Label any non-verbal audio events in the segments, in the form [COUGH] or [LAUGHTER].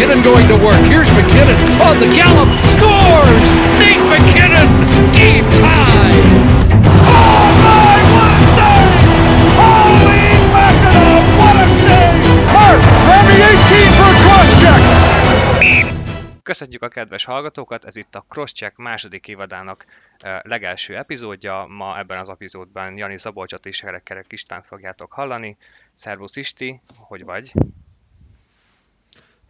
McKinnon going to work. Here's McKinnon on the gallop. Scores! Nate McKinnon! Game tie! Oh my, what a save! Holy mackerel, what a save! Murph, Remy 18 for a cross check! Köszönjük a kedves hallgatókat, ez itt a Crosscheck második évadának eh, legelső epizódja. Ma ebben az epizódban Jani Szabolcsot és Kerek István fogjátok hallani. Szervusz Isti, hogy vagy?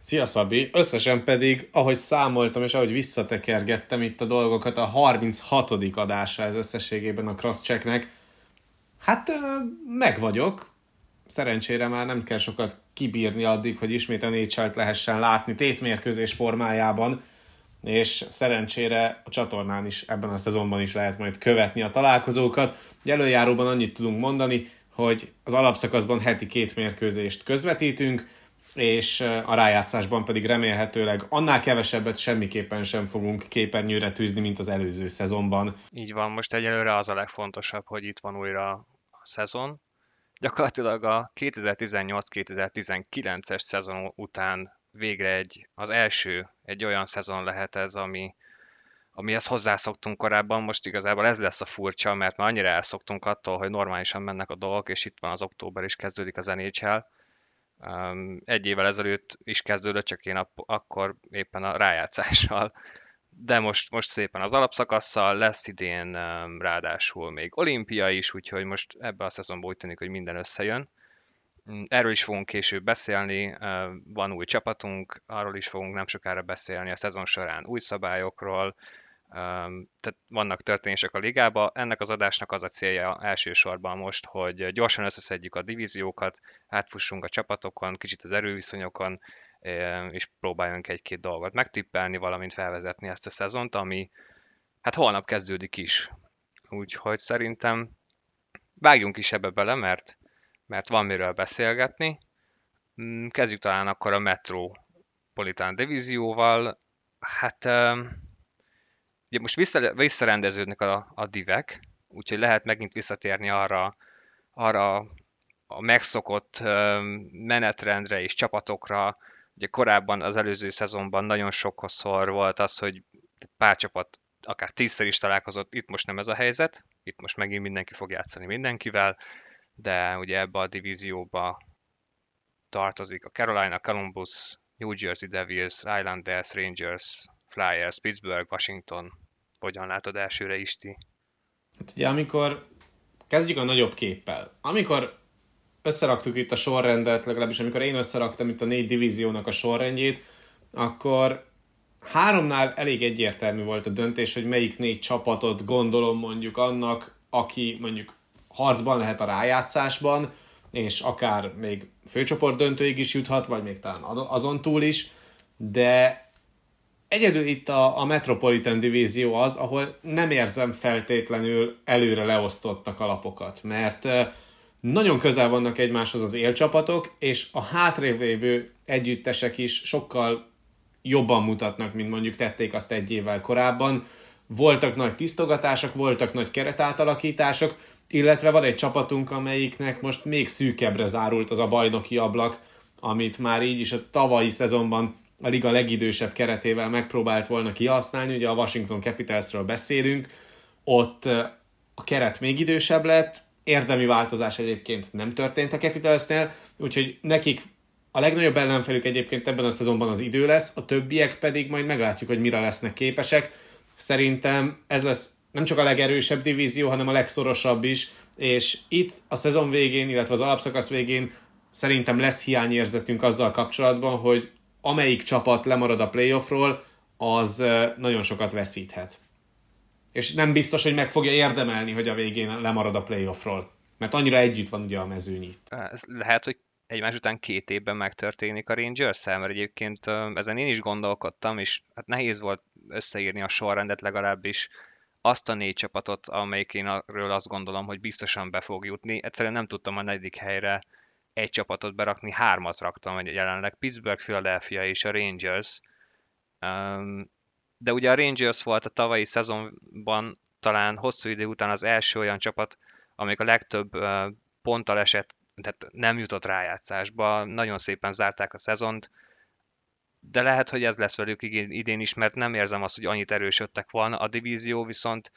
Szia Szabi! Összesen pedig, ahogy számoltam és ahogy visszatekergettem itt a dolgokat, a 36. adása ez összességében a Crosschecknek. Hát meg vagyok. Szerencsére már nem kell sokat kibírni addig, hogy ismét a nhl lehessen látni tétmérkőzés formájában, és szerencsére a csatornán is ebben a szezonban is lehet majd követni a találkozókat. Előjáróban annyit tudunk mondani, hogy az alapszakaszban heti két mérkőzést közvetítünk, és a rájátszásban pedig remélhetőleg annál kevesebbet semmiképpen sem fogunk képernyőre tűzni, mint az előző szezonban. Így van, most egyelőre az a legfontosabb, hogy itt van újra a szezon. Gyakorlatilag a 2018-2019-es szezon után végre egy, az első egy olyan szezon lehet ez, ami, amihez hozzászoktunk korábban, most igazából ez lesz a furcsa, mert már annyira elszoktunk attól, hogy normálisan mennek a dolgok, és itt van az október is kezdődik az NHL, egy évvel ezelőtt is kezdődött, csak én akkor éppen a rájátszással. De most, most szépen az alapszakasszal, lesz idén ráadásul még olimpia is, úgyhogy most ebbe a szezonban úgy tűnik, hogy minden összejön. Mm, erről is fogunk később beszélni, van új csapatunk, arról is fogunk nem sokára beszélni a szezon során új szabályokról, tehát vannak történések a ligába. Ennek az adásnak az a célja elsősorban most, hogy gyorsan összeszedjük a divíziókat, átfussunk a csapatokon, kicsit az erőviszonyokon, és próbáljunk egy-két dolgot megtippelni, valamint felvezetni ezt a szezont, ami hát holnap kezdődik is. Úgyhogy szerintem vágjunk is ebbe bele, mert, mert van miről beszélgetni. Mm, kezdjük talán akkor a Metropolitan divízióval. Hát Ugye most vissza, visszarendeződnek a, a divek, úgyhogy lehet megint visszatérni arra, arra a megszokott menetrendre és csapatokra. Ugye korábban az előző szezonban nagyon sokszor volt az, hogy pár csapat akár tízszer is találkozott, itt most nem ez a helyzet, itt most megint mindenki fog játszani mindenkivel, de ugye ebbe a divízióba tartozik a Carolina, Columbus, New Jersey Devils, Islanders, Rangers, Flyers, Pittsburgh, Washington. Hogyan látod elsőre, Isti? Hát ugye amikor kezdjük a nagyobb képpel. Amikor összeraktuk itt a sorrendet, legalábbis amikor én összeraktam itt a négy divíziónak a sorrendjét, akkor háromnál elég egyértelmű volt a döntés, hogy melyik négy csapatot gondolom mondjuk annak, aki mondjuk harcban lehet a rájátszásban, és akár még főcsoport döntőig is juthat, vagy még talán azon túl is, de Egyedül itt a, a Metropolitan divízió az, ahol nem érzem feltétlenül előre leosztottak alapokat, mert nagyon közel vannak egymáshoz az élcsapatok, és a hátrébb együttesek is sokkal jobban mutatnak, mint mondjuk tették azt egy évvel korábban. Voltak nagy tisztogatások, voltak nagy keretátalakítások, illetve van egy csapatunk, amelyiknek most még szűkebbre zárult az a bajnoki ablak, amit már így is a tavalyi szezonban a liga legidősebb keretével megpróbált volna kihasználni, ugye a Washington Capitalsről beszélünk, ott a keret még idősebb lett, érdemi változás egyébként nem történt a Capitalsnél, úgyhogy nekik a legnagyobb ellenfelük egyébként ebben a szezonban az idő lesz, a többiek pedig majd meglátjuk, hogy mire lesznek képesek. Szerintem ez lesz nem csak a legerősebb divízió, hanem a legszorosabb is, és itt a szezon végén, illetve az alapszakasz végén szerintem lesz hiányérzetünk azzal kapcsolatban, hogy amelyik csapat lemarad a playoffról, az nagyon sokat veszíthet. És nem biztos, hogy meg fogja érdemelni, hogy a végén lemarad a playoffról. Mert annyira együtt van ugye a mezőny itt. Lehet, hogy egymás után két évben megtörténik a rangers mert egyébként ezen én is gondolkodtam, és hát nehéz volt összeírni a sorrendet legalábbis azt a négy csapatot, amelyik én arról azt gondolom, hogy biztosan be fog jutni. Egyszerűen nem tudtam a negyedik helyre egy csapatot berakni, hármat raktam jelenleg, Pittsburgh, Philadelphia és a Rangers. De ugye a Rangers volt a tavalyi szezonban talán hosszú idő után az első olyan csapat, amelyik a legtöbb ponttal esett, tehát nem jutott rájátszásba, nagyon szépen zárták a szezont, de lehet, hogy ez lesz velük idén is, mert nem érzem azt, hogy annyit erősödtek volna. A divízió viszont,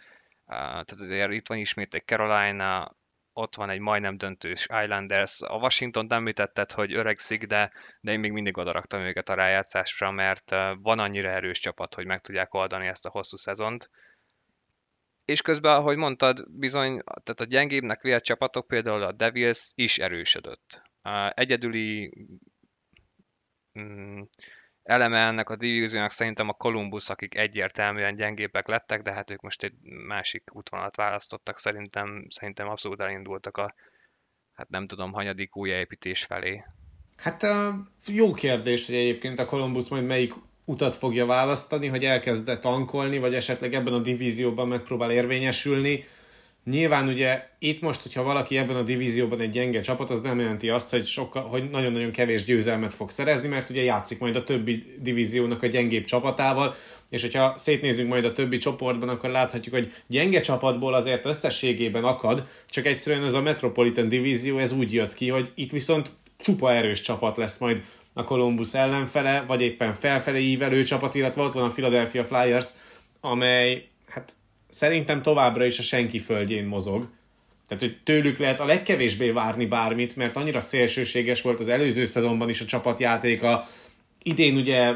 tehát azért itt van ismét egy Carolina, ott van egy majdnem döntős Islanders. A Washington említetted, hogy öregszik, de, de én még mindig odaraktam őket a rájátszásra, mert van annyira erős csapat, hogy meg tudják oldani ezt a hosszú szezont. És közben, ahogy mondtad, bizony, tehát a gyengébbnek vélt csapatok, például a Devils is erősödött. Egyedüli mm, eleme ennek a divíziónak szerintem a Columbus, akik egyértelműen gyengébbek lettek, de hát ők most egy másik útvonalat választottak, szerintem, szerintem abszolút elindultak a, hát nem tudom, hanyadik újjáépítés felé. Hát jó kérdés, hogy egyébként a Columbus majd melyik utat fogja választani, hogy elkezde tankolni, vagy esetleg ebben a divízióban megpróbál érvényesülni. Nyilván ugye itt most, hogyha valaki ebben a divízióban egy gyenge csapat, az nem jelenti azt, hogy, sokkal, hogy nagyon-nagyon kevés győzelmet fog szerezni, mert ugye játszik majd a többi divíziónak a gyengébb csapatával, és hogyha szétnézünk majd a többi csoportban, akkor láthatjuk, hogy gyenge csapatból azért összességében akad, csak egyszerűen ez a Metropolitan divízió, ez úgy jött ki, hogy itt viszont csupa erős csapat lesz majd a Columbus ellenfele, vagy éppen felfelé ívelő csapat, illetve ott van a Philadelphia Flyers, amely hát szerintem továbbra is a senki földjén mozog. Tehát, hogy tőlük lehet a legkevésbé várni bármit, mert annyira szélsőséges volt az előző szezonban is a csapatjátéka. Idén ugye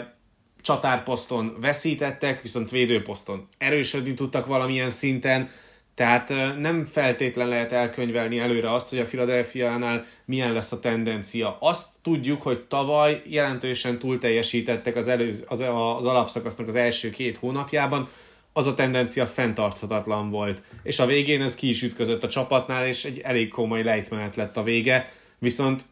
csatárposzton veszítettek, viszont védőposzton erősödni tudtak valamilyen szinten, tehát nem feltétlen lehet elkönyvelni előre azt, hogy a Philadelphia-nál milyen lesz a tendencia. Azt tudjuk, hogy tavaly jelentősen túl teljesítettek az, előz, az, az alapszakasznak az első két hónapjában, az a tendencia fenntarthatatlan volt. És a végén ez ki is ütközött a csapatnál, és egy elég komoly lejtmenet lett a vége. Viszont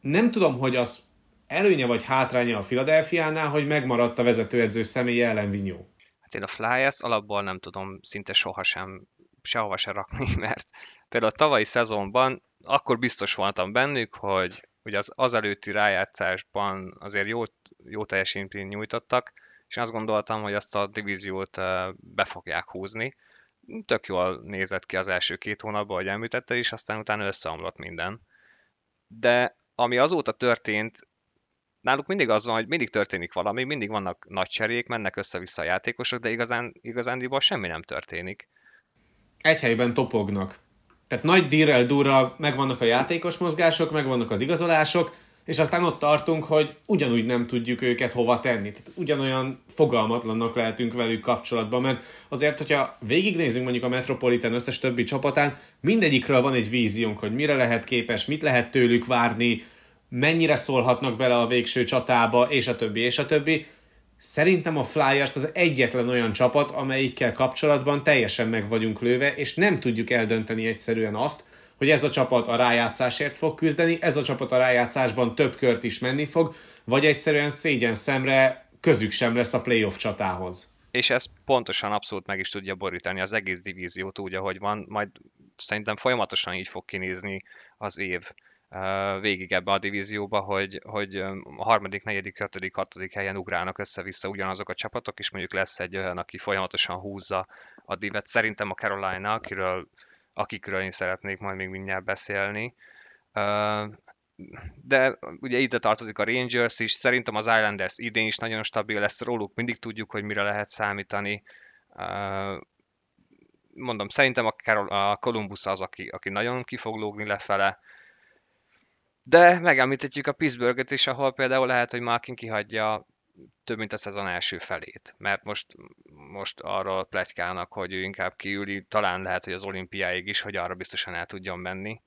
nem tudom, hogy az előnye vagy hátránya a Philadelphia-nál, hogy megmaradt a vezetőedző személye ellen Vinyó. Hát én a Flyers alapból nem tudom szinte sohasem sehova se rakni, [LAUGHS] mert például a tavalyi szezonban akkor biztos voltam bennük, hogy ugye az, az előtti rájátszásban azért jó, jó teljesítményt nyújtottak, és azt gondoltam, hogy azt a divíziót be fogják húzni. Tök jól nézett ki az első két hónapban, hogy említette is, aztán utána összeomlott minden. De ami azóta történt, náluk mindig az van, hogy mindig történik valami, mindig vannak nagy cserék, mennek össze-vissza a játékosok, de igazán, igazándiból semmi nem történik egy helyben topognak. Tehát nagy dirrel durral megvannak a játékos mozgások, megvannak az igazolások, és aztán ott tartunk, hogy ugyanúgy nem tudjuk őket hova tenni. Tehát ugyanolyan fogalmatlannak lehetünk velük kapcsolatban, mert azért, hogyha végignézünk mondjuk a Metropolitan összes többi csapatán, mindegyikről van egy víziónk, hogy mire lehet képes, mit lehet tőlük várni, mennyire szólhatnak bele a végső csatába, és a többi, és a többi. Szerintem a Flyers az egyetlen olyan csapat, amelyikkel kapcsolatban teljesen meg vagyunk lőve, és nem tudjuk eldönteni egyszerűen azt, hogy ez a csapat a rájátszásért fog küzdeni, ez a csapat a rájátszásban több kört is menni fog, vagy egyszerűen szégyen szemre közük sem lesz a playoff csatához. És ez pontosan abszolút meg is tudja borítani az egész divíziót úgy, ahogy van, majd szerintem folyamatosan így fog kinézni az év végig ebbe a divízióba, hogy, hogy a harmadik, negyedik, ötödik, hatodik helyen ugrálnak össze-vissza ugyanazok a csapatok, és mondjuk lesz egy olyan, aki folyamatosan húzza a divet. Szerintem a Carolina, akiről, akikről én szeretnék majd még mindjárt beszélni. De ugye ide tartozik a Rangers is, szerintem az Islanders idén is nagyon stabil lesz, róluk mindig tudjuk, hogy mire lehet számítani mondom, szerintem a, Columbus az, aki, aki nagyon ki fog lógni lefele, de megemlíthetjük a Pittsburghet is, ahol például lehet, hogy Malkin kihagyja több mint a szezon első felét, mert most, most arról pletykálnak, hogy ő inkább kiüli, talán lehet, hogy az olimpiáig is, hogy arra biztosan el tudjon menni.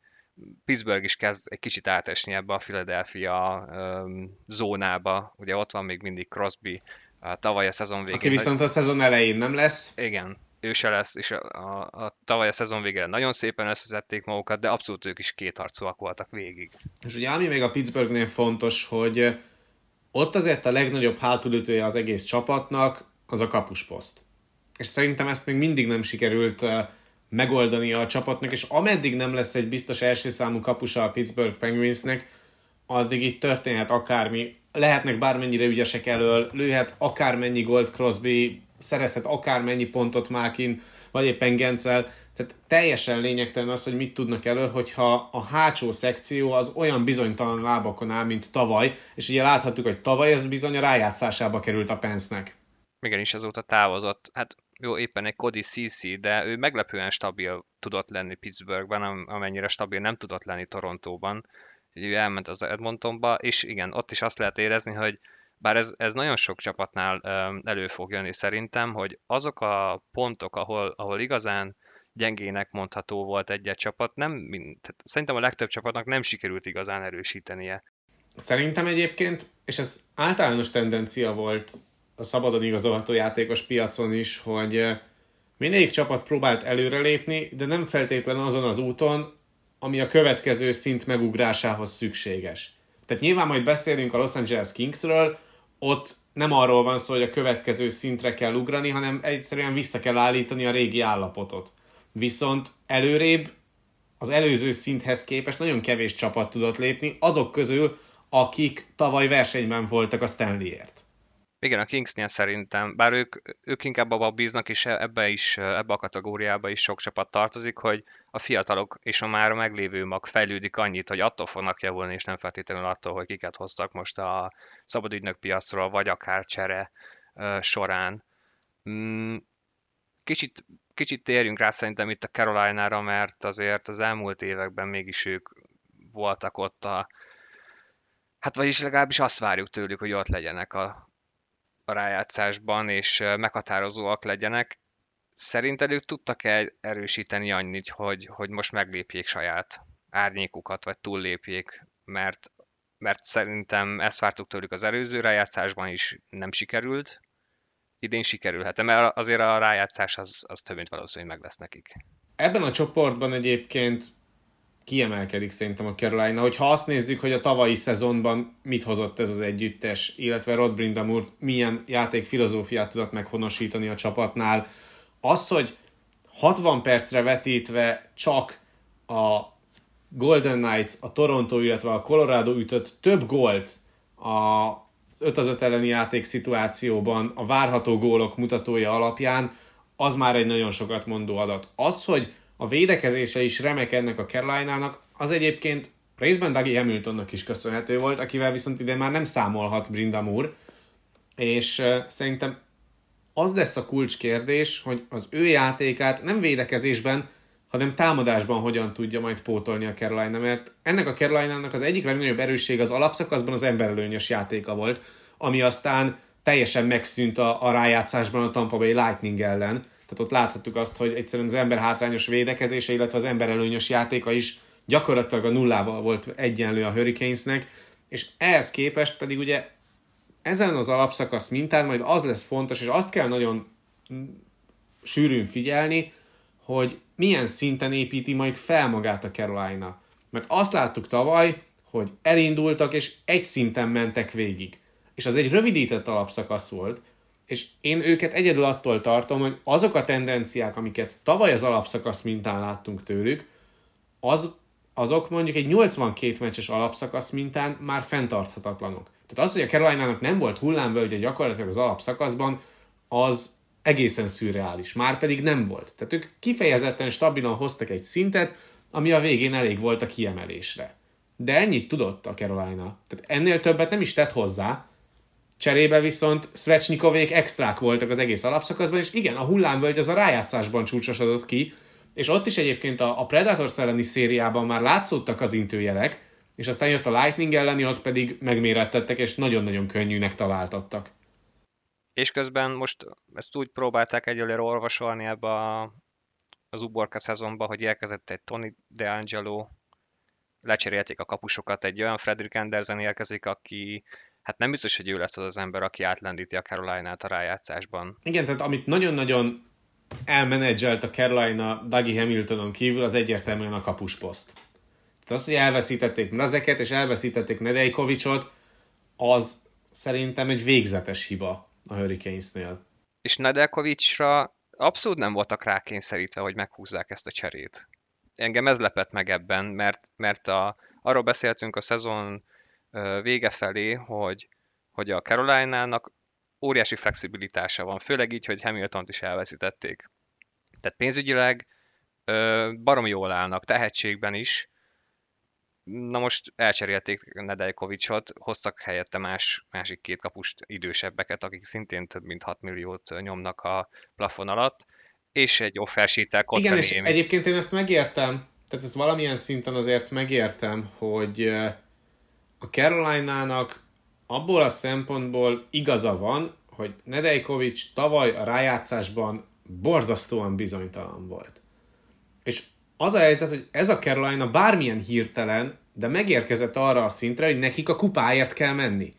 Pittsburgh is kezd egy kicsit átesni ebbe a Philadelphia um, zónába, ugye ott van még mindig Crosby, a tavaly a szezon végén. Aki viszont a szezon elején nem lesz. Igen, ő se lesz, és a, a, a tavaly a szezon végére nagyon szépen összezették magukat, de abszolút ők is kétharcúak voltak végig. És ugye ami még a Pittsburghnél fontos, hogy ott azért a legnagyobb hátulütője az egész csapatnak az a kapusposzt. És szerintem ezt még mindig nem sikerült megoldani a csapatnak, és ameddig nem lesz egy biztos első számú kapusa a Pittsburgh Penguinsnek, addig itt történhet akármi, lehetnek bármennyire ügyesek elől, lőhet akármennyi Gold Crosby, szerezhet akármennyi pontot Mákin, vagy éppen Gencel, Tehát teljesen lényegtelen az, hogy mit tudnak elő, hogyha a hátsó szekció az olyan bizonytalan lábakon áll, mint tavaly, és ugye láthattuk, hogy tavaly ez bizony a rájátszásába került a Pence-nek. Igen, is azóta távozott. Hát jó, éppen egy Cody CC, de ő meglepően stabil tudott lenni Pittsburghben, amennyire stabil nem tudott lenni Torontóban. Ő elment az Edmontonba, és igen, ott is azt lehet érezni, hogy bár ez, ez nagyon sok csapatnál elő fog jönni szerintem, hogy azok a pontok, ahol, ahol igazán gyengének mondható volt egy-egy csapat, nem, tehát szerintem a legtöbb csapatnak nem sikerült igazán erősítenie. Szerintem egyébként, és ez általános tendencia volt a szabadon igazolható játékos piacon is, hogy mindegyik csapat próbált előrelépni, de nem feltétlenül azon az úton, ami a következő szint megugrásához szükséges. Tehát nyilván majd beszélünk a Los Angeles Kingsről, ott nem arról van szó, hogy a következő szintre kell ugrani, hanem egyszerűen vissza kell állítani a régi állapotot. Viszont előrébb az előző szinthez képest nagyon kevés csapat tudott lépni, azok közül, akik tavaly versenyben voltak a Stanleyért. Igen, a Kingsnél szerintem, bár ők, ők inkább abban bíznak, és ebbe is, ebbe a kategóriába is sok csapat tartozik, hogy a fiatalok és a már meglévő mag fejlődik annyit, hogy attól fognak javulni, és nem feltétlenül attól, hogy kiket hoztak most a szabadügynök piacról, vagy akár csere során. Mm, kicsit, kicsit térjünk rá szerintem itt a Carolina-ra, mert azért az elmúlt években mégis ők voltak ott a, hát vagyis legalábbis azt várjuk tőlük, hogy ott legyenek a, a rájátszásban, és meghatározóak legyenek. Szerinted ők tudtak-e erősíteni annyit, hogy, hogy most meglépjék saját árnyékukat, vagy túllépjék, mert, mert szerintem ezt vártuk tőlük az előző rájátszásban is nem sikerült, idén sikerülhet, mert azért a rájátszás az, az több mint valószínű, hogy meg lesz nekik. Ebben a csoportban egyébként kiemelkedik szerintem a Carolina. Hogyha azt nézzük, hogy a tavalyi szezonban mit hozott ez az együttes, illetve Rod Brindam úr milyen játék filozófiát tudott meghonosítani a csapatnál, az, hogy 60 percre vetítve csak a Golden Knights, a Toronto, illetve a Colorado ütött több gólt a 5 az 5 elleni játék szituációban a várható gólok mutatója alapján, az már egy nagyon sokat mondó adat. Az, hogy a védekezése is remek ennek a Carolina-nak, az egyébként részben Dougie Hamiltonnak is köszönhető volt, akivel viszont ide már nem számolhat Brindam úr, és szerintem az lesz a kulcskérdés, hogy az ő játékát nem védekezésben, hanem támadásban hogyan tudja majd pótolni a Carolina, mert ennek a Carolina-nak az egyik legnagyobb erősség az alapszakaszban az emberelőnyös játéka volt, ami aztán teljesen megszűnt a, a rájátszásban a Tampa Bay Lightning ellen, tehát ott láthattuk azt, hogy egyszerűen az ember hátrányos védekezése, illetve az ember előnyös játéka is gyakorlatilag a nullával volt egyenlő a Hurricanesnek, és ehhez képest pedig ugye ezen az alapszakasz mintán majd az lesz fontos, és azt kell nagyon sűrűn figyelni, hogy milyen szinten építi majd fel magát a Carolina. Mert azt láttuk tavaly, hogy elindultak, és egy szinten mentek végig. És az egy rövidített alapszakasz volt, és én őket egyedül attól tartom, hogy azok a tendenciák, amiket tavaly az alapszakasz mintán láttunk tőlük, az, azok mondjuk egy 82 meccses alapszakasz mintán már fenntarthatatlanok. Tehát az, hogy a Carolina-nak nem volt hullámvölgye gyakorlatilag az alapszakaszban, az egészen szürreális. Már pedig nem volt. Tehát ők kifejezetten stabilan hoztak egy szintet, ami a végén elég volt a kiemelésre. De ennyit tudott a Carolina. Tehát ennél többet nem is tett hozzá, Cserébe viszont Svechnikovék extrák voltak az egész alapszakaszban, és igen, a hullámvölgy az a rájátszásban csúcsosodott ki, és ott is egyébként a, a Predators elleni szériában már látszottak az intőjelek, és aztán jött a Lightning elleni, ott pedig megmérettettek, és nagyon-nagyon könnyűnek találtattak. És közben most ezt úgy próbálták egyelőre olvasolni ebbe a, az uborka szezonba, hogy elkezdett egy Tony DeAngelo, lecserélték a kapusokat, egy olyan Frederick Andersen érkezik, aki hát nem biztos, hogy ő lesz az az ember, aki átlendíti a Carolina-t a rájátszásban. Igen, tehát amit nagyon-nagyon elmenedzselt a Carolina Dougie Hamiltonon kívül, az egyértelműen a kapusposzt. Tehát az, hogy elveszítették Mrazeket és elveszítették Nedejkovicsot, az szerintem egy végzetes hiba a Hurricanesnél. És Nedeljkovicsra abszolút nem voltak rákényszerítve, hogy meghúzzák ezt a cserét. Engem ez lepett meg ebben, mert, mert a, arról beszéltünk a szezon vége felé, hogy, hogy a Carolina-nak óriási flexibilitása van, főleg így, hogy Hamilton-t is elveszítették. Tehát pénzügyileg barom jól állnak, tehetségben is. Na most elcserélték Nedeljkovicsot, hoztak helyette más, másik két kapust idősebbeket, akik szintén több mint 6 milliót nyomnak a plafon alatt, és egy offersítel Igen, és egyébként én ezt megértem, tehát ezt valamilyen szinten azért megértem, hogy a Carolina-nak abból a szempontból igaza van, hogy Nedejkovics tavaly a rájátszásban borzasztóan bizonytalan volt. És az a helyzet, hogy ez a Carolina bármilyen hirtelen, de megérkezett arra a szintre, hogy nekik a kupáért kell menni.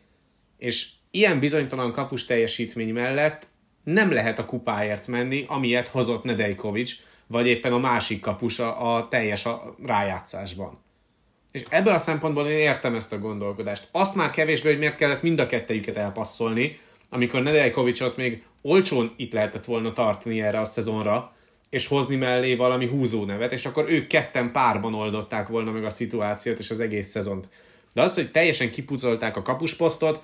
És ilyen bizonytalan kapus teljesítmény mellett nem lehet a kupáért menni, amilyet hozott Nedejkovics, vagy éppen a másik kapus a, a teljes a rájátszásban. És ebből a szempontból én értem ezt a gondolkodást. Azt már kevésbé, hogy miért kellett mind a kettejüket elpasszolni, amikor Nedeljkovicsot még olcsón itt lehetett volna tartani erre a szezonra, és hozni mellé valami húzó nevet, és akkor ők ketten párban oldották volna meg a szituációt és az egész szezont. De az, hogy teljesen kipucolták a kapusposztot,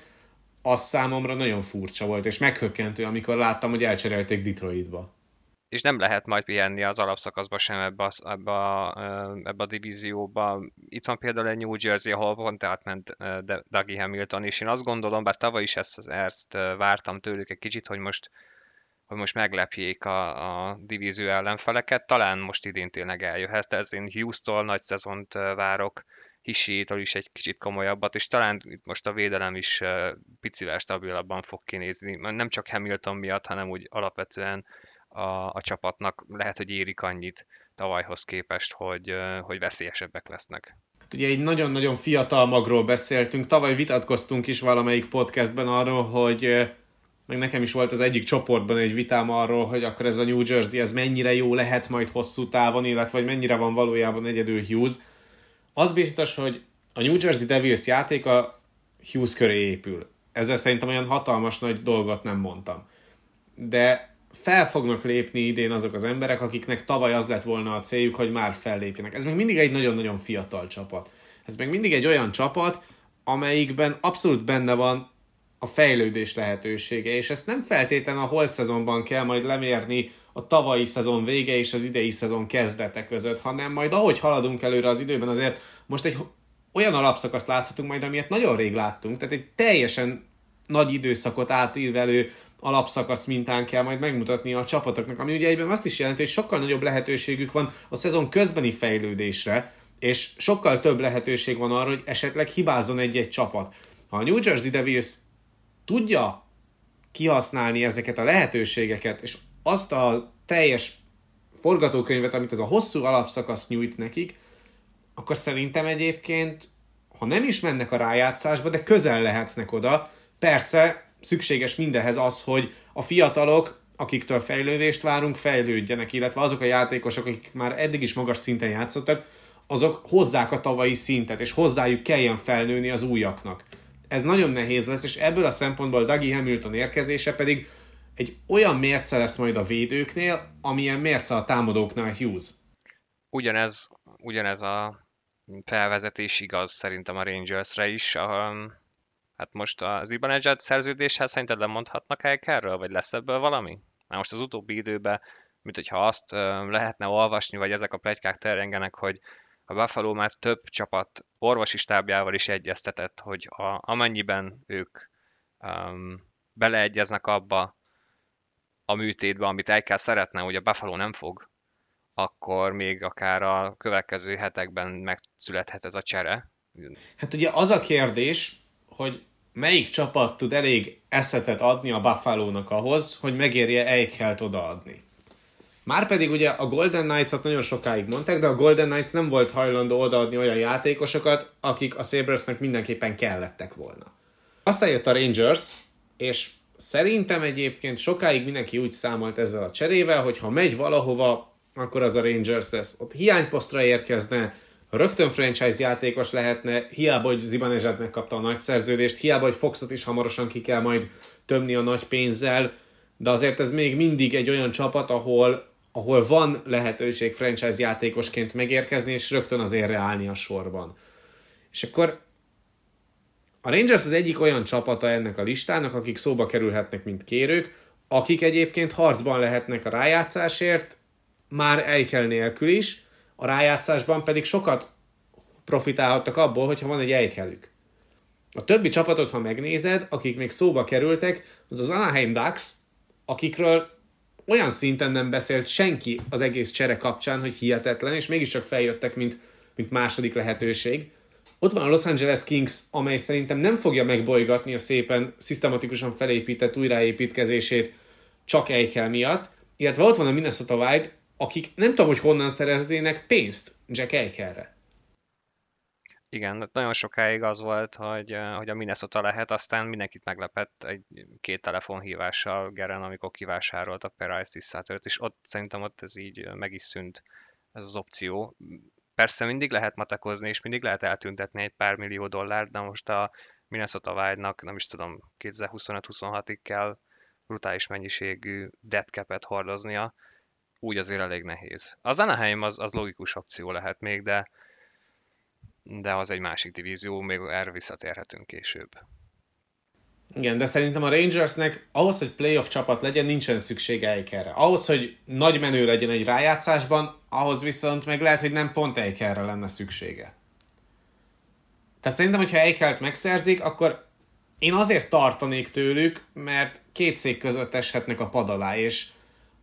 az számomra nagyon furcsa volt, és meghökkentő, amikor láttam, hogy elcserélték Detroitba és nem lehet majd pihenni az alapszakaszba sem ebbe a, ebbe, a, ebbe a divízióba. Itt van például egy New Jersey, ahol pont átment Dougie Hamilton, és én azt gondolom, bár tavaly is ezt, ezt vártam tőlük egy kicsit, hogy most hogy most meglepjék a, a divízió ellenfeleket, talán most idén tényleg eljöhet, ez én Houston nagy szezont várok, Hisétől is egy kicsit komolyabbat, és talán itt most a védelem is picivel stabilabban fog kinézni, nem csak Hamilton miatt, hanem úgy alapvetően a, a csapatnak. Lehet, hogy érik annyit tavalyhoz képest, hogy, hogy veszélyesebbek lesznek. Hát ugye egy nagyon-nagyon fiatal magról beszéltünk, tavaly vitatkoztunk is valamelyik podcastben arról, hogy meg nekem is volt az egyik csoportban egy vitám arról, hogy akkor ez a New Jersey, ez mennyire jó lehet majd hosszú távon, illetve hogy mennyire van valójában egyedül Hughes. Az biztos, hogy a New Jersey Devils játéka Hughes köré épül. Ezzel szerintem olyan hatalmas nagy dolgot nem mondtam. De fel fognak lépni idén azok az emberek, akiknek tavaly az lett volna a céljuk, hogy már fellépjenek. Ez még mindig egy nagyon-nagyon fiatal csapat. Ez még mindig egy olyan csapat, amelyikben abszolút benne van a fejlődés lehetősége, és ezt nem feltétlenül a holt szezonban kell majd lemérni a tavalyi szezon vége és az idei szezon kezdete között, hanem majd ahogy haladunk előre az időben, azért most egy olyan alapszakaszt láthatunk majd, amilyet nagyon rég láttunk, tehát egy teljesen nagy időszakot átívelő alapszakasz mintán kell majd megmutatni a csapatoknak, ami ugye egyben azt is jelenti, hogy sokkal nagyobb lehetőségük van a szezon közbeni fejlődésre, és sokkal több lehetőség van arra, hogy esetleg hibázzon egy-egy csapat. Ha a New Jersey Devils tudja kihasználni ezeket a lehetőségeket, és azt a teljes forgatókönyvet, amit ez a hosszú alapszakasz nyújt nekik, akkor szerintem egyébként, ha nem is mennek a rájátszásba, de közel lehetnek oda, persze szükséges mindenhez az, hogy a fiatalok, akiktől fejlődést várunk, fejlődjenek, illetve azok a játékosok, akik már eddig is magas szinten játszottak, azok hozzák a tavalyi szintet, és hozzájuk kelljen felnőni az újaknak. Ez nagyon nehéz lesz, és ebből a szempontból Dougie Hamilton érkezése pedig egy olyan mérce lesz majd a védőknél, amilyen mérce a támadóknál Hughes. Ugyanez, ugyanez a felvezetés igaz szerintem a Rangersre is. Hát most az Ibanejad szerződéshez szerinted el erről, vagy lesz ebből valami? Már most az utóbbi időben, mint hogyha azt lehetne olvasni, vagy ezek a plegykák terjengenek, hogy a Buffalo már több csapat orvosi stábjával is egyeztetett, hogy a, amennyiben ők um, beleegyeznek abba a műtétbe, amit el kell szeretne, hogy a Buffalo nem fog, akkor még akár a következő hetekben megszülethet ez a csere. Hát ugye az a kérdés, hogy melyik csapat tud elég eszetet adni a Buffalo-nak ahhoz, hogy megérje Eichelt odaadni. Márpedig ugye a Golden Knights-ot nagyon sokáig mondták, de a Golden Knights nem volt hajlandó odaadni olyan játékosokat, akik a Sabresnek mindenképpen kellettek volna. Aztán jött a Rangers, és szerintem egyébként sokáig mindenki úgy számolt ezzel a cserével, hogy ha megy valahova, akkor az a Rangers lesz. Ott hiányposztra érkezne, rögtön franchise játékos lehetne, hiába, hogy Zibanezsát megkapta a nagy szerződést, hiába, hogy Foxot is hamarosan ki kell majd tömni a nagy pénzzel, de azért ez még mindig egy olyan csapat, ahol, ahol van lehetőség franchise játékosként megérkezni, és rögtön azért állni a sorban. És akkor a Rangers az egyik olyan csapata ennek a listának, akik szóba kerülhetnek, mint kérők, akik egyébként harcban lehetnek a rájátszásért, már Eichel nélkül is, a rájátszásban pedig sokat profitálhattak abból, hogyha van egy Eichelük. A többi csapatot, ha megnézed, akik még szóba kerültek, az az Anaheim Ducks, akikről olyan szinten nem beszélt senki az egész csere kapcsán, hogy hihetetlen, és mégiscsak feljöttek, mint, mint második lehetőség. Ott van a Los Angeles Kings, amely szerintem nem fogja megbolygatni a szépen, szisztematikusan felépített újraépítkezését csak Eichel miatt, illetve ott van a Minnesota Wild, akik nem tudom, hogy honnan szereznének pénzt Jack Eichelre. Igen, nagyon sokáig az volt, hogy, hogy a Minnesota lehet, aztán mindenkit meglepett egy két telefonhívással Geren, amikor kivásároltak Price visszatört, és ott szerintem ott ez így meg is szűnt ez az opció. Persze mindig lehet matekozni, és mindig lehet eltüntetni egy pár millió dollárt, de most a Minnesota Wild-nak, nem is tudom, 2025-26-ig kell brutális mennyiségű dead cap-et hordoznia, úgy azért elég nehéz. Az Anaheim az, az logikus opció lehet még, de, de az egy másik divízió, még erre visszatérhetünk később. Igen, de szerintem a Rangersnek ahhoz, hogy playoff csapat legyen, nincsen szüksége Eikerre. Ahhoz, hogy nagy menő legyen egy rájátszásban, ahhoz viszont meg lehet, hogy nem pont Eikerre lenne szüksége. Tehát szerintem, hogyha Eikert megszerzik, akkor én azért tartanék tőlük, mert két szék között eshetnek a pad alá, és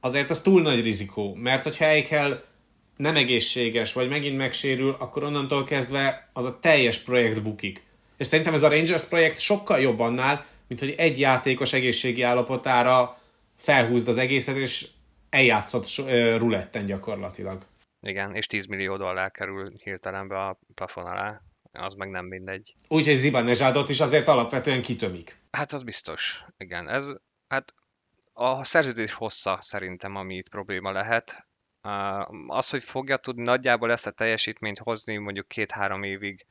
azért az túl nagy rizikó, mert hogyha Eichel nem egészséges, vagy megint megsérül, akkor onnantól kezdve az a teljes projekt bukik. És szerintem ez a Rangers projekt sokkal jobb annál, mint hogy egy játékos egészségi állapotára felhúzd az egészet, és eljátszott ruletten gyakorlatilag. Igen, és 10 millió dollár kerül hirtelenbe a plafon alá, az meg nem mindegy. Úgyhogy Zibanezsádot is azért alapvetően kitömik. Hát az biztos, igen. Ez, hát a szerződés hossza szerintem, ami itt probléma lehet. Az, hogy fogja tudni nagyjából ezt a teljesítményt hozni mondjuk két-három évig,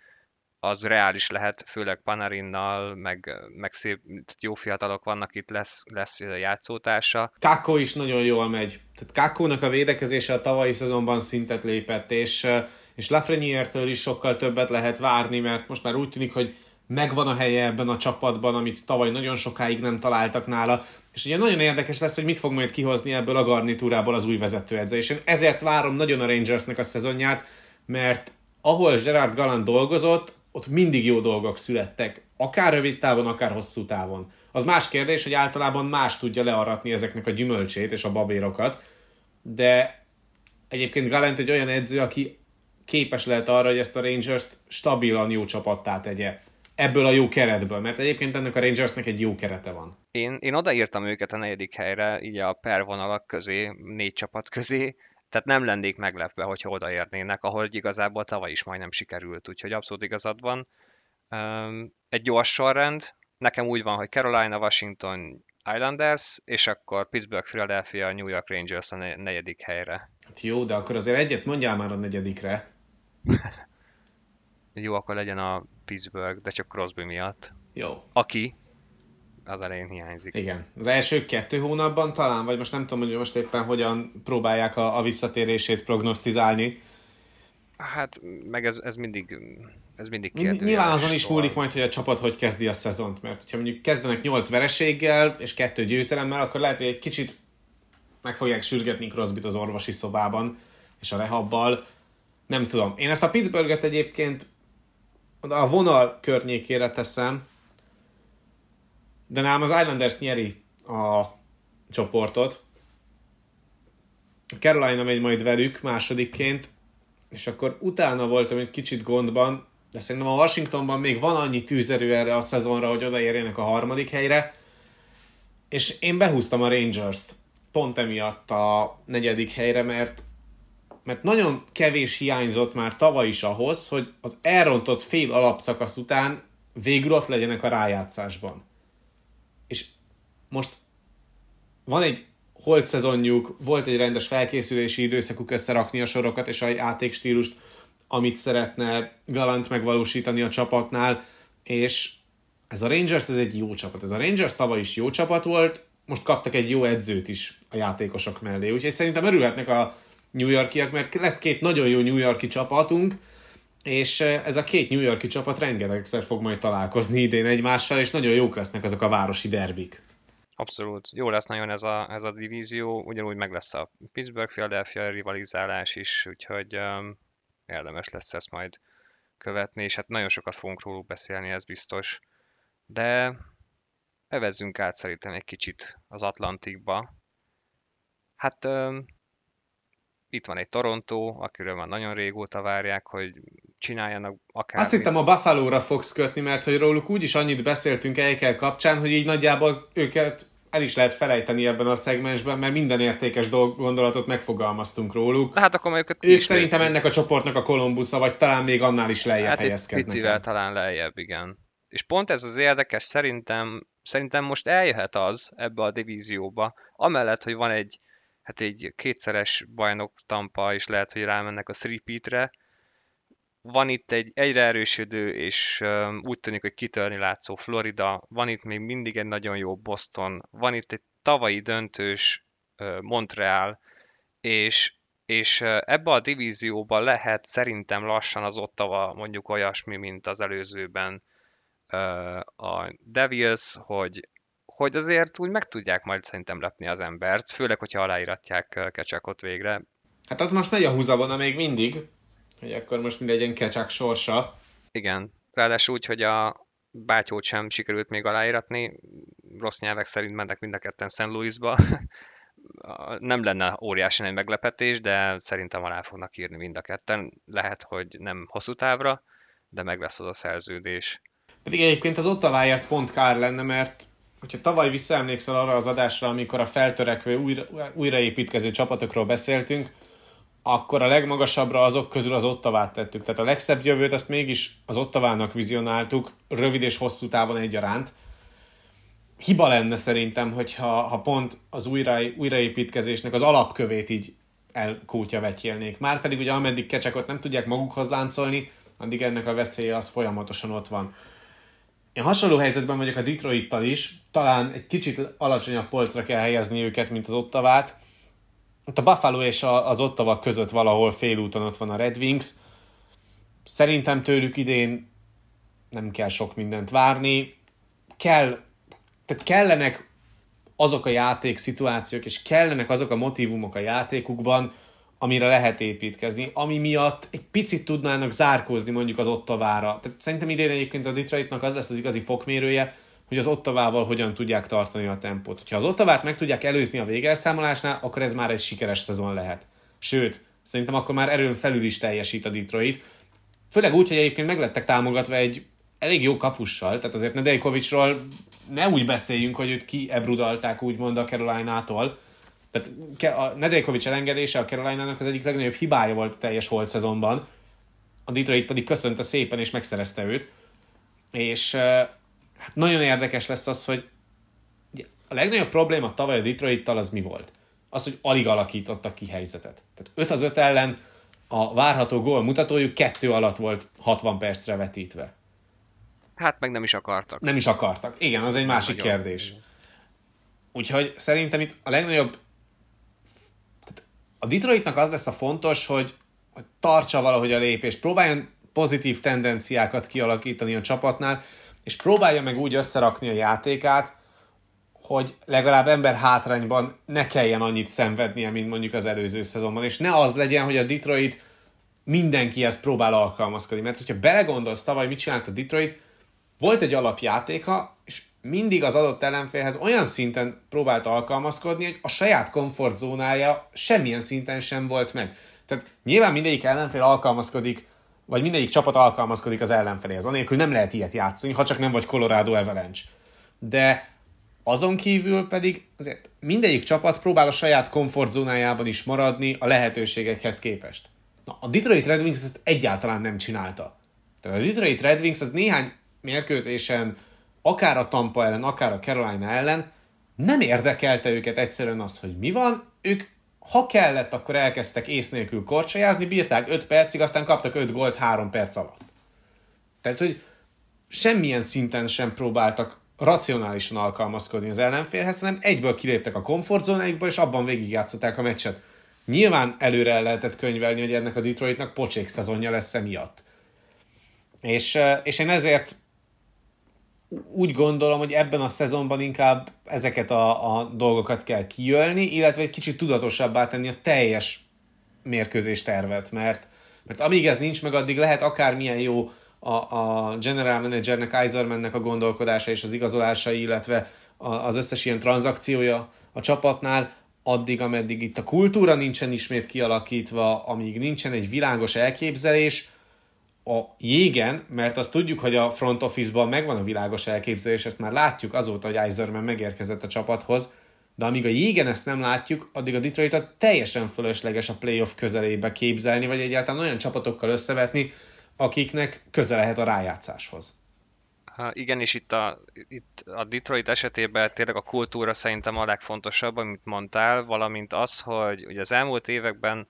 az reális lehet, főleg Panarinnal, meg, meg szép, jó fiatalok vannak itt, lesz, lesz játszótársa. Kákó is nagyon jól megy. Tehát Kákónak a védekezése a tavalyi szezonban szintet lépett, és, és Lafreniertől is sokkal többet lehet várni, mert most már úgy tűnik, hogy megvan a helye ebben a csapatban, amit tavaly nagyon sokáig nem találtak nála, és ugye nagyon érdekes lesz, hogy mit fog majd kihozni ebből a garnitúrából az új vezetőedző, és én ezért várom nagyon a Rangersnek a szezonját, mert ahol Gerard Gallant dolgozott, ott mindig jó dolgok születtek, akár rövid távon, akár hosszú távon. Az más kérdés, hogy általában más tudja learatni ezeknek a gyümölcsét és a babérokat, de egyébként Gallant egy olyan edző, aki képes lehet arra, hogy ezt a Rangers-t stabilan jó csapattá tegye ebből a jó keretből, mert egyébként ennek a Rangersnek egy jó kerete van. Én, én odaírtam őket a negyedik helyre, így a pervonalak közé, négy csapat közé, tehát nem lennék meglepve, hogyha odaérnének, ahol igazából tavaly is majdnem sikerült, úgyhogy abszolút igazad van. Egy gyors sorrend, nekem úgy van, hogy Carolina, Washington, Islanders, és akkor Pittsburgh, Philadelphia, New York Rangers a negyedik helyre. Hát jó, de akkor azért egyet mondjál már a negyedikre. [LAUGHS] jó, akkor legyen a Pittsburgh, de csak Crosby miatt. Jó. Aki az elején hiányzik. Igen. Az első kettő hónapban talán, vagy most nem tudom, hogy most éppen hogyan próbálják a, a visszatérését prognosztizálni. Hát, meg ez, ez mindig ez mindig kérdő. Nyilván azon is múlik majd, hogy a csapat hogy kezdi a szezont, mert ha mondjuk kezdenek 8 vereséggel és kettő győzelemmel, akkor lehet, hogy egy kicsit meg fogják sürgetni Crosbyt az orvosi szobában és a rehabbal. Nem tudom. Én ezt a Pittsburghet egyébként a vonal környékére teszem, de nálam az Islanders nyeri a csoportot. Carolina megy majd velük másodikként, és akkor utána voltam egy kicsit gondban, de szerintem a Washingtonban még van annyi tűzerő erre a szezonra, hogy odaérjenek a harmadik helyre, és én behúztam a Rangers-t pont emiatt a negyedik helyre, mert mert nagyon kevés hiányzott már tavaly is ahhoz, hogy az elrontott fél alapszakasz után végül ott legyenek a rájátszásban. És most van egy holt szezonjuk, volt egy rendes felkészülési időszakuk összerakni a sorokat és a játékstílust, amit szeretne Galant megvalósítani a csapatnál, és ez a Rangers ez egy jó csapat. Ez a Rangers tavaly is jó csapat volt, most kaptak egy jó edzőt is a játékosok mellé, úgyhogy szerintem örülhetnek a New Yorkiak, mert lesz két nagyon jó New Yorki csapatunk, és ez a két New Yorki csapat rengetegszer fog majd találkozni idén egymással, és nagyon jók lesznek azok a városi derbik. Abszolút. Jó lesz nagyon ez a, ez a divízió, ugyanúgy meg lesz a Pittsburgh-Philadelphia rivalizálás is, úgyhogy um, érdemes lesz ezt majd követni, és hát nagyon sokat fogunk róluk beszélni, ez biztos. De evezzünk át szerintem egy kicsit az Atlantikba. Hát um, itt van egy Toronto, akiről már nagyon régóta várják, hogy csináljanak akár. Azt hittem a Buffalo-ra fogsz kötni, mert hogy róluk úgyis annyit beszéltünk Eichel kapcsán, hogy így nagyjából őket el is lehet felejteni ebben a szegmensben, mert minden értékes dolg, gondolatot megfogalmaztunk róluk. De hát akkor őket ők szerintem ennek a csoportnak a Kolumbusza, vagy talán még annál is lejjebb hát helyezkednek. Picivel talán lejjebb, igen. És pont ez az érdekes, szerintem, szerintem most eljöhet az ebbe a divízióba, amellett, hogy van egy, hát egy kétszeres bajnok Tampa, és lehet, hogy rámennek a three van itt egy egyre erősödő, és úgy tűnik, hogy kitörni látszó Florida, van itt még mindig egy nagyon jó Boston, van itt egy tavalyi döntős Montreal, és, és ebbe a divízióba lehet szerintem lassan az Ottawa mondjuk olyasmi, mint az előzőben a Devils, hogy, hogy azért úgy meg tudják majd szerintem lepni az embert, főleg, hogyha aláíratják Kecsakot végre. Hát ott most megy a húzavona még mindig, hogy akkor most mi legyen kecsák sorsa. Igen, ráadásul úgy, hogy a bátyót sem sikerült még aláíratni, rossz nyelvek szerint mennek mind a ketten St. Louisba. [LAUGHS] nem lenne óriási egy meglepetés, de szerintem alá fognak írni mind a ketten. Lehet, hogy nem hosszú távra, de meg lesz az a szerződés. Pedig egyébként az Ottaváért pont kár lenne, mert hogyha tavaly visszaemlékszel arra az adásra, amikor a feltörekvő, újra, újraépítkező csapatokról beszéltünk, akkor a legmagasabbra azok közül az Ottavát tettük. Tehát a legszebb jövőt azt mégis az Ottavának vizionáltuk, rövid és hosszú távon egyaránt. Hiba lenne szerintem, hogyha ha pont az újra, újraépítkezésnek az alapkövét így elkútja vetyélnék. Már pedig ugye ameddig kecsekot nem tudják magukhoz láncolni, addig ennek a veszélye az folyamatosan ott van. Én hasonló helyzetben vagyok a Detroittal is, talán egy kicsit alacsonyabb polcra kell helyezni őket, mint az Ottavát, ott a Buffalo és az Ottawa között valahol félúton ott van a Red Wings. Szerintem tőlük idén nem kell sok mindent várni. Kell, tehát kellenek azok a játék szituációk, és kellenek azok a motivumok a játékukban, amire lehet építkezni, ami miatt egy picit tudnának zárkózni mondjuk az Ottavára. Tehát szerintem idén egyébként a Detroitnak az lesz az igazi fokmérője, hogy az Ottavával hogyan tudják tartani a tempót. Ha az Ottavát meg tudják előzni a végelszámolásnál, akkor ez már egy sikeres szezon lehet. Sőt, szerintem akkor már erőn felül is teljesít a Detroit. Főleg úgy, hogy egyébként meglettek támogatva egy elég jó kapussal, tehát azért Nedejkovicsról ne úgy beszéljünk, hogy őt kiebrudalták úgymond a Caroline-tól. Tehát a Nedejkovics elengedése a Caroline-nak az egyik legnagyobb hibája volt a teljes holt szezonban. A Detroit pedig köszönte szépen és megszerezte őt. És hát nagyon érdekes lesz az, hogy a legnagyobb probléma tavaly a Detroit-tal az mi volt? Az, hogy alig alakítottak ki helyzetet. Tehát 5 az 5 ellen a várható gól mutatójuk kettő alatt volt 60 percre vetítve. Hát meg nem is akartak. Nem is akartak. Igen, az egy nem másik nagyon. kérdés. Úgyhogy szerintem itt a legnagyobb a Detroitnak az lesz a fontos, hogy, hogy tartsa valahogy a lépést, próbáljon pozitív tendenciákat kialakítani a csapatnál, és próbálja meg úgy összerakni a játékát, hogy legalább ember hátrányban ne kelljen annyit szenvednie, mint mondjuk az előző szezonban, és ne az legyen, hogy a Detroit mindenkihez próbál alkalmazkodni, mert hogyha belegondolsz tavaly, mit csinált a Detroit, volt egy alapjátéka, és mindig az adott ellenfélhez olyan szinten próbált alkalmazkodni, hogy a saját komfortzónája semmilyen szinten sem volt meg. Tehát nyilván mindegyik ellenfél alkalmazkodik vagy mindegyik csapat alkalmazkodik az ellenfeléhez. Anélkül nem lehet ilyet játszani, ha csak nem vagy Colorado Avalanche. De azon kívül pedig azért mindegyik csapat próbál a saját komfortzónájában is maradni a lehetőségekhez képest. Na, a Detroit Red Wings ezt egyáltalán nem csinálta. Tehát a Detroit Red Wings az néhány mérkőzésen, akár a Tampa ellen, akár a Carolina ellen, nem érdekelte őket egyszerűen az, hogy mi van, ők ha kellett, akkor elkezdtek ész nélkül korcsajázni, bírták 5 percig, aztán kaptak 5 gólt 3 perc alatt. Tehát, hogy semmilyen szinten sem próbáltak racionálisan alkalmazkodni az ellenfélhez, hanem egyből kiléptek a komfortzónájukba, és abban végigjátszották a meccset. Nyilván előre el lehetett könyvelni, hogy ennek a Detroitnak pocsék szezonja lesz emiatt. És, és én ezért úgy gondolom, hogy ebben a szezonban inkább ezeket a, a dolgokat kell kijölni, illetve egy kicsit tudatosabbá tenni a teljes mérkőzés tervet, mert, mert amíg ez nincs meg, addig lehet akármilyen jó a, a general managernek, Eisermannek a gondolkodása és az igazolásai, illetve az összes ilyen tranzakciója a csapatnál, addig, ameddig itt a kultúra nincsen ismét kialakítva, amíg nincsen egy világos elképzelés, a jégen, mert azt tudjuk, hogy a front office-ban megvan a világos elképzelés, ezt már látjuk azóta, hogy Eiserman megérkezett a csapathoz, de amíg a jégen ezt nem látjuk, addig a Detroitot teljesen fölösleges a playoff közelébe képzelni, vagy egyáltalán olyan csapatokkal összevetni, akiknek köze lehet a rájátszáshoz. Ha igen, és itt a, itt a Detroit esetében tényleg a kultúra szerintem a legfontosabb, amit mondtál, valamint az, hogy ugye az elmúlt években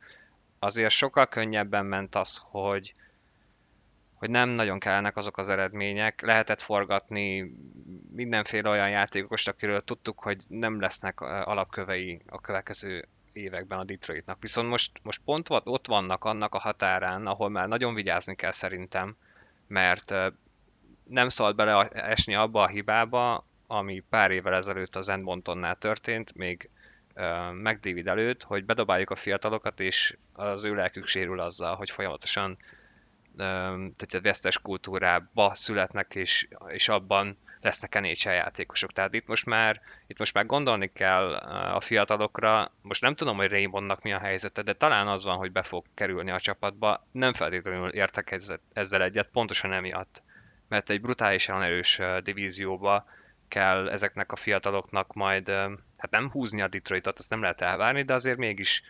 azért sokkal könnyebben ment az, hogy, hogy nem nagyon kellnek azok az eredmények. Lehetett forgatni mindenféle olyan játékost, akiről tudtuk, hogy nem lesznek alapkövei a következő években a Detroitnak. Viszont most, most pont ott vannak annak a határán, ahol már nagyon vigyázni kell szerintem, mert nem szabad bele esni abba a hibába, ami pár évvel ezelőtt az Edmontonnál történt, még uh, meg David előtt, hogy bedobáljuk a fiatalokat, és az ő lelkük sérül azzal, hogy folyamatosan tehát egy vesztes kultúrába születnek, és, és abban lesznek NHL játékosok. Tehát itt most már, itt most már gondolni kell a fiatalokra. Most nem tudom, hogy Raymondnak mi a helyzete, de talán az van, hogy be fog kerülni a csapatba. Nem feltétlenül értek ezzel egyet, pontosan emiatt. Mert egy brutálisan erős divízióba kell ezeknek a fiataloknak majd, hát nem húzni a Detroitot, azt nem lehet elvárni, de azért mégis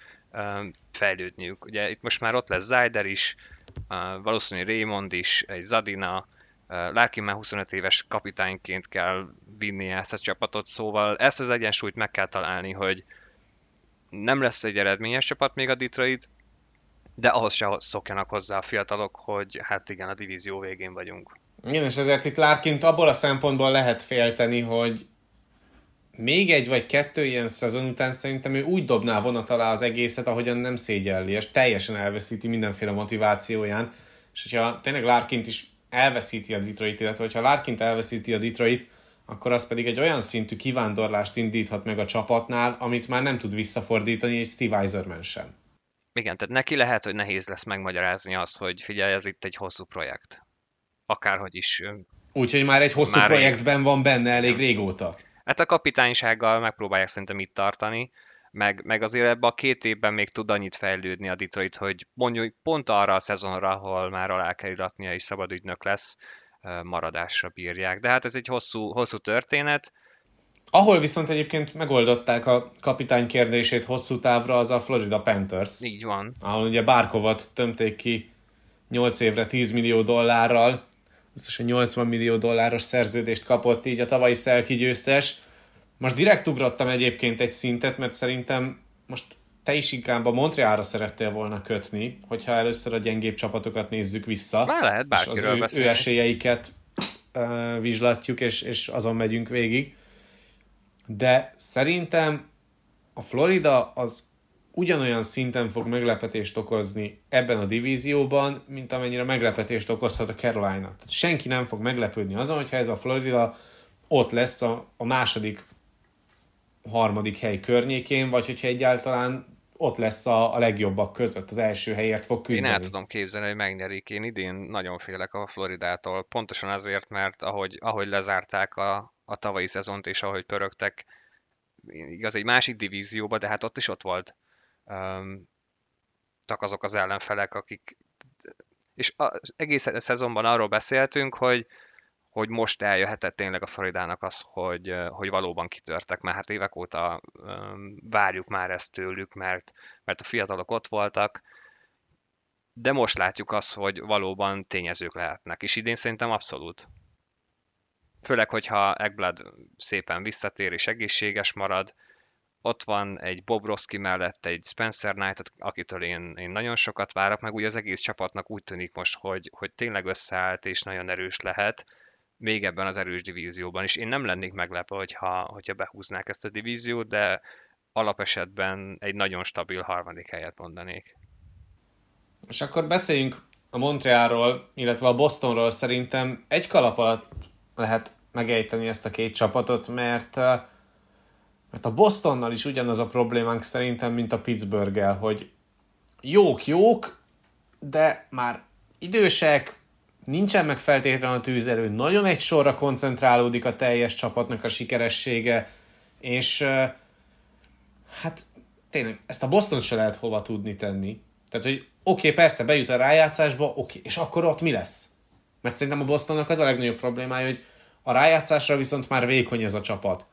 fejlődniük. Ugye itt most már ott lesz Zyder is, valószínűleg Raymond is, egy Zadina, Larkin már 25 éves kapitányként kell vinni ezt a csapatot, szóval ezt az egyensúlyt meg kell találni, hogy nem lesz egy eredményes csapat még a Detroit, de ahhoz se szokjanak hozzá a fiatalok, hogy hát igen, a divízió végén vagyunk. Igen, és ezért itt Larkint abból a szempontból lehet félteni, hogy még egy vagy kettő ilyen szezon után szerintem ő úgy dobná vonat alá az egészet, ahogyan nem szégyelli, és teljesen elveszíti mindenféle motivációján. És hogyha tényleg Larkint is elveszíti a Detroit, illetve hogyha Larkint elveszíti a Detroit, akkor az pedig egy olyan szintű kivándorlást indíthat meg a csapatnál, amit már nem tud visszafordítani egy Steve Eiserman sem. Igen, tehát neki lehet, hogy nehéz lesz megmagyarázni azt, hogy figyelj, ez itt egy hosszú projekt. Akárhogy is. Úgyhogy már egy hosszú már projektben van benne elég régóta. Hát a kapitánysággal megpróbálják szerintem itt tartani, meg, meg azért ebbe a két évben még tud annyit fejlődni a Detroit, hogy mondjuk pont arra a szezonra, ahol már alá kell iratnia és szabad ügynök lesz, maradásra bírják. De hát ez egy hosszú, hosszú történet. Ahol viszont egyébként megoldották a kapitány kérdését hosszú távra, az a Florida Panthers. Így van. Ahol ugye Barkovat tömték ki 8 évre 10 millió dollárral, összesen 80 millió dolláros szerződést kapott így a tavalyi Szelki győztes. Most direkt ugrottam egyébként egy szintet, mert szerintem most te is inkább a Montrealra szerettél volna kötni, hogyha először a gyengébb csapatokat nézzük vissza. Már lehet és az ő, ő esélyeiket uh, vizslatjuk, és, és azon megyünk végig. De szerintem a Florida az ugyanolyan szinten fog meglepetést okozni ebben a divízióban, mint amennyire meglepetést okozhat a Carolina. Tehát senki nem fog meglepődni azon, hogyha ez a Florida ott lesz a, a második, harmadik hely környékén, vagy hogyha egyáltalán ott lesz a, a legjobbak között, az első helyért fog küzdeni. Én el tudom képzelni, hogy megnyerik. Én idén nagyon félek a Floridától, pontosan azért, mert ahogy, ahogy lezárták a, a tavalyi szezont, és ahogy pörögtek, igaz, egy másik divízióba, de hát ott is ott volt um, azok az ellenfelek, akik... És az egész szezonban arról beszéltünk, hogy, hogy most eljöhetett tényleg a Floridának az, hogy, hogy valóban kitörtek, mert hát évek óta várjuk már ezt tőlük, mert, mert a fiatalok ott voltak, de most látjuk azt, hogy valóban tényezők lehetnek, és idén szerintem abszolút. Főleg, hogyha Egblad szépen visszatér és egészséges marad, ott van egy Bobrovski mellett egy Spencer Knight, akitől én, én nagyon sokat várok, meg úgy az egész csapatnak úgy tűnik most, hogy, hogy tényleg összeállt és nagyon erős lehet, még ebben az erős divízióban is. Én nem lennék meglepve, hogyha, hogyha behúznák ezt a divíziót, de alapesetben egy nagyon stabil harmadik helyet mondanék. És akkor beszéljünk a Montrealról, illetve a Bostonról szerintem egy kalap alatt lehet megejteni ezt a két csapatot, mert, mert a Bostonnal is ugyanaz a problémánk szerintem, mint a Pittsburgh-el, hogy jók-jók, de már idősek, nincsen meg feltétlenül a tűzerő, nagyon egy sorra koncentrálódik a teljes csapatnak a sikeressége, és hát tényleg ezt a Boston se lehet hova tudni tenni. Tehát, hogy oké, okay, persze bejut a rájátszásba, oké, okay, és akkor ott mi lesz? Mert szerintem a Bostonnak az a legnagyobb problémája, hogy a rájátszásra viszont már vékony ez a csapat.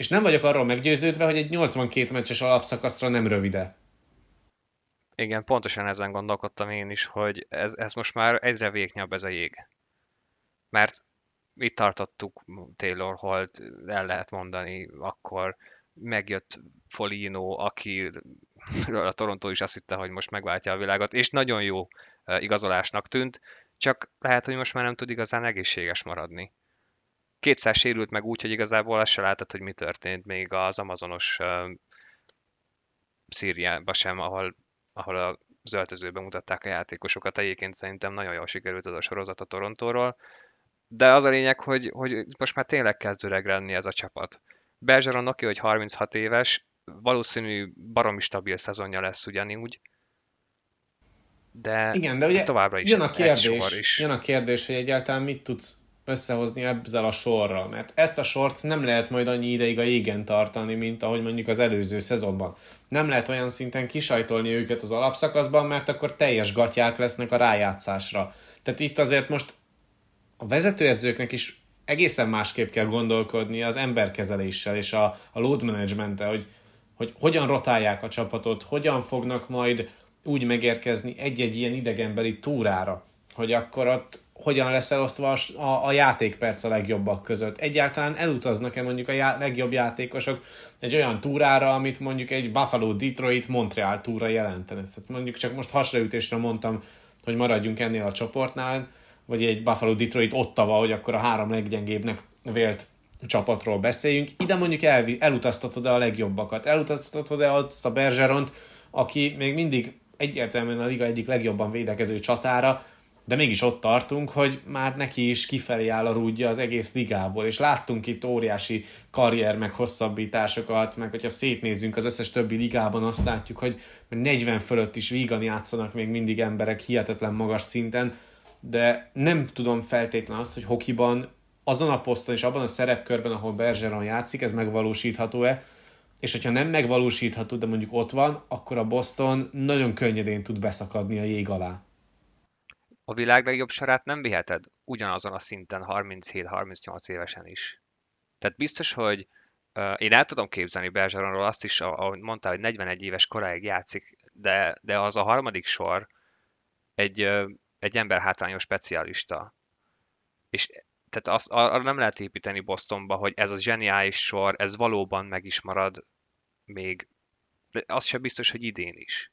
És nem vagyok arról meggyőződve, hogy egy 82 meccses alapszakaszra nem rövide. Igen, pontosan ezen gondolkodtam én is, hogy ez, ez most már egyre véknyabb ez a jég. Mert itt tartottuk Taylor Holt, el lehet mondani, akkor megjött Folino, aki [LAUGHS] a Toronto is azt hitte, hogy most megváltja a világot, és nagyon jó igazolásnak tűnt, csak lehet, hogy most már nem tud igazán egészséges maradni. Kétszer sérült meg úgy, hogy igazából azt se láttad, hogy mi történt még az amazonos uh, Szíriában sem, ahol, ahol az öltözőben mutatták a játékosokat. Egyébként szerintem nagyon jól sikerült az a sorozat a Torontóról. De az a lényeg, hogy, hogy most már tényleg kezd öreg lenni ez a csapat. Bergeron oké, hogy 36 éves, valószínű baromi stabil szezonja lesz ugyanúgy, de, Igen, de ugye továbbra is jön a kérdés, is. Jön a kérdés, hogy egyáltalán mit tudsz összehozni ezzel a sorral, mert ezt a sort nem lehet majd annyi ideig a égen tartani, mint ahogy mondjuk az előző szezonban. Nem lehet olyan szinten kisajtolni őket az alapszakaszban, mert akkor teljes gatyák lesznek a rájátszásra. Tehát itt azért most a vezetőedzőknek is egészen másképp kell gondolkodni az emberkezeléssel és a, a load management hogy, hogy hogyan rotálják a csapatot, hogyan fognak majd úgy megérkezni egy-egy ilyen idegenbeli túrára, hogy akkor ott hogyan lesz elosztva a, a, játékperc a legjobbak között. Egyáltalán elutaznak-e mondjuk a já, legjobb játékosok egy olyan túrára, amit mondjuk egy Buffalo, Detroit, Montreal túra jelentene. Tehát mondjuk csak most hasraütésre mondtam, hogy maradjunk ennél a csoportnál, vagy egy Buffalo, Detroit, Ottawa, hogy akkor a három leggyengébbnek vélt csapatról beszéljünk. Ide mondjuk el, elutaztatod-e a legjobbakat, elutaztatod-e azt a Bergeront, aki még mindig egyértelműen a liga egyik legjobban védekező csatára, de mégis ott tartunk, hogy már neki is kifelé áll a rúdja az egész ligából, és láttunk itt óriási karrier meg hosszabbításokat, meg hogyha szétnézünk az összes többi ligában, azt látjuk, hogy 40 fölött is vígan játszanak még mindig emberek hihetetlen magas szinten, de nem tudom feltétlenül azt, hogy hokiban azon a poszton és abban a szerepkörben, ahol Bergeron játszik, ez megvalósítható-e, és hogyha nem megvalósítható, de mondjuk ott van, akkor a Boston nagyon könnyedén tud beszakadni a jég alá. A világ legjobb sorát nem viheted ugyanazon a szinten 37-38 évesen is. Tehát biztos, hogy uh, én el tudom képzelni Bergeronról azt is, ahogy mondtál, hogy 41 éves koráig játszik, de, de az a harmadik sor egy, uh, egy ember hátrányos specialista. És tehát azt, arra nem lehet építeni Bostonba, hogy ez a zseniális sor, ez valóban meg is marad még, de az sem biztos, hogy idén is.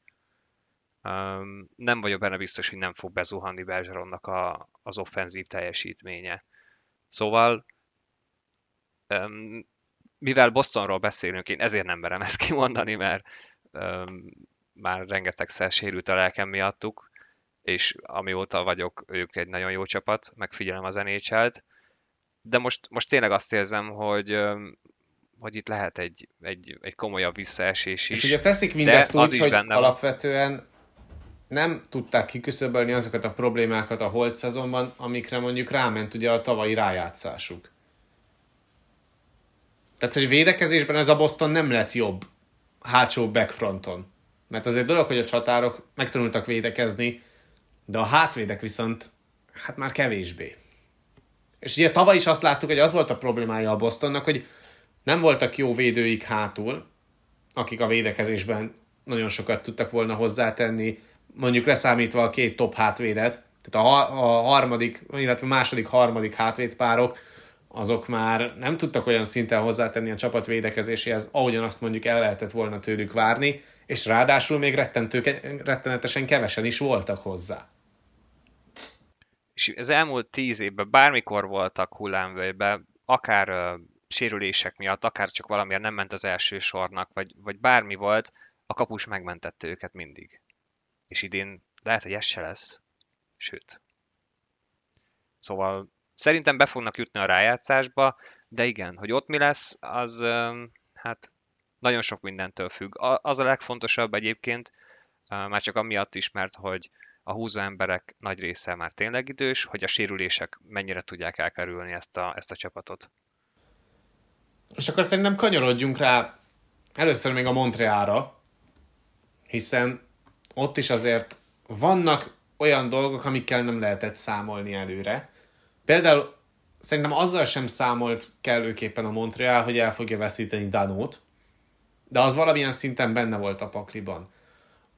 Nem vagyok benne biztos, hogy nem fog bezuhanni Bergeronnak a, az offenzív teljesítménye. Szóval, mivel Bostonról beszélünk, én ezért nem merem ezt kimondani, mert már rengetegszer sérült a lelkem miattuk, és amióta vagyok, ők egy nagyon jó csapat, megfigyelem az nhl de most, most tényleg azt érzem, hogy hogy itt lehet egy, egy, egy komolyabb visszaesés is. És ugye teszik mindezt úgy, hogy alapvetően nem tudták kiküszöbölni azokat a problémákat a holt szezonban, amikre mondjuk ráment ugye a tavalyi rájátszásuk. Tehát, hogy védekezésben ez a Boston nem lett jobb hátsó backfronton. Mert azért dolog, hogy a csatárok megtanultak védekezni, de a hátvédek viszont hát már kevésbé. És ugye tavaly is azt láttuk, hogy az volt a problémája a Bostonnak, hogy nem voltak jó védőik hátul, akik a védekezésben nagyon sokat tudtak volna hozzátenni, mondjuk leszámítva a két top hátvédet, tehát a, a harmadik, illetve második, harmadik hátvédpárok, azok már nem tudtak olyan szinten hozzátenni a csapat védekezéséhez, ahogyan azt mondjuk el lehetett volna tőlük várni, és ráadásul még rettentő, rettenetesen kevesen is voltak hozzá. És az elmúlt tíz évben bármikor voltak hullámvölgyben, akár uh, sérülések miatt, akár csak valamiért nem ment az első sornak, vagy, vagy bármi volt, a kapus megmentette őket mindig. És idén lehet, hogy ez se lesz. Sőt. Szóval Szerintem be fognak jutni a rájátszásba, de igen, hogy ott mi lesz, az hát nagyon sok mindentől függ. Az a legfontosabb egyébként, már csak amiatt is, mert hogy a húzó emberek nagy része már tényleg idős, hogy a sérülések mennyire tudják elkerülni ezt a, ezt a csapatot. És akkor szerintem kanyarodjunk rá először még a Montrealra, hiszen ott is azért vannak olyan dolgok, amikkel nem lehetett számolni előre. Például szerintem azzal sem számolt kellőképpen a Montreal, hogy el fogja veszíteni Danót, de az valamilyen szinten benne volt a pakliban.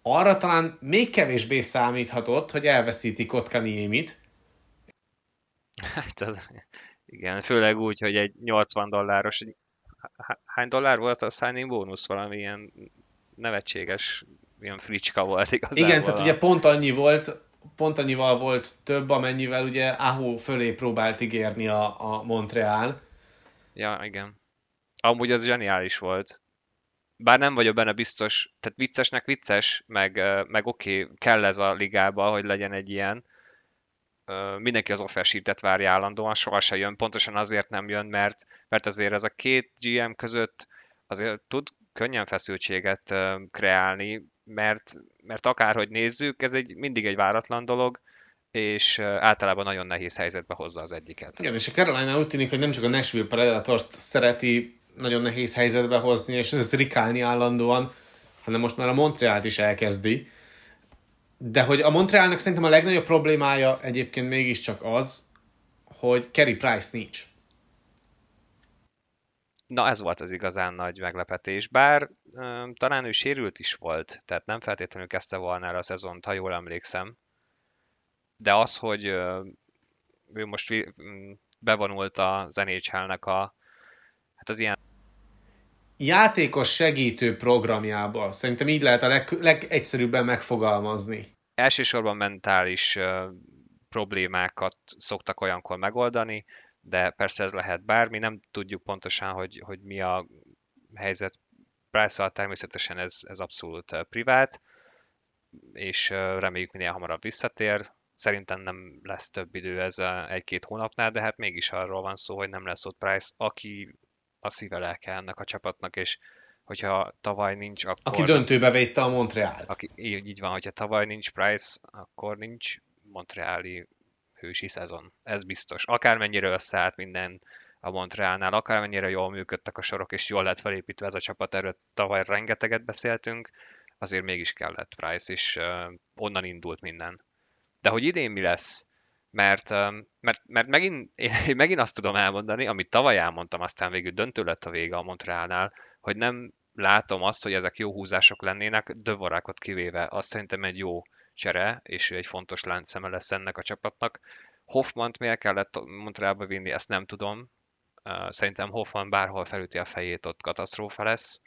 Arra talán még kevésbé számíthatott, hogy elveszíti Kotkaniémit. Hát az, igen, főleg úgy, hogy egy 80 dolláros, hány dollár volt a signing bónusz? Valami ilyen nevetséges, ilyen fricska volt igazából. Igen, tehát ugye pont annyi volt, pont annyival volt több, amennyivel ugye Aho fölé próbált ígérni a, a Montreal. Ja, igen. Amúgy az zseniális volt. Bár nem vagyok benne biztos, tehát viccesnek vicces, meg, meg oké, okay, kell ez a ligába, hogy legyen egy ilyen. Mindenki az offer sheetet várja állandóan, sohasem jön, pontosan azért nem jön, mert, mert azért ez a két GM között azért tud könnyen feszültséget kreálni, mert, mert akárhogy nézzük, ez egy, mindig egy váratlan dolog, és általában nagyon nehéz helyzetbe hozza az egyiket. Igen, és a Carolina úgy tűnik, hogy nem csak a Nashville predators szereti nagyon nehéz helyzetbe hozni, és ez rikálni állandóan, hanem most már a Montrealt is elkezdi. De hogy a Montrealnak szerintem a legnagyobb problémája egyébként mégiscsak az, hogy Kerry Price nincs. Na ez volt az igazán nagy meglepetés, bár um, talán ő sérült is volt, tehát nem feltétlenül kezdte volna el a szezont, ha jól emlékszem. De az, hogy uh, ő most bevonult a NHL-nek a, hát az ilyen játékos segítő programjába. Szerintem így lehet a leg, legegyszerűbben megfogalmazni. Elsősorban mentális uh, problémákat szoktak olyankor megoldani, de persze ez lehet bármi, nem tudjuk pontosan, hogy, hogy mi a helyzet price természetesen ez, ez abszolút privát, és reméljük minél hamarabb visszatér. Szerintem nem lesz több idő ez egy-két hónapnál, de hát mégis arról van szó, hogy nem lesz ott Price, aki a szíve lelke ennek a csapatnak, és hogyha tavaly nincs, akkor... Aki döntőbe védte a Montrealt. Aki, így, így van, hogyha tavaly nincs Price, akkor nincs Montreali hősi szezon. Ez biztos. Akármennyire összeállt minden a Montrealnál, akármennyire jól működtek a sorok, és jól lett felépítve ez a csapat, erről tavaly rengeteget beszéltünk, azért mégis kellett Price, és uh, onnan indult minden. De hogy idén mi lesz, mert, mert, mert megint, én megint azt tudom elmondani, amit tavaly elmondtam, aztán végül döntő lett a vége a Montrealnál, hogy nem látom azt, hogy ezek jó húzások lennének, Dövorákot kivéve. Azt szerintem egy jó csere, és ő egy fontos láncszeme lesz ennek a csapatnak. Hoffmant miért kellett Montrealba vinni, ezt nem tudom. Szerintem Hoffman bárhol felüti a fejét, ott katasztrófa lesz.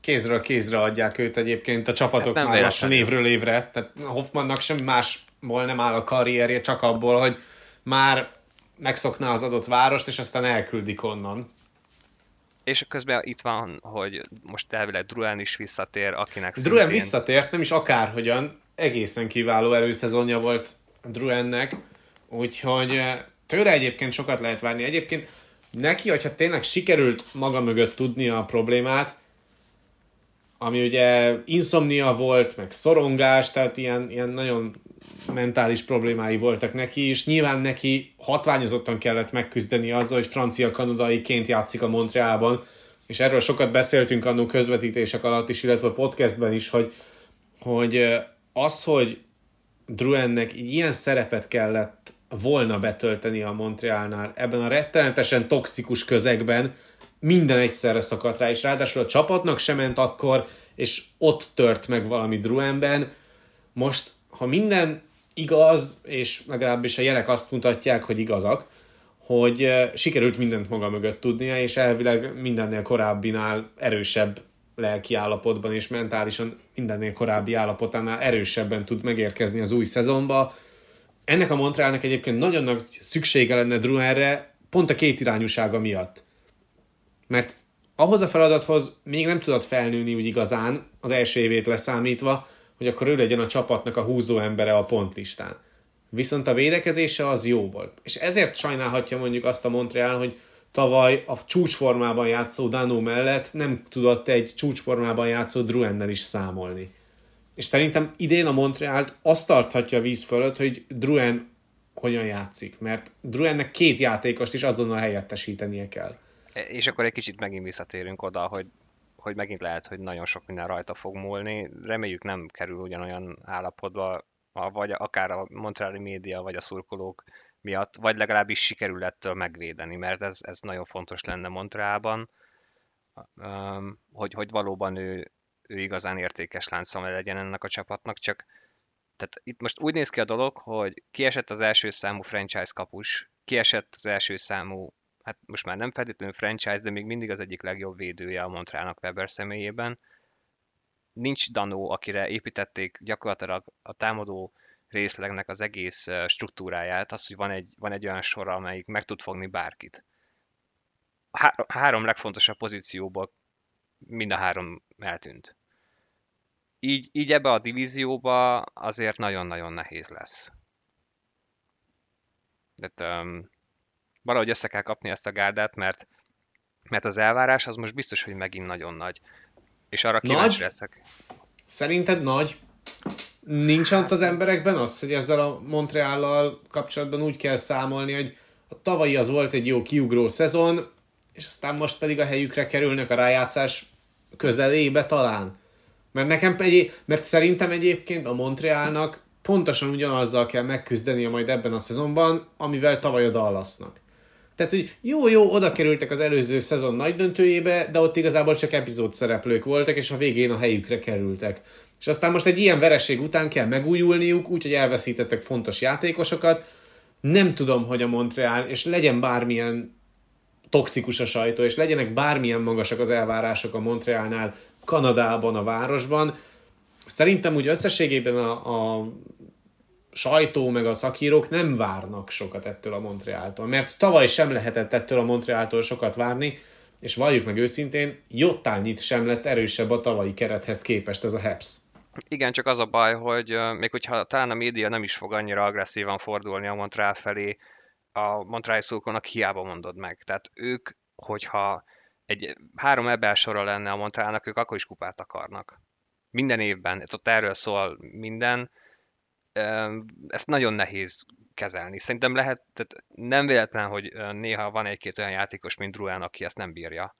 Kézről kézre adják őt egyébként a csapatok hát már lassan évről évre. Tehát Hoffmannak semmi másból nem áll a karrierje, csak abból, hogy már megszokná az adott várost, és aztán elküldik onnan. És közben itt van, hogy most elvileg Druen is visszatér, akinek szintén... Druen visszatért, nem is akárhogyan, egészen kiváló előszezonja volt Druennek, úgyhogy eh, tőle egyébként sokat lehet várni. Egyébként neki, hogyha tényleg sikerült maga mögött tudni a problémát, ami ugye insomnia volt, meg szorongás, tehát ilyen, ilyen nagyon mentális problémái voltak neki is. Nyilván neki hatványozottan kellett megküzdeni azzal, hogy francia-kanadaiként játszik a Montrealban, és erről sokat beszéltünk annó közvetítések alatt is, illetve podcastben is, hogy, hogy az, hogy Druennek ilyen szerepet kellett volna betölteni a Montrealnál ebben a rettenetesen toxikus közegben, minden egyszerre szakadt rá, és ráadásul a csapatnak sem ment akkor, és ott tört meg valami Druenben. Most, ha minden igaz, és legalábbis a jelek azt mutatják, hogy igazak, hogy eh, sikerült mindent maga mögött tudnia, és elvileg mindennél korábbinál erősebb lelki állapotban és mentálisan mindennél korábbi állapotánál erősebben tud megérkezni az új szezonba. Ennek a Montrealnak egyébként nagyon nagy szüksége lenne Druenre, pont a két irányúsága miatt. Mert ahhoz a feladathoz még nem tudott felnőni úgy igazán, az első évét leszámítva, hogy akkor ő legyen a csapatnak a húzó embere a pontlistán. viszont a védekezése az jó volt. És ezért sajnálhatja mondjuk azt a Montreal, hogy tavaly a csúcsformában játszó Danu mellett nem tudott egy csúcsformában játszó Druennel is számolni. És szerintem idén a Montrealt azt tarthatja a víz fölött, hogy Druen hogyan játszik, mert Druennek két játékost is azonnal helyettesítenie kell. E, és akkor egy kicsit megint visszatérünk oda, hogy, hogy megint lehet, hogy nagyon sok minden rajta fog múlni. Reméljük nem kerül ugyanolyan állapotba, vagy akár a Montreali média, vagy a szurkolók miatt, vagy legalábbis sikerül ettől megvédeni, mert ez, ez nagyon fontos lenne Montrealban, hogy, hogy valóban ő, ő igazán értékes láncszeme legyen ennek a csapatnak, csak tehát itt most úgy néz ki a dolog, hogy kiesett az első számú franchise kapus, kiesett az első számú, hát most már nem feltétlenül franchise, de még mindig az egyik legjobb védője a Montrealnak Weber személyében. Nincs Danó, akire építették gyakorlatilag a támadó részlegnek az egész struktúráját, az, hogy van egy, van egy olyan sor, amelyik meg tud fogni bárkit. Há- három legfontosabb pozícióból mind a három eltűnt. Így, így ebbe a divízióba azért nagyon-nagyon nehéz lesz. De um, valahogy össze kell kapni ezt a gárdát, mert, mert az elvárás az most biztos, hogy megint nagyon nagy. És arra kíváncsi leszek. Szerinted nagy? Nincs ott az emberekben az, hogy ezzel a Montreallal kapcsolatban úgy kell számolni, hogy a tavalyi az volt egy jó kiugró szezon, és aztán most pedig a helyükre kerülnek a rájátszás közelébe talán. Mert nekem egy, mert szerintem egyébként a Montrealnak pontosan ugyanazzal kell megküzdenie majd ebben a szezonban, amivel tavaly a Dallasnak. Tehát, hogy jó-jó, oda kerültek az előző szezon nagy döntőjébe, de ott igazából csak epizód szereplők voltak, és a végén a helyükre kerültek. És aztán most egy ilyen vereség után kell megújulniuk, úgyhogy elveszítettek fontos játékosokat. Nem tudom, hogy a Montreal, és legyen bármilyen toxikus a sajtó, és legyenek bármilyen magasak az elvárások a Montrealnál, Kanadában, a városban. Szerintem úgy összességében a, a sajtó meg a szakírók nem várnak sokat ettől a Montrealtól, mert tavaly sem lehetett ettől a Montrealtól sokat várni, és valljuk meg őszintén, jottányit sem lett erősebb a tavalyi kerethez képest ez a Habs. Igen, csak az a baj, hogy még hogyha talán a média nem is fog annyira agresszívan fordulni a Montreal felé, a Montreal szurkolónak hiába mondod meg. Tehát ők, hogyha egy három ebben sora lenne a Montrealnak, ők akkor is kupát akarnak. Minden évben, ez ott erről szól minden, ezt nagyon nehéz kezelni. Szerintem lehet, tehát nem véletlen, hogy néha van egy-két olyan játékos, mint Druán, aki ezt nem bírja.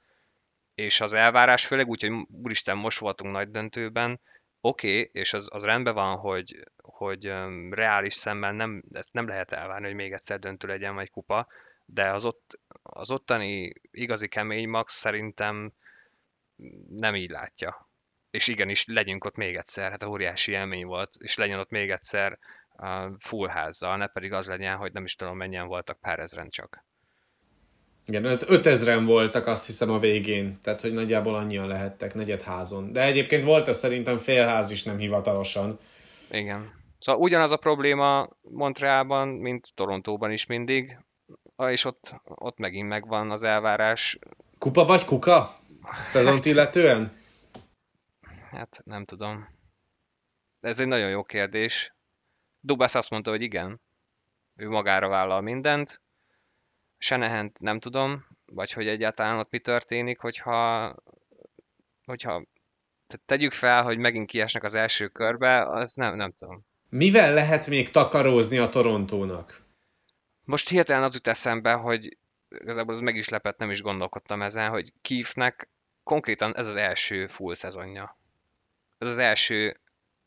És az elvárás, főleg úgy, hogy úristen, most voltunk nagy döntőben, oké, okay, és az, az rendben van, hogy, hogy um, reális szemben nem, ezt nem lehet elvárni, hogy még egyszer döntő legyen vagy kupa, de az, ott, az ottani igazi kemény max szerintem nem így látja. És igenis, legyünk ott még egyszer, hát a óriási élmény volt, és legyen ott még egyszer a full házzal, ne pedig az legyen, hogy nem is tudom mennyien voltak pár ezren csak. Igen, 5000-en voltak azt hiszem a végén, tehát hogy nagyjából annyian lehettek negyed házon. De egyébként volt ez szerintem félház is nem hivatalosan. Igen. Szóval ugyanaz a probléma Montrealban, mint Torontóban is mindig, és ott, ott megint megvan az elvárás. Kupa vagy kuka? Szezont illetően? Hát nem tudom. Ez egy nagyon jó kérdés. Dubász azt mondta, hogy igen. Ő magára vállal mindent, Senehent nem tudom, vagy hogy egyáltalán ott mi történik, hogyha, hogyha tehát tegyük fel, hogy megint kiesnek az első körbe, az nem, nem tudom. Mivel lehet még takarózni a Torontónak? Most hirtelen az jut eszembe, hogy igazából az meg is lepett, nem is gondolkodtam ezen, hogy Kiefnek konkrétan ez az első full szezonja. Ez az első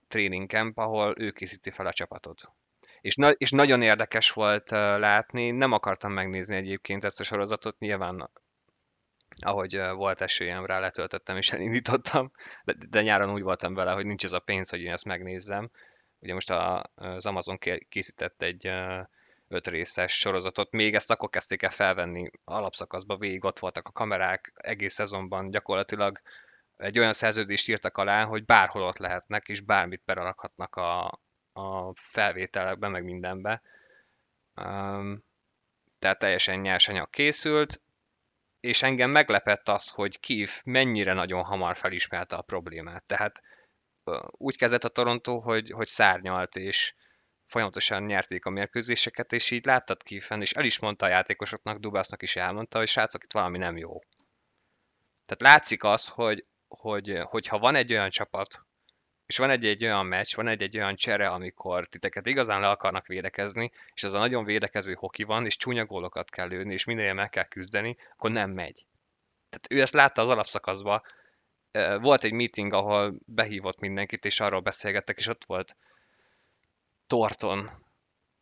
training camp, ahol ő készíti fel a csapatot. És, na- és nagyon érdekes volt uh, látni, nem akartam megnézni egyébként ezt a sorozatot, nyilván ahogy uh, volt esélyem rá, letöltöttem és elindítottam, de, de nyáron úgy voltam vele, hogy nincs ez a pénz, hogy én ezt megnézzem. Ugye most a, az Amazon készített egy uh, öt részes sorozatot, még ezt akkor kezdték el felvenni alapszakaszba, végig ott voltak a kamerák, egész szezonban gyakorlatilag egy olyan szerződést írtak alá, hogy bárhol ott lehetnek, és bármit berakhatnak a, a felvételekbe, meg mindenbe. Um, tehát teljesen nyersanyag készült, és engem meglepett az, hogy Kiev mennyire nagyon hamar felismerte a problémát. Tehát úgy kezdett a Toronto, hogy, hogy szárnyalt, és folyamatosan nyerték a mérkőzéseket, és így láttad ki fenn, és el is mondta a játékosoknak, Dubásznak is elmondta, hogy srácok, itt valami nem jó. Tehát látszik az, hogy, hogy, hogyha van egy olyan csapat, és van egy-egy olyan meccs, van egy-egy olyan csere, amikor titeket igazán le akarnak védekezni, és ez a nagyon védekező hoki van, és csúnya gólokat kell lőni, és minél meg kell küzdeni, akkor nem megy. Tehát ő ezt látta az alapszakaszban. Volt egy meeting, ahol behívott mindenkit, és arról beszélgettek, és ott volt Torton,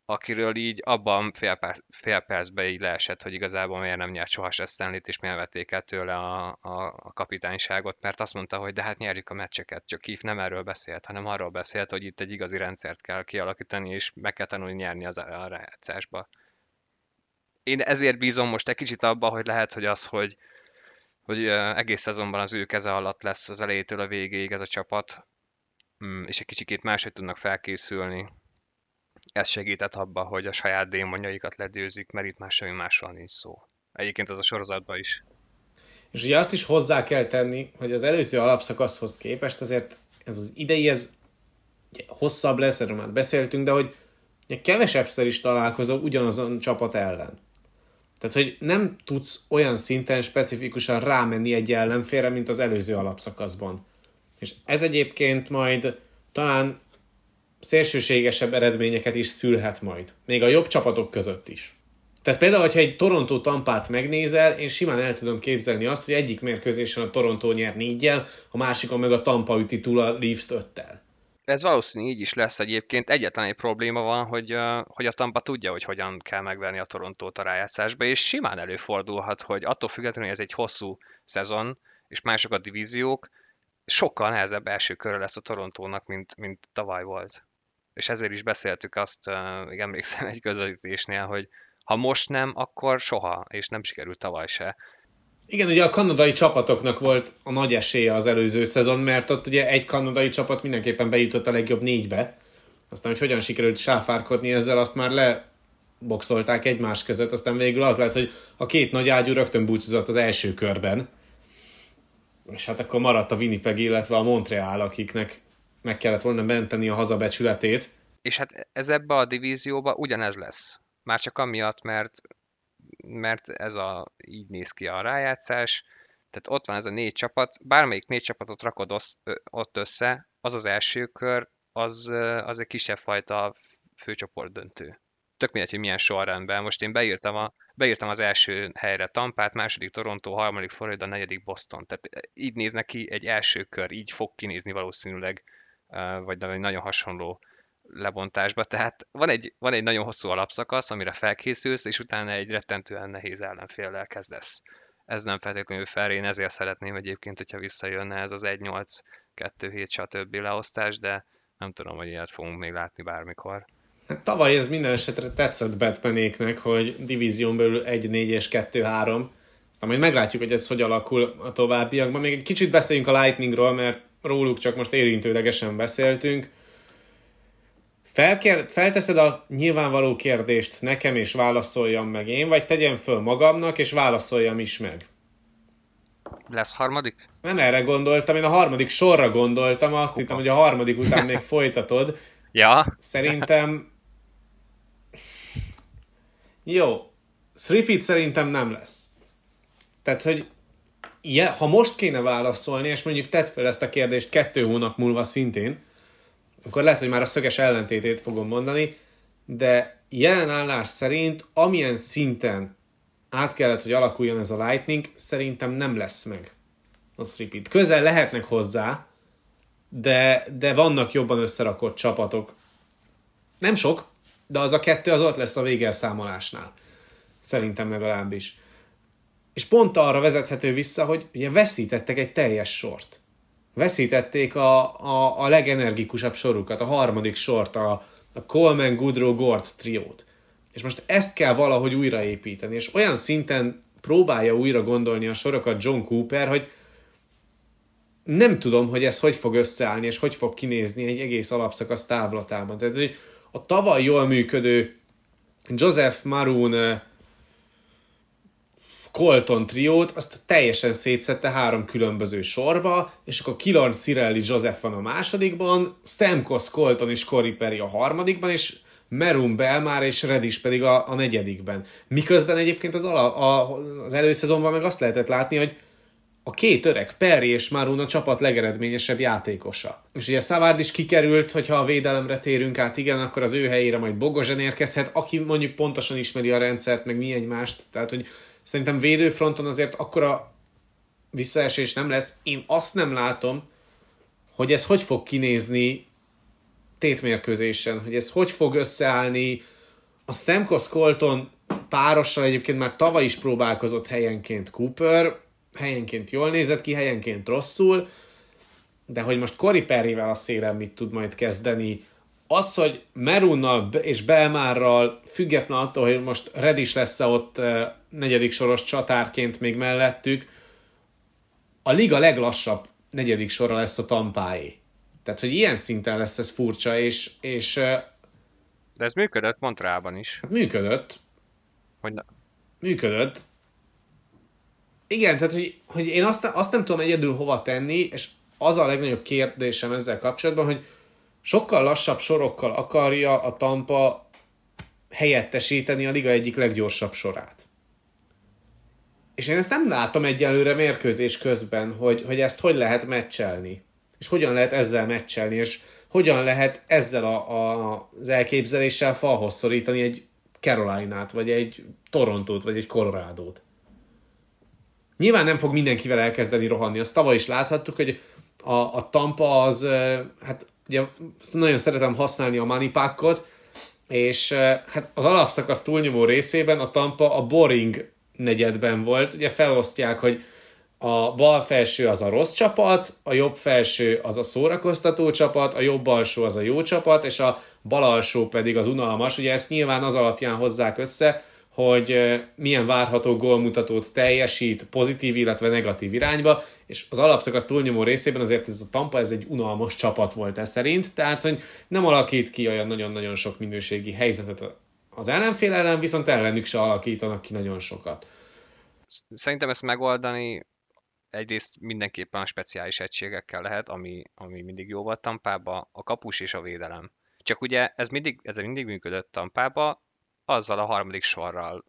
akiről így abban fél, perc, fél percben így leesett, hogy igazából miért nem nyert soha Stanley-t, és miért vették el tőle a, a, a kapitányságot, mert azt mondta, hogy de hát nyerjük a meccseket, csak Keith nem erről beszélt, hanem arról beszélt, hogy itt egy igazi rendszert kell kialakítani, és meg kell tanulni nyerni az a rájátszásba. Én ezért bízom most egy kicsit abba, hogy lehet, hogy az, hogy, hogy egész szezonban az ő keze alatt lesz az elejétől a végéig ez a csapat, mm, és egy kicsikét máshogy tudnak felkészülni, ez segített abba, hogy a saját démonjaikat ledőzik, mert itt más semmi másról nincs szó. Egyébként az a sorozatban is. És ugye azt is hozzá kell tenni, hogy az előző alapszakaszhoz képest azért ez az idei, ez hosszabb lesz, erről már beszéltünk, de hogy kevesebbszer is találkozó ugyanazon csapat ellen. Tehát, hogy nem tudsz olyan szinten specifikusan rámenni egy ellenfélre, mint az előző alapszakaszban. És ez egyébként majd talán szélsőségesebb eredményeket is szülhet majd. Még a jobb csapatok között is. Tehát például, hogyha egy Toronto tampát megnézel, én simán el tudom képzelni azt, hogy egyik mérkőzésen a Toronto nyer négyel, a másikon meg a Tampa üti túl a Leafs öttel. Ez valószínű így is lesz egyébként. Egyetlen egy probléma van, hogy, hogy a Tampa tudja, hogy hogyan kell megverni a Torontót a rájátszásba, és simán előfordulhat, hogy attól függetlenül, hogy ez egy hosszú szezon, és mások a divíziók, sokkal nehezebb első körre lesz a Torontónak, mint, mint tavaly volt és ezért is beszéltük azt, még emlékszem egy közvetítésnél, hogy ha most nem, akkor soha, és nem sikerült tavaly se. Igen, ugye a kanadai csapatoknak volt a nagy esélye az előző szezon, mert ott ugye egy kanadai csapat mindenképpen bejutott a legjobb négybe. Aztán, hogy hogyan sikerült sáfárkodni ezzel, azt már leboxolták egymás között, aztán végül az lett, hogy a két nagy ágyú rögtön búcsúzott az első körben. És hát akkor maradt a Winnipeg, illetve a Montreal, akiknek meg kellett volna menteni a hazabecsületét. És hát ez ebbe a divízióba ugyanez lesz. Már csak amiatt, mert, mert ez a, így néz ki a rájátszás, tehát ott van ez a négy csapat, bármelyik négy csapatot rakod osz, ott össze, az az első kör, az, az egy kisebb fajta főcsoport döntő. Tök mindegy, hogy milyen sorrendben. Most én beírtam, a, beírtam az első helyre Tampát, második Toronto, harmadik Florida, negyedik Boston. Tehát így néz neki egy első kör, így fog kinézni valószínűleg vagy egy nagyon hasonló lebontásba. Tehát van egy, van egy nagyon hosszú alapszakasz, amire felkészülsz, és utána egy rettentően nehéz ellenféllel kezdesz. Ez nem feltétlenül fel, én ezért szeretném egyébként, hogyha visszajönne ez az 1-8, 2-7, stb. leosztás, de nem tudom, hogy ilyet fogunk még látni bármikor. Hát tavaly ez minden esetre tetszett Batmanéknek, hogy divízión belül 1-4 és 2-3. Aztán majd meglátjuk, hogy ez hogy alakul a továbbiakban. Még egy kicsit beszéljünk a Lightningról, mert róluk csak most érintőlegesen beszéltünk. Felkér, felteszed a nyilvánvaló kérdést nekem, és válaszoljam meg én, vagy tegyem föl magamnak, és válaszoljam is meg? Lesz harmadik? Nem erre gondoltam, én a harmadik sorra gondoltam, azt hittem, hogy a harmadik után még [LAUGHS] folytatod. Ja. Szerintem... Jó. Three szerintem nem lesz. Tehát, hogy ja, ha most kéne válaszolni, és mondjuk tedd fel ezt a kérdést kettő hónap múlva szintén, akkor lehet, hogy már a szöges ellentétét fogom mondani, de jelen állás szerint, amilyen szinten át kellett, hogy alakuljon ez a Lightning, szerintem nem lesz meg a Stripit. Közel lehetnek hozzá, de, de vannak jobban összerakott csapatok. Nem sok, de az a kettő az ott lesz a végelszámolásnál. Szerintem legalábbis. És pont arra vezethető vissza, hogy ugye veszítettek egy teljes sort. Veszítették a, a, a legenergikusabb sorukat, a harmadik sort, a, a Coleman, Goodrow, Gord triót. És most ezt kell valahogy újraépíteni, és olyan szinten próbálja újra gondolni a sorokat John Cooper, hogy nem tudom, hogy ez hogy fog összeállni, és hogy fog kinézni egy egész alapszakasz távlatában. Tehát, hogy a tavaly jól működő Joseph Maroon Colton triót, azt teljesen szétszette három különböző sorba, és akkor Kilorn, Cirelli, Joseph van a másodikban, Stamkos, Colton és Corey Perry a harmadikban, és Merum Belmár és Redis pedig a, a negyedikben. Miközben egyébként az, ala, a, az előszezonban meg azt lehetett látni, hogy a két öreg, Perry és Marun a csapat legeredményesebb játékosa. És ugye Szavárd is kikerült, hogyha a védelemre térünk át, igen, akkor az ő helyére majd Bogozsen érkezhet, aki mondjuk pontosan ismeri a rendszert, meg mi egymást. Tehát, hogy szerintem védőfronton azért akkora visszaesés nem lesz. Én azt nem látom, hogy ez hogy fog kinézni tétmérkőzésen, hogy ez hogy fog összeállni. A Stamkos Colton párossal egyébként már tavaly is próbálkozott helyenként Cooper, helyenként jól nézett ki, helyenként rosszul, de hogy most Cory Perryvel a szélen mit tud majd kezdeni, az, hogy Merunnal és Belmárral, független attól, hogy most Redis lesz-e ott eh, negyedik soros csatárként még mellettük, a liga leglassabb negyedik sorra lesz a tampáé. Tehát, hogy ilyen szinten lesz ez furcsa, és, és de ez működött Montrában is. Hát működött. Hogy na... Működött. Igen, tehát, hogy, hogy én azt, azt nem tudom egyedül hova tenni, és az a legnagyobb kérdésem ezzel kapcsolatban, hogy sokkal lassabb sorokkal akarja a Tampa helyettesíteni a liga egyik leggyorsabb sorát. És én ezt nem látom egyelőre mérkőzés közben, hogy, hogy ezt hogy lehet meccselni. És hogyan lehet ezzel meccselni, és hogyan lehet ezzel a, a, az elképzeléssel falhoz szorítani egy Caroline-át, vagy egy Torontót, vagy egy Colorado-t. Nyilván nem fog mindenkivel elkezdeni rohanni. Azt tavaly is láthattuk, hogy a, a Tampa az, hát ugye nagyon szeretem használni a moneypackot, és hát az alapszakasz túlnyomó részében a Tampa a boring negyedben volt. Ugye felosztják, hogy a bal felső az a rossz csapat, a jobb felső az a szórakoztató csapat, a jobb alsó az a jó csapat, és a bal alsó pedig az unalmas. Ugye ezt nyilván az alapján hozzák össze, hogy milyen várható gólmutatót teljesít pozitív, illetve negatív irányba, és az alapszakasz túlnyomó részében azért ez a Tampa ez egy unalmas csapat volt ez szerint, tehát hogy nem alakít ki olyan nagyon-nagyon sok minőségi helyzetet az ellenfél ellen, viszont ellenük se alakítanak ki nagyon sokat. Szerintem ezt megoldani egyrészt mindenképpen a speciális egységekkel lehet, ami, ami mindig jó volt Tampába, a kapus és a védelem. Csak ugye ez mindig, ez mindig működött Tampába, azzal a harmadik sorral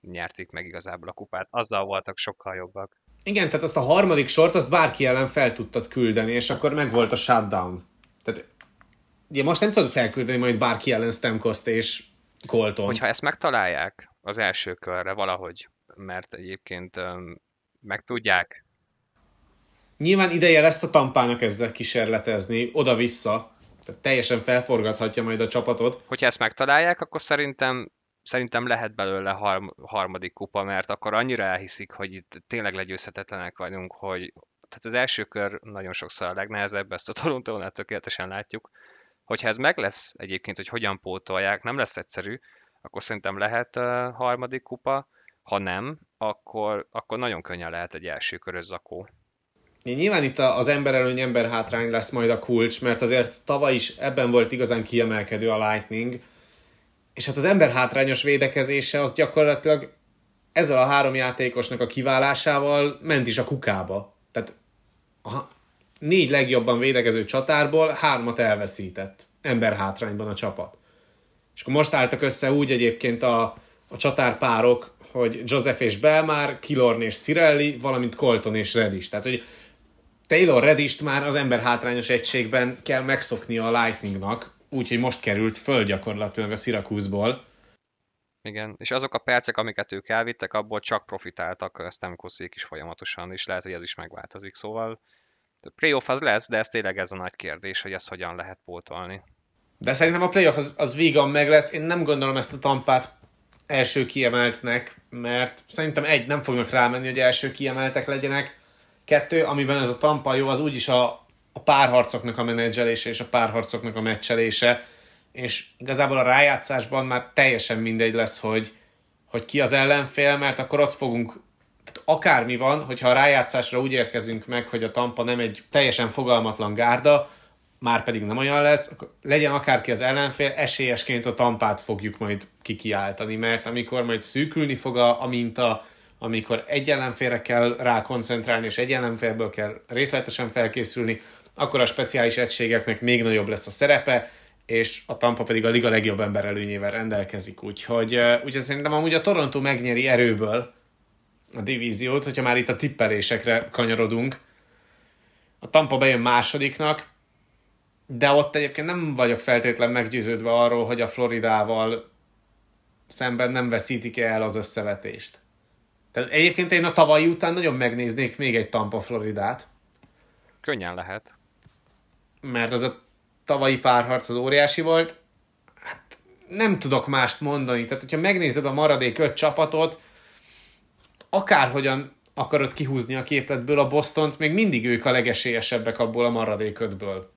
nyerték meg igazából a kupát, azzal voltak sokkal jobbak. Igen, tehát azt a harmadik sort, azt bárki ellen fel tudtad küldeni, és akkor meg volt a shutdown. Tehát ugye most nem tudod felküldeni majd bárki ellen Stemkoszt és Colton. Hogyha ezt megtalálják az első körre valahogy, mert egyébként um, meg tudják. Nyilván ideje lesz a tampának ezzel kísérletezni, oda-vissza, tehát teljesen felforgathatja majd a csapatot. Hogyha ezt megtalálják, akkor szerintem szerintem lehet belőle harm, harmadik kupa, mert akkor annyira elhiszik, hogy itt tényleg legyőzhetetlenek vagyunk, hogy tehát az első kör nagyon sokszor a legnehezebb, ezt a Torontónál tökéletesen látjuk, Hogyha ez meg lesz egyébként, hogy hogyan pótolják, nem lesz egyszerű, akkor szerintem lehet uh, harmadik kupa, ha nem, akkor, akkor nagyon könnyen lehet egy első körös zakó. Nyilván itt az emberelőny, ember hátrány lesz majd a kulcs, mert azért tavaly is ebben volt igazán kiemelkedő a Lightning, és hát az ember hátrányos védekezése az gyakorlatilag ezzel a három játékosnak a kiválásával ment is a kukába. Tehát négy legjobban védekező csatárból hármat elveszített ember hátrányban a csapat. És akkor most álltak össze úgy egyébként a, a csatárpárok, hogy Joseph és Belmár, Kilorn és Cirelli, valamint Colton és Redis. Tehát, hogy Taylor Redist már az ember hátrányos egységben kell megszokni a Lightningnak, úgyhogy most került föl gyakorlatilag a Syracuse-ból. Igen, és azok a percek, amiket ők elvittek, abból csak profitáltak Stamkoszék is folyamatosan, és lehet, hogy ez is megváltozik, szóval playoff az lesz, de ez tényleg ez a nagy kérdés, hogy ezt hogyan lehet pótolni. De szerintem a playoff az, az vígan meg lesz. Én nem gondolom ezt a tampát első kiemeltnek, mert szerintem egy, nem fognak rámenni, hogy első kiemeltek legyenek. Kettő, amiben ez a tampa jó, az úgyis a, a párharcoknak a menedzselése és a párharcoknak a meccselése, és igazából a rájátszásban már teljesen mindegy lesz, hogy, hogy ki az ellenfél, mert akkor ott fogunk tehát akármi van, hogyha a rájátszásra úgy érkezünk meg, hogy a Tampa nem egy teljesen fogalmatlan gárda, már pedig nem olyan lesz, akkor legyen akárki az ellenfél, esélyesként a tampát fogjuk majd kikiáltani, mert amikor majd szűkülni fog a, a minta, amikor egy ellenfélre kell rá koncentrálni, és egy ellenfélből kell részletesen felkészülni, akkor a speciális egységeknek még nagyobb lesz a szerepe, és a Tampa pedig a liga legjobb ember előnyével rendelkezik, úgyhogy, úgyhogy szerintem amúgy a Toronto megnyeri erőből a divíziót, hogyha már itt a tippelésekre kanyarodunk. A Tampa bejön másodiknak, de ott egyébként nem vagyok feltétlen meggyőződve arról, hogy a Floridával szemben nem veszítik el az összevetést. Tehát egyébként én a tavalyi után nagyon megnéznék még egy Tampa Floridát. Könnyen lehet. Mert az a tavalyi párharc az óriási volt. Hát nem tudok mást mondani. Tehát, hogyha megnézed a maradék öt csapatot, akárhogyan akarod kihúzni a képletből a Bostont, még mindig ők a legesélyesebbek abból a maradék ötből.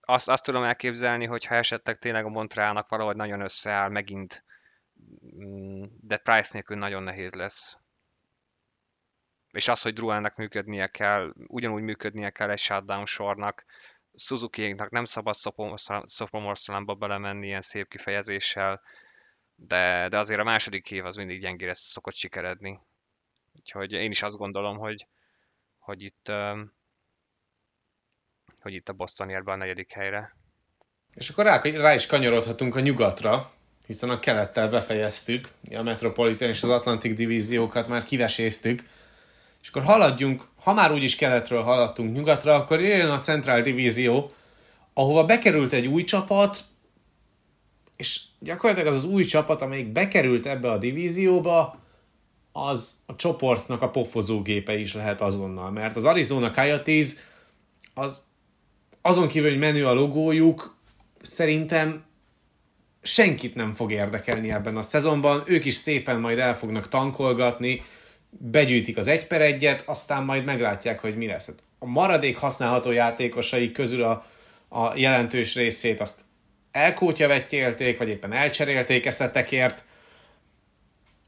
Azt, azt tudom elképzelni, hogy ha esetleg tényleg a Montrealnak valahogy nagyon összeáll megint, mm, de Price nélkül nagyon nehéz lesz. És az, hogy Druennek működnie kell, ugyanúgy működnie kell egy shutdown sornak, suzuki nem szabad szopomorszalamba belemenni ilyen szép kifejezéssel, de, de azért a második év az mindig gyengére szokott sikeredni. Úgyhogy én is azt gondolom, hogy, hogy itt hogy itt a Boston ér be a negyedik helyre. És akkor rá, rá is kanyarodhatunk a nyugatra, hiszen a kelettel befejeztük, a Metropolitan és az Atlantic divíziókat már kiveséztük, és akkor haladjunk, ha már úgyis keletről haladtunk nyugatra, akkor jön a Central Divízió, ahova bekerült egy új csapat, és gyakorlatilag az az új csapat, amelyik bekerült ebbe a divízióba, az a csoportnak a pofozógépe is lehet azonnal, mert az Arizona Coyotes az azon kívül, hogy menő a logójuk, szerintem senkit nem fog érdekelni ebben a szezonban, ők is szépen majd el fognak tankolgatni, begyűjtik az egy per egyet, aztán majd meglátják, hogy mi lesz. A maradék használható játékosai közül a, a jelentős részét azt elkótyavetjélték, vagy éppen elcserélték eszetekért,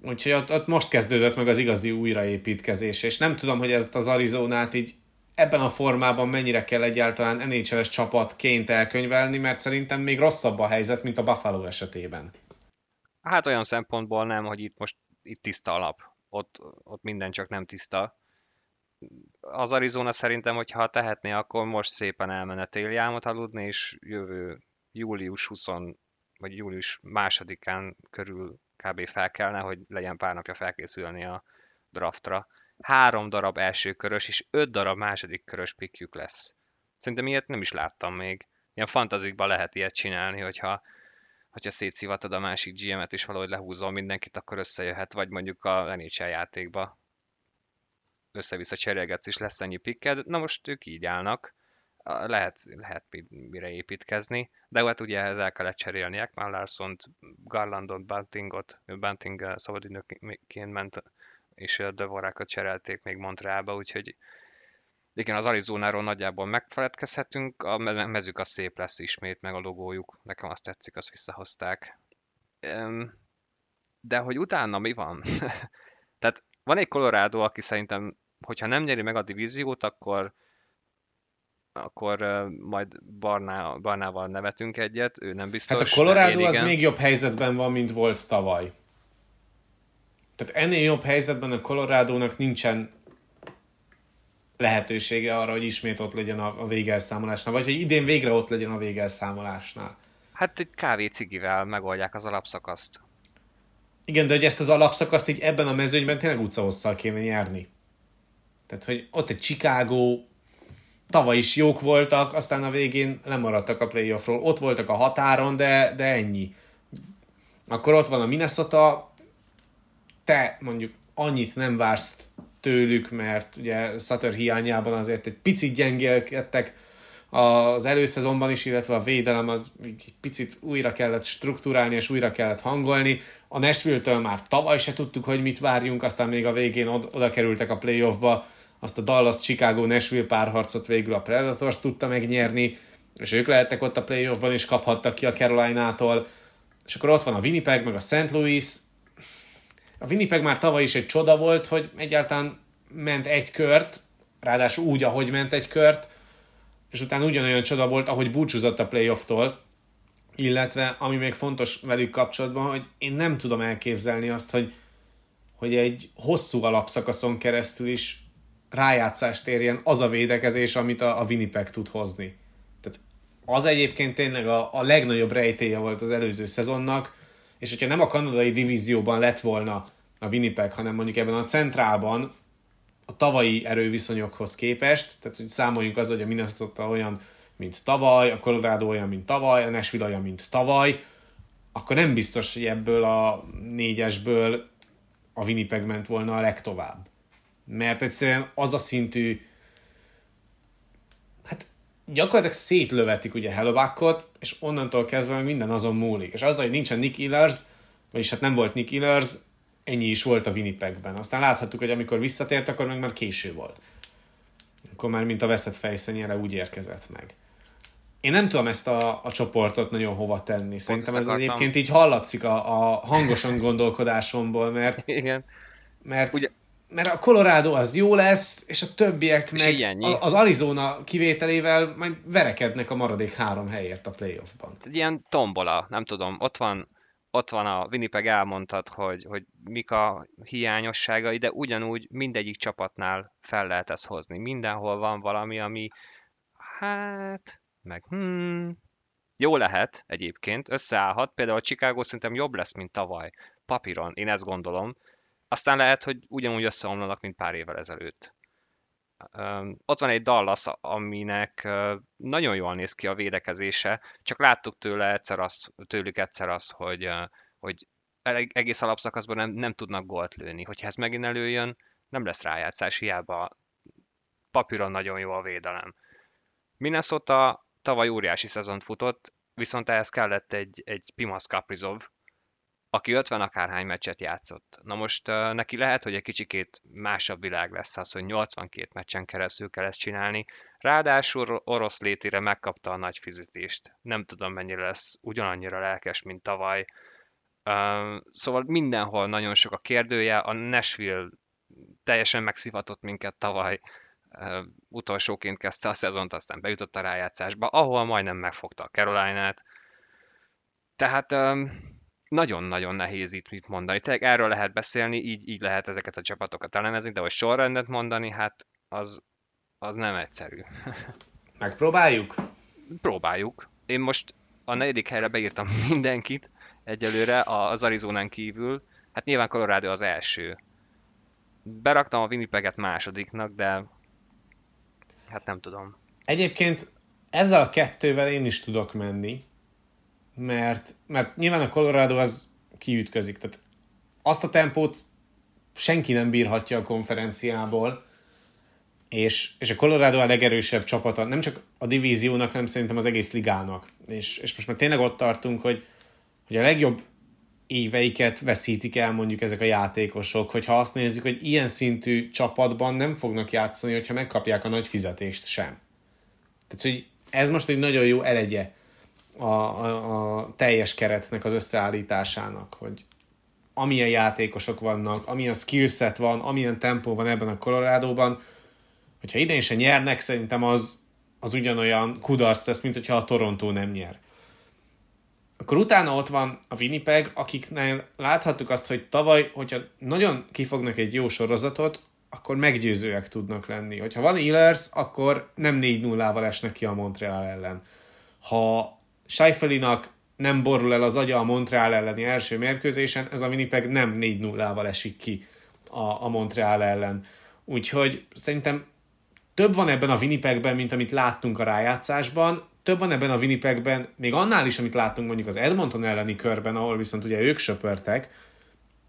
úgyhogy ott, ott most kezdődött meg az igazi újraépítkezés, és nem tudom, hogy ezt az Arizonát így ebben a formában mennyire kell egyáltalán NHL-es csapatként elkönyvelni, mert szerintem még rosszabb a helyzet, mint a Buffalo esetében. Hát olyan szempontból nem, hogy itt most itt tiszta alap. Ott, ott minden csak nem tiszta. Az Arizona szerintem, hogyha tehetné, akkor most szépen elmenne téljámot aludni, és jövő július 20 vagy július másodikán körül kb. felkelne, hogy legyen pár napja felkészülni a draftra három darab első körös és öt darab második körös pikjük lesz. Szerintem ilyet nem is láttam még. Ilyen fantazikban lehet ilyet csinálni, hogyha, hogyha szétszivatod a másik GM-et és valahogy lehúzol mindenkit, akkor összejöhet, vagy mondjuk a NHL játékba. Össze-vissza cserélgetsz, és lesz ennyi pikked. Na most ők így állnak, lehet, lehet mire építkezni, de hát ugye ehhez el kellett cserélni. Ekman Larsont, Garlandot, Buntingot, Bunting szabadügynökként ment és Devorákat cserélték még Montrealba, úgyhogy igen, az Arizonáról nagyjából megfeledkezhetünk, a mezük a szép lesz ismét, meg a logójuk, nekem azt tetszik, azt visszahozták. De hogy utána mi van? [LAUGHS] Tehát van egy Colorado, aki szerintem, hogyha nem nyeri meg a divíziót, akkor akkor majd Barná, Barnával nevetünk egyet, ő nem biztos. Hát a Colorado az még jobb helyzetben van, mint volt tavaly. Tehát ennél jobb helyzetben a Colorado-nak nincsen lehetősége arra, hogy ismét ott legyen a, a végelszámolásnál, vagy hogy idén végre ott legyen a végelszámolásnál. Hát egy kávé cigivel megoldják az alapszakaszt. Igen, de hogy ezt az alapszakaszt így ebben a mezőnyben tényleg utcahosszal kéne nyerni. Tehát, hogy ott egy Chicago, tavaly is jók voltak, aztán a végén lemaradtak a playoffról. Ott voltak a határon, de, de ennyi. Akkor ott van a Minnesota, te mondjuk annyit nem vársz tőlük, mert ugye Sutter hiányában azért egy picit gyengélkedtek az előszezonban is, illetve a védelem az egy picit újra kellett struktúrálni és újra kellett hangolni. A Nashville-től már tavaly se tudtuk, hogy mit várjunk, aztán még a végén oda kerültek a playoffba, azt a Dallas-Chicago-Nashville párharcot végül a Predators tudta megnyerni, és ők lehettek ott a playoffban, és kaphattak ki a Caroline-tól. És akkor ott van a Winnipeg, meg a St. Louis, a Winnipeg már tavaly is egy csoda volt, hogy egyáltalán ment egy kört, ráadásul úgy, ahogy ment egy kört, és utána ugyanolyan csoda volt, ahogy búcsúzott a playofftól, illetve ami még fontos velük kapcsolatban, hogy én nem tudom elképzelni azt, hogy, hogy egy hosszú alapszakaszon keresztül is rájátszást érjen az a védekezés, amit a, a Winnipeg tud hozni. Tehát az egyébként tényleg a, a legnagyobb rejtéje volt az előző szezonnak, és hogyha nem a kanadai divízióban lett volna a Winnipeg, hanem mondjuk ebben a centrálban, a tavalyi erőviszonyokhoz képest, tehát hogy számoljunk az, hogy a Minnesota olyan, mint tavaly, a Colorado olyan, mint tavaly, a Nashville olyan, mint tavaly, akkor nem biztos, hogy ebből a négyesből a Winnipeg ment volna a legtovább. Mert egyszerűen az a szintű hát gyakorlatilag szétlövetik ugye Hellobackot, és onnantól kezdve minden azon múlik. És azzal, hogy nincsen Nick Illers, vagyis hát nem volt Nick Illers, ennyi is volt a Winnipegben. Aztán láthattuk, hogy amikor visszatért, akkor meg már késő volt. Akkor már mint a veszett fejszennyere úgy érkezett meg. Én nem tudom ezt a, a csoportot nagyon hova tenni. Szerintem ez az egyébként így hallatszik a, a hangosan gondolkodásomból, mert, [LAUGHS] Igen. mert, Ugye... mert a Colorado az jó lesz, és a többiek és meg ilyennyi. az Arizona kivételével majd verekednek a maradék három helyért a playoffban. Ilyen tombola, nem tudom, ott van ott van a Winnipeg elmondtad, hogy, hogy mik a hiányosságai, de ugyanúgy mindegyik csapatnál fel lehet ezt hozni. Mindenhol van valami, ami hát, meg hmm, jó lehet egyébként, összeállhat. Például a Chicago szerintem jobb lesz, mint tavaly. Papíron, én ezt gondolom. Aztán lehet, hogy ugyanúgy összeomlanak, mint pár évvel ezelőtt. Ott van egy Dallas, aminek nagyon jól néz ki a védekezése, csak láttuk tőle egyszer azt, tőlük egyszer azt, hogy, hogy egész alapszakaszban nem, nem tudnak gólt lőni. Hogyha ez megint előjön, nem lesz rájátszás, hiába papíron nagyon jó a védelem. Minnesota tavaly óriási szezont futott, viszont ehhez kellett egy, egy Pimas Kaprizov, aki 50 akárhány meccset játszott. Na most neki lehet, hogy egy kicsikét másabb világ lesz az, hogy 82 meccsen keresztül kell ezt csinálni. Ráadásul orosz létére megkapta a nagy fizetést. Nem tudom, mennyire lesz ugyanannyira lelkes, mint tavaly. Szóval mindenhol nagyon sok a kérdője. A Nashville teljesen megszivatott minket tavaly. Uh, utolsóként kezdte a szezont, aztán bejutott a rájátszásba, ahol majdnem megfogta a Caroline-át. Tehát nagyon-nagyon nehéz itt mit mondani. Tényleg erről lehet beszélni, így, így lehet ezeket a csapatokat elemezni, de hogy sorrendet mondani, hát az, az nem egyszerű. [LAUGHS] Megpróbáljuk? Próbáljuk. Én most a negyedik helyre beírtam [LAUGHS] mindenkit egyelőre az Arizonán kívül. Hát nyilván Colorado az első. Beraktam a Winnipeget másodiknak, de hát nem tudom. Egyébként ezzel a kettővel én is tudok menni, mert, mert nyilván a Colorado az kiütközik. Tehát azt a tempót senki nem bírhatja a konferenciából, és, és a Colorado a legerősebb csapata, nem csak a divíziónak, hanem szerintem az egész ligának. És, és most már tényleg ott tartunk, hogy, hogy a legjobb éveiket veszítik el mondjuk ezek a játékosok, hogyha azt nézzük, hogy ilyen szintű csapatban nem fognak játszani, hogyha megkapják a nagy fizetést sem. Tehát, hogy ez most egy nagyon jó elegye a, a, a teljes keretnek az összeállításának, hogy amilyen játékosok vannak, amilyen skillset van, amilyen tempó van ebben a Colorado-ban, hogyha idén se nyernek, szerintem az, az ugyanolyan kudarc lesz, mint hogyha a Toronto nem nyer. Akkor utána ott van a Winnipeg, akiknél láthattuk azt, hogy tavaly, hogyha nagyon kifognak egy jó sorozatot, akkor meggyőzőek tudnak lenni. Hogyha van Ehlers, akkor nem 4-0-val esnek ki a Montreal ellen. Ha Seifelinak nem borul el az agya a Montreal elleni első mérkőzésen, ez a Winnipeg nem 4-0-val esik ki a, a Montreal ellen. Úgyhogy szerintem több van ebben a Winnipegben, mint amit láttunk a rájátszásban, több van ebben a Winnipegben, még annál is, amit láttunk mondjuk az Edmonton elleni körben, ahol viszont ugye ők söpörtek,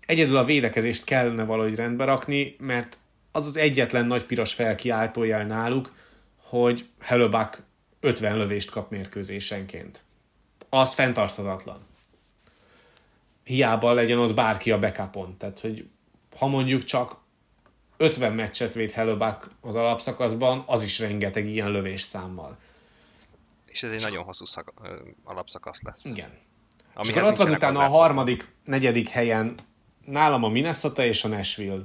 egyedül a védekezést kellene valahogy rendbe rakni, mert az az egyetlen nagy piros felkiáltójel náluk, hogy Hellebuck 50 lövést kap mérkőzésenként az fenntarthatatlan. Hiába legyen ott bárki a backupon. Tehát, hogy ha mondjuk csak 50 meccset véd Hellebuck az alapszakaszban, az is rengeteg ilyen lövés számmal. És ez egy nagyon hosszú szak, alapszakasz lesz. Igen. Ami és akkor ott van utána a harmadik, negyedik helyen nálam a Minnesota és a Nashville.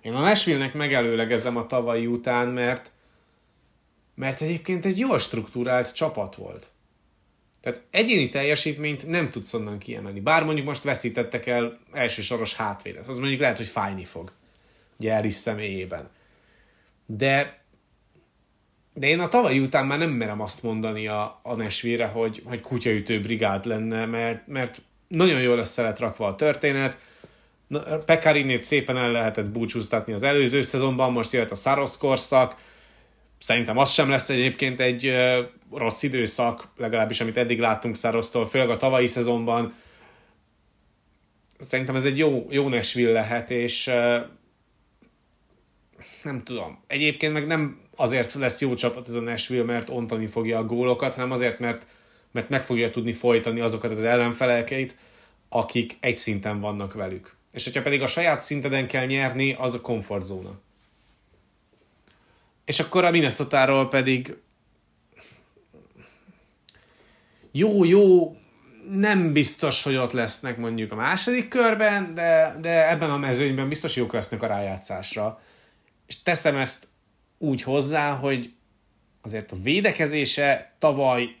Én a Nashville-nek megelőlegezem a tavalyi után, mert mert egyébként egy jól struktúrált csapat volt. Tehát egyéni teljesítményt nem tudsz onnan kiemelni. Bár mondjuk most veszítettek el elsősoros hátvédet, az mondjuk lehet, hogy fájni fog. Ugye Eris személyében. De de én a tavalyi után már nem merem azt mondani a, a Nashville-re, hogy, hogy kutyaütő brigád lenne, mert, mert nagyon jól össze lett rakva a történet. Pekarinét szépen el lehetett búcsúztatni az előző szezonban, most jött a Saros korszak. Szerintem az sem lesz egyébként egy rossz időszak, legalábbis amit eddig láttunk Sarosztól, főleg a tavalyi szezonban. Szerintem ez egy jó, jó Nashville lehet, és nem tudom. Egyébként meg nem azért lesz jó csapat ez a Nashville, mert ontani fogja a gólokat, hanem azért, mert, mert meg fogja tudni folytani azokat az ellenfelelkeit, akik egy szinten vannak velük. És hogyha pedig a saját szinteden kell nyerni, az a komfortzóna. És akkor a minnesota pedig jó, jó, nem biztos, hogy ott lesznek mondjuk a második körben, de, de ebben a mezőnyben biztos jók lesznek a rájátszásra. És teszem ezt úgy hozzá, hogy azért a védekezése tavaly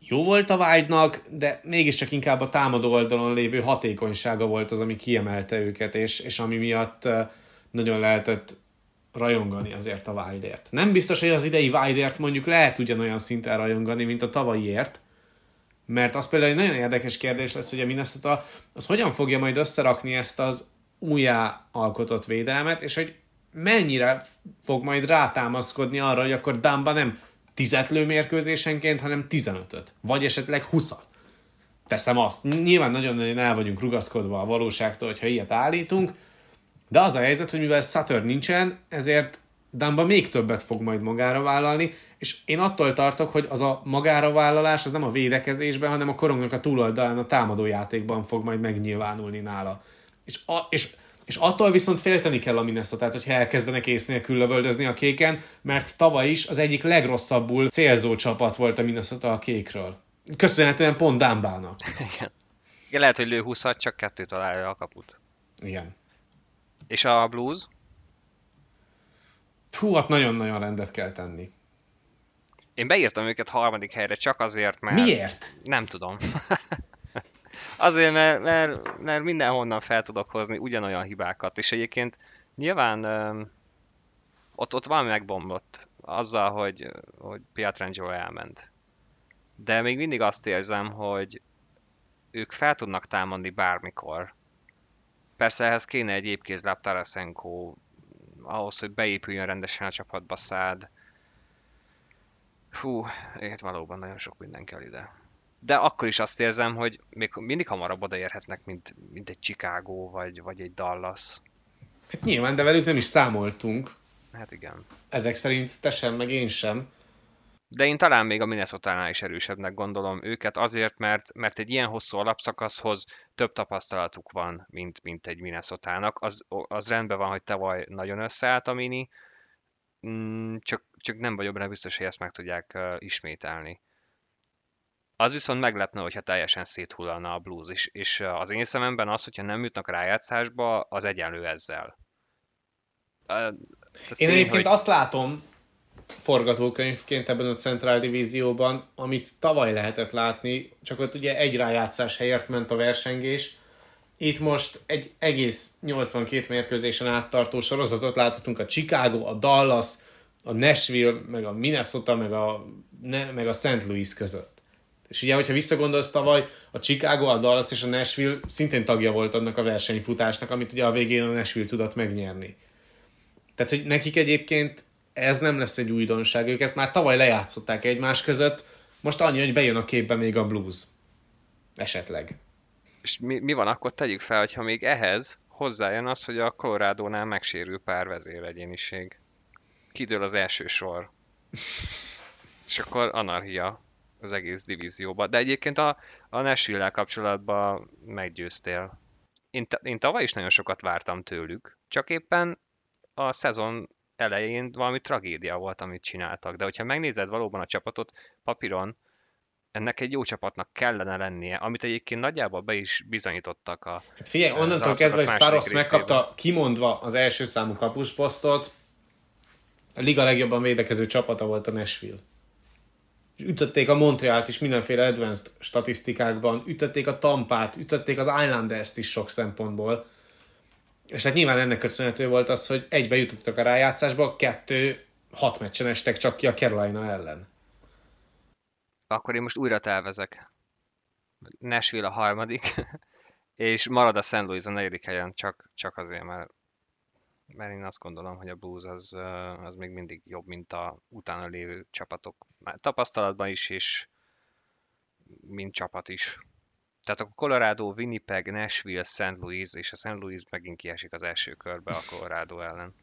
jó volt a vágynak, de mégiscsak inkább a támadó oldalon lévő hatékonysága volt az, ami kiemelte őket, és, és ami miatt nagyon lehetett rajongani azért a Wildért. Nem biztos, hogy az idei Wildért mondjuk lehet ugyanolyan szinten rajongani, mint a tavalyiért, mert az például egy nagyon érdekes kérdés lesz, hogy a Minnesota az hogyan fogja majd összerakni ezt az újjá alkotott védelmet, és hogy mennyire fog majd rátámaszkodni arra, hogy akkor Damba nem tizet lő mérkőzésenként, hanem 15-öt, vagy esetleg 20 Teszem azt. Nyilván nagyon-nagyon el vagyunk rugaszkodva a valóságtól, hogyha ilyet állítunk, de az a helyzet, hogy mivel Sutter nincsen, ezért Damba még többet fog majd magára vállalni, és én attól tartok, hogy az a magára vállalás az nem a védekezésben, hanem a korongnak a túloldalán a támadójátékban fog majd megnyilvánulni nála. És, a, és és attól viszont félteni kell a minnesota hogyha elkezdenek ész nélkül lövöldözni a kéken, mert tavaly is az egyik legrosszabbul célzó csapat volt a Minnesota a kékről. Köszönhetően pont Dámbának. Igen. Igen, lehet, hogy lő 20 csak kettő találja a kaput. Igen. És a Blues? Hú, hát nagyon-nagyon rendet kell tenni. Én beírtam őket harmadik helyre csak azért, mert... Miért? Nem tudom. [LAUGHS] Azért, mert, mert, mert mindenhonnan fel tudok hozni ugyanolyan hibákat, és egyébként nyilván ott, ott valami megbomlott azzal, hogy, hogy Pietrangelo elment. De még mindig azt érzem, hogy ők fel tudnak támadni bármikor. Persze ehhez kéne egy épkézláb Tarasenko, ahhoz, hogy beépüljön rendesen a csapatba szád. Fú, hát valóban nagyon sok minden kell ide de akkor is azt érzem, hogy még mindig hamarabb odaérhetnek, mint, mint egy Chicago vagy, vagy egy Dallas. Hát nyilván, de velük nem is számoltunk. Hát igen. Ezek szerint te sem, meg én sem. De én talán még a minnesota is erősebbnek gondolom őket azért, mert, mert egy ilyen hosszú alapszakaszhoz több tapasztalatuk van, mint, mint egy minnesota az, az rendben van, hogy tavaly nagyon összeállt a mini, mm, csak, csak nem vagyok benne biztos, hogy ezt meg tudják uh, ismételni. Az viszont meglepne, hogyha teljesen széthullana a blues, és, és az én szememben az, hogyha nem jutnak rájátszásba, az egyenlő ezzel. Ez én tény, egyébként hogy... azt látom forgatókönyvként ebben a Central Divízióban, amit tavaly lehetett látni, csak ott ugye egy rájátszás helyett ment a versengés, itt most egy egész 82 mérkőzésen áttartó sorozatot láthatunk a Chicago, a Dallas, a Nashville, meg a Minnesota, meg a, ne, meg a St. Louis között. És ugye, hogyha visszagondolsz tavaly, a Chicago, a Dallas és a Nashville szintén tagja volt annak a versenyfutásnak, amit ugye a végén a Nashville tudott megnyerni. Tehát, hogy nekik egyébként ez nem lesz egy újdonság. Ők ezt már tavaly lejátszották egymás között, most annyi, hogy bejön a képbe még a blues. Esetleg. És mi, mi van akkor? Tegyük fel, hogyha még ehhez hozzájön az, hogy a Colorado-nál megsérül pár vezéregyéniség. Kidől az első sor. És akkor anarchia az egész divízióba. De egyébként a, a nashville kapcsolatban meggyőztél. Én, én tavaly is nagyon sokat vártam tőlük, csak éppen a szezon elején valami tragédia volt, amit csináltak. De hogyha megnézed valóban a csapatot papíron, ennek egy jó csapatnak kellene lennie, amit egyébként nagyjából be is bizonyítottak a... Hát figyelj, onnantól kezdve, hogy Saros megkapta kimondva az első számú kapusposztot, a liga legjobban védekező csapata volt a Nashville ütötték a Montrealt is mindenféle advanced statisztikákban, ütötték a Tampát, ütötték az Islanders-t is sok szempontból. És hát nyilván ennek köszönhető volt az, hogy egybe jutottak a rájátszásba, kettő hat meccsen estek csak ki a Carolina ellen. Akkor én most újra tervezek. Nashville a harmadik, [LAUGHS] és marad a St. Louis a negyedik helyen, csak, csak azért, mert, mert én azt gondolom, hogy a Blues az, az még mindig jobb, mint a utána lévő csapatok. Már tapasztalatban is, és mint csapat is. Tehát a Colorado, Winnipeg, Nashville, St. Louis, és a St. Louis megint kiesik az első körbe a Colorado ellen.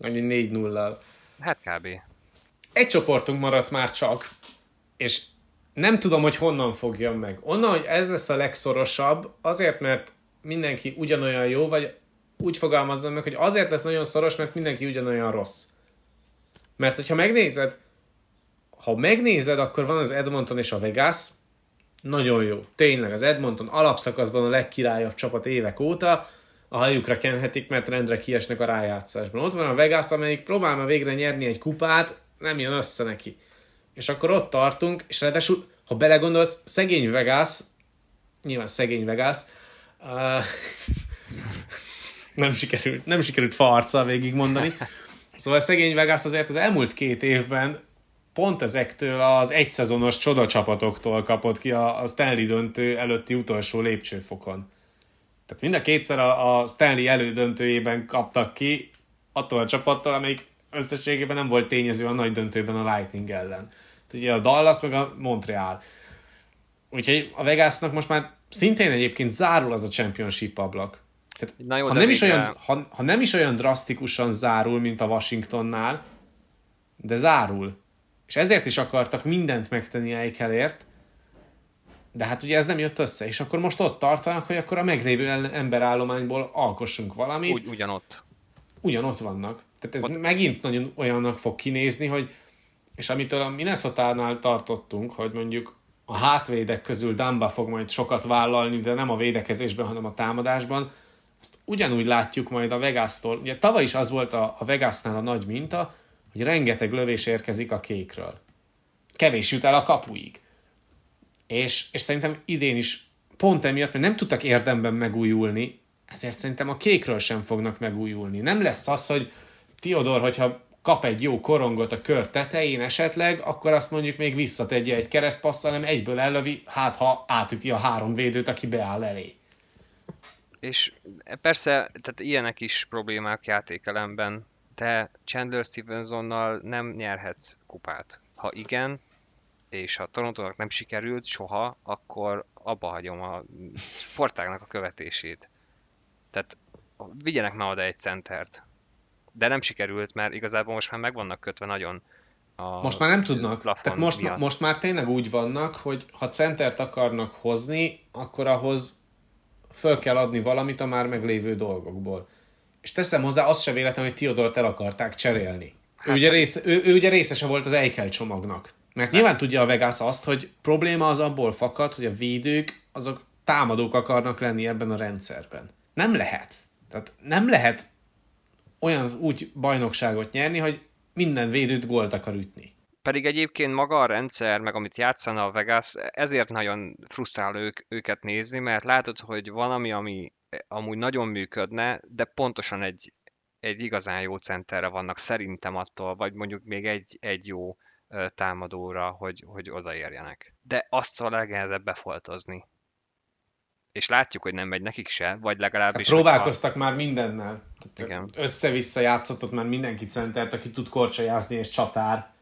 Annyi 4 0 Hát kb. Egy csoportunk maradt már csak, és nem tudom, hogy honnan fogjam meg. Onnan, hogy ez lesz a legszorosabb, azért, mert mindenki ugyanolyan jó, vagy úgy fogalmazom meg, hogy azért lesz nagyon szoros, mert mindenki ugyanolyan rossz. Mert hogyha megnézed, ha megnézed, akkor van az Edmonton és a Vegas, nagyon jó. Tényleg, az Edmonton alapszakaszban a legkirályabb csapat évek óta, a hajukra kenhetik, mert rendre kiesnek a rájátszásban. Ott van a Vegas, amelyik próbál már végre nyerni egy kupát, nem jön össze neki. És akkor ott tartunk, és ráadásul, ha belegondolsz, szegény Vegas, nyilván szegény Vegas, uh, [LAUGHS] nem sikerült, nem sikerült farccal végig mondani. Szóval szegény Vegas azért az elmúlt két évben pont ezektől az egyszezonos csodacsapatoktól kapott ki a, a Stanley döntő előtti utolsó lépcsőfokon. Tehát mind a kétszer a, a Stanley elődöntőjében kaptak ki attól a csapattól, amelyik összességében nem volt tényező a nagy döntőben a Lightning ellen. Tehát ugye a Dallas meg a Montreal. Úgyhogy a Vegasnak most már szintén egyébként zárul az a championship ablak. Tehát, Na jó, ha, nem is olyan, ha, ha nem is olyan drasztikusan zárul, mint a Washingtonnál, de zárul. És ezért is akartak mindent megtenni Eikelért, de hát ugye ez nem jött össze, és akkor most ott tartanak, hogy akkor a meglévő emberállományból alkossunk valamit. Úgy, ugyanott. Ugyanott vannak. Tehát ez ott. megint nagyon olyannak fog kinézni, hogy és amitől a Minnesota-nál tartottunk, hogy mondjuk a hátvédek közül Damba fog majd sokat vállalni, de nem a védekezésben, hanem a támadásban, azt ugyanúgy látjuk majd a Vegas-tól. Ugye tavaly is az volt a, a Vegasnál a nagy minta, hogy rengeteg lövés érkezik a kékről. Kevés jut el a kapuig. És, és szerintem idén is pont emiatt, mert nem tudtak érdemben megújulni, ezért szerintem a kékről sem fognak megújulni. Nem lesz az, hogy Tiodor, hogyha kap egy jó korongot a kör tetején esetleg, akkor azt mondjuk még visszategye egy keresztpasszal, hanem egyből ellövi, hát ha átüti a három védőt, aki beáll elé. És persze, tehát ilyenek is problémák játékelemben, de Chandler Stevensonnal nem nyerhetsz kupát. Ha igen, és ha Torontónak nem sikerült soha, akkor abba hagyom a sportágnak a követését. Tehát vigyenek már oda egy centert. De nem sikerült, mert igazából most már meg vannak kötve nagyon a Most már nem tudnak. Tehát most, miatt. most már tényleg úgy vannak, hogy ha centert akarnak hozni, akkor ahhoz föl kell adni valamit a már meglévő dolgokból. És teszem hozzá, azt se véletlen, hogy Tiodort el akarták cserélni. Hát, ő, ugye rész, ő, ő ugye részese volt az Eichel csomagnak. Mert hát. nyilván tudja a Vegas azt, hogy probléma az abból fakad, hogy a védők azok támadók akarnak lenni ebben a rendszerben. Nem lehet. Tehát nem lehet olyan úgy bajnokságot nyerni, hogy minden védőt gólt akar ütni. Pedig egyébként maga a rendszer, meg amit játszana a Vegas, ezért nagyon frusztrál ők, őket nézni, mert látod, hogy valami, ami amúgy nagyon működne, de pontosan egy, egy igazán jó centerre vannak szerintem attól, vagy mondjuk még egy, egy jó támadóra, hogy, hogy odaérjenek. De azt a legnehezebb befoltozni. És látjuk, hogy nem megy nekik se, vagy legalábbis... Hát próbálkoztak ha... már mindennel. Igen. Össze-vissza játszott már mindenki centert, aki tud korcsajázni és csatár.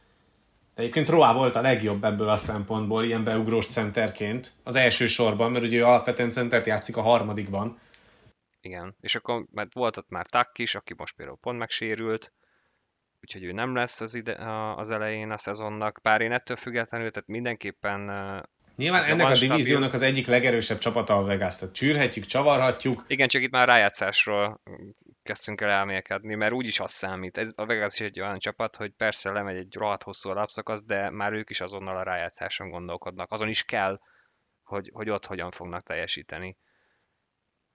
Egyébként Roa volt a legjobb ebből a szempontból, ilyen beugrós centerként, az első sorban, mert ugye ő alapvetően centert játszik a harmadikban. Igen, és akkor mert volt ott már Tak is, aki most például pont megsérült, úgyhogy ő nem lesz az, ide, az elején a szezonnak, bár én ettől függetlenül, tehát mindenképpen Nyilván ennek a divíziónak az egyik legerősebb csapata a Vegas, tehát csűrhetjük, csavarhatjuk. Igen, csak itt már rájátszásról kezdtünk el elmélkedni, mert úgyis az számít. Ez, a Vegas is egy olyan csapat, hogy persze lemegy egy rohadt hosszú alapszakasz, de már ők is azonnal a rájátszáson gondolkodnak. Azon is kell, hogy, hogy ott hogyan fognak teljesíteni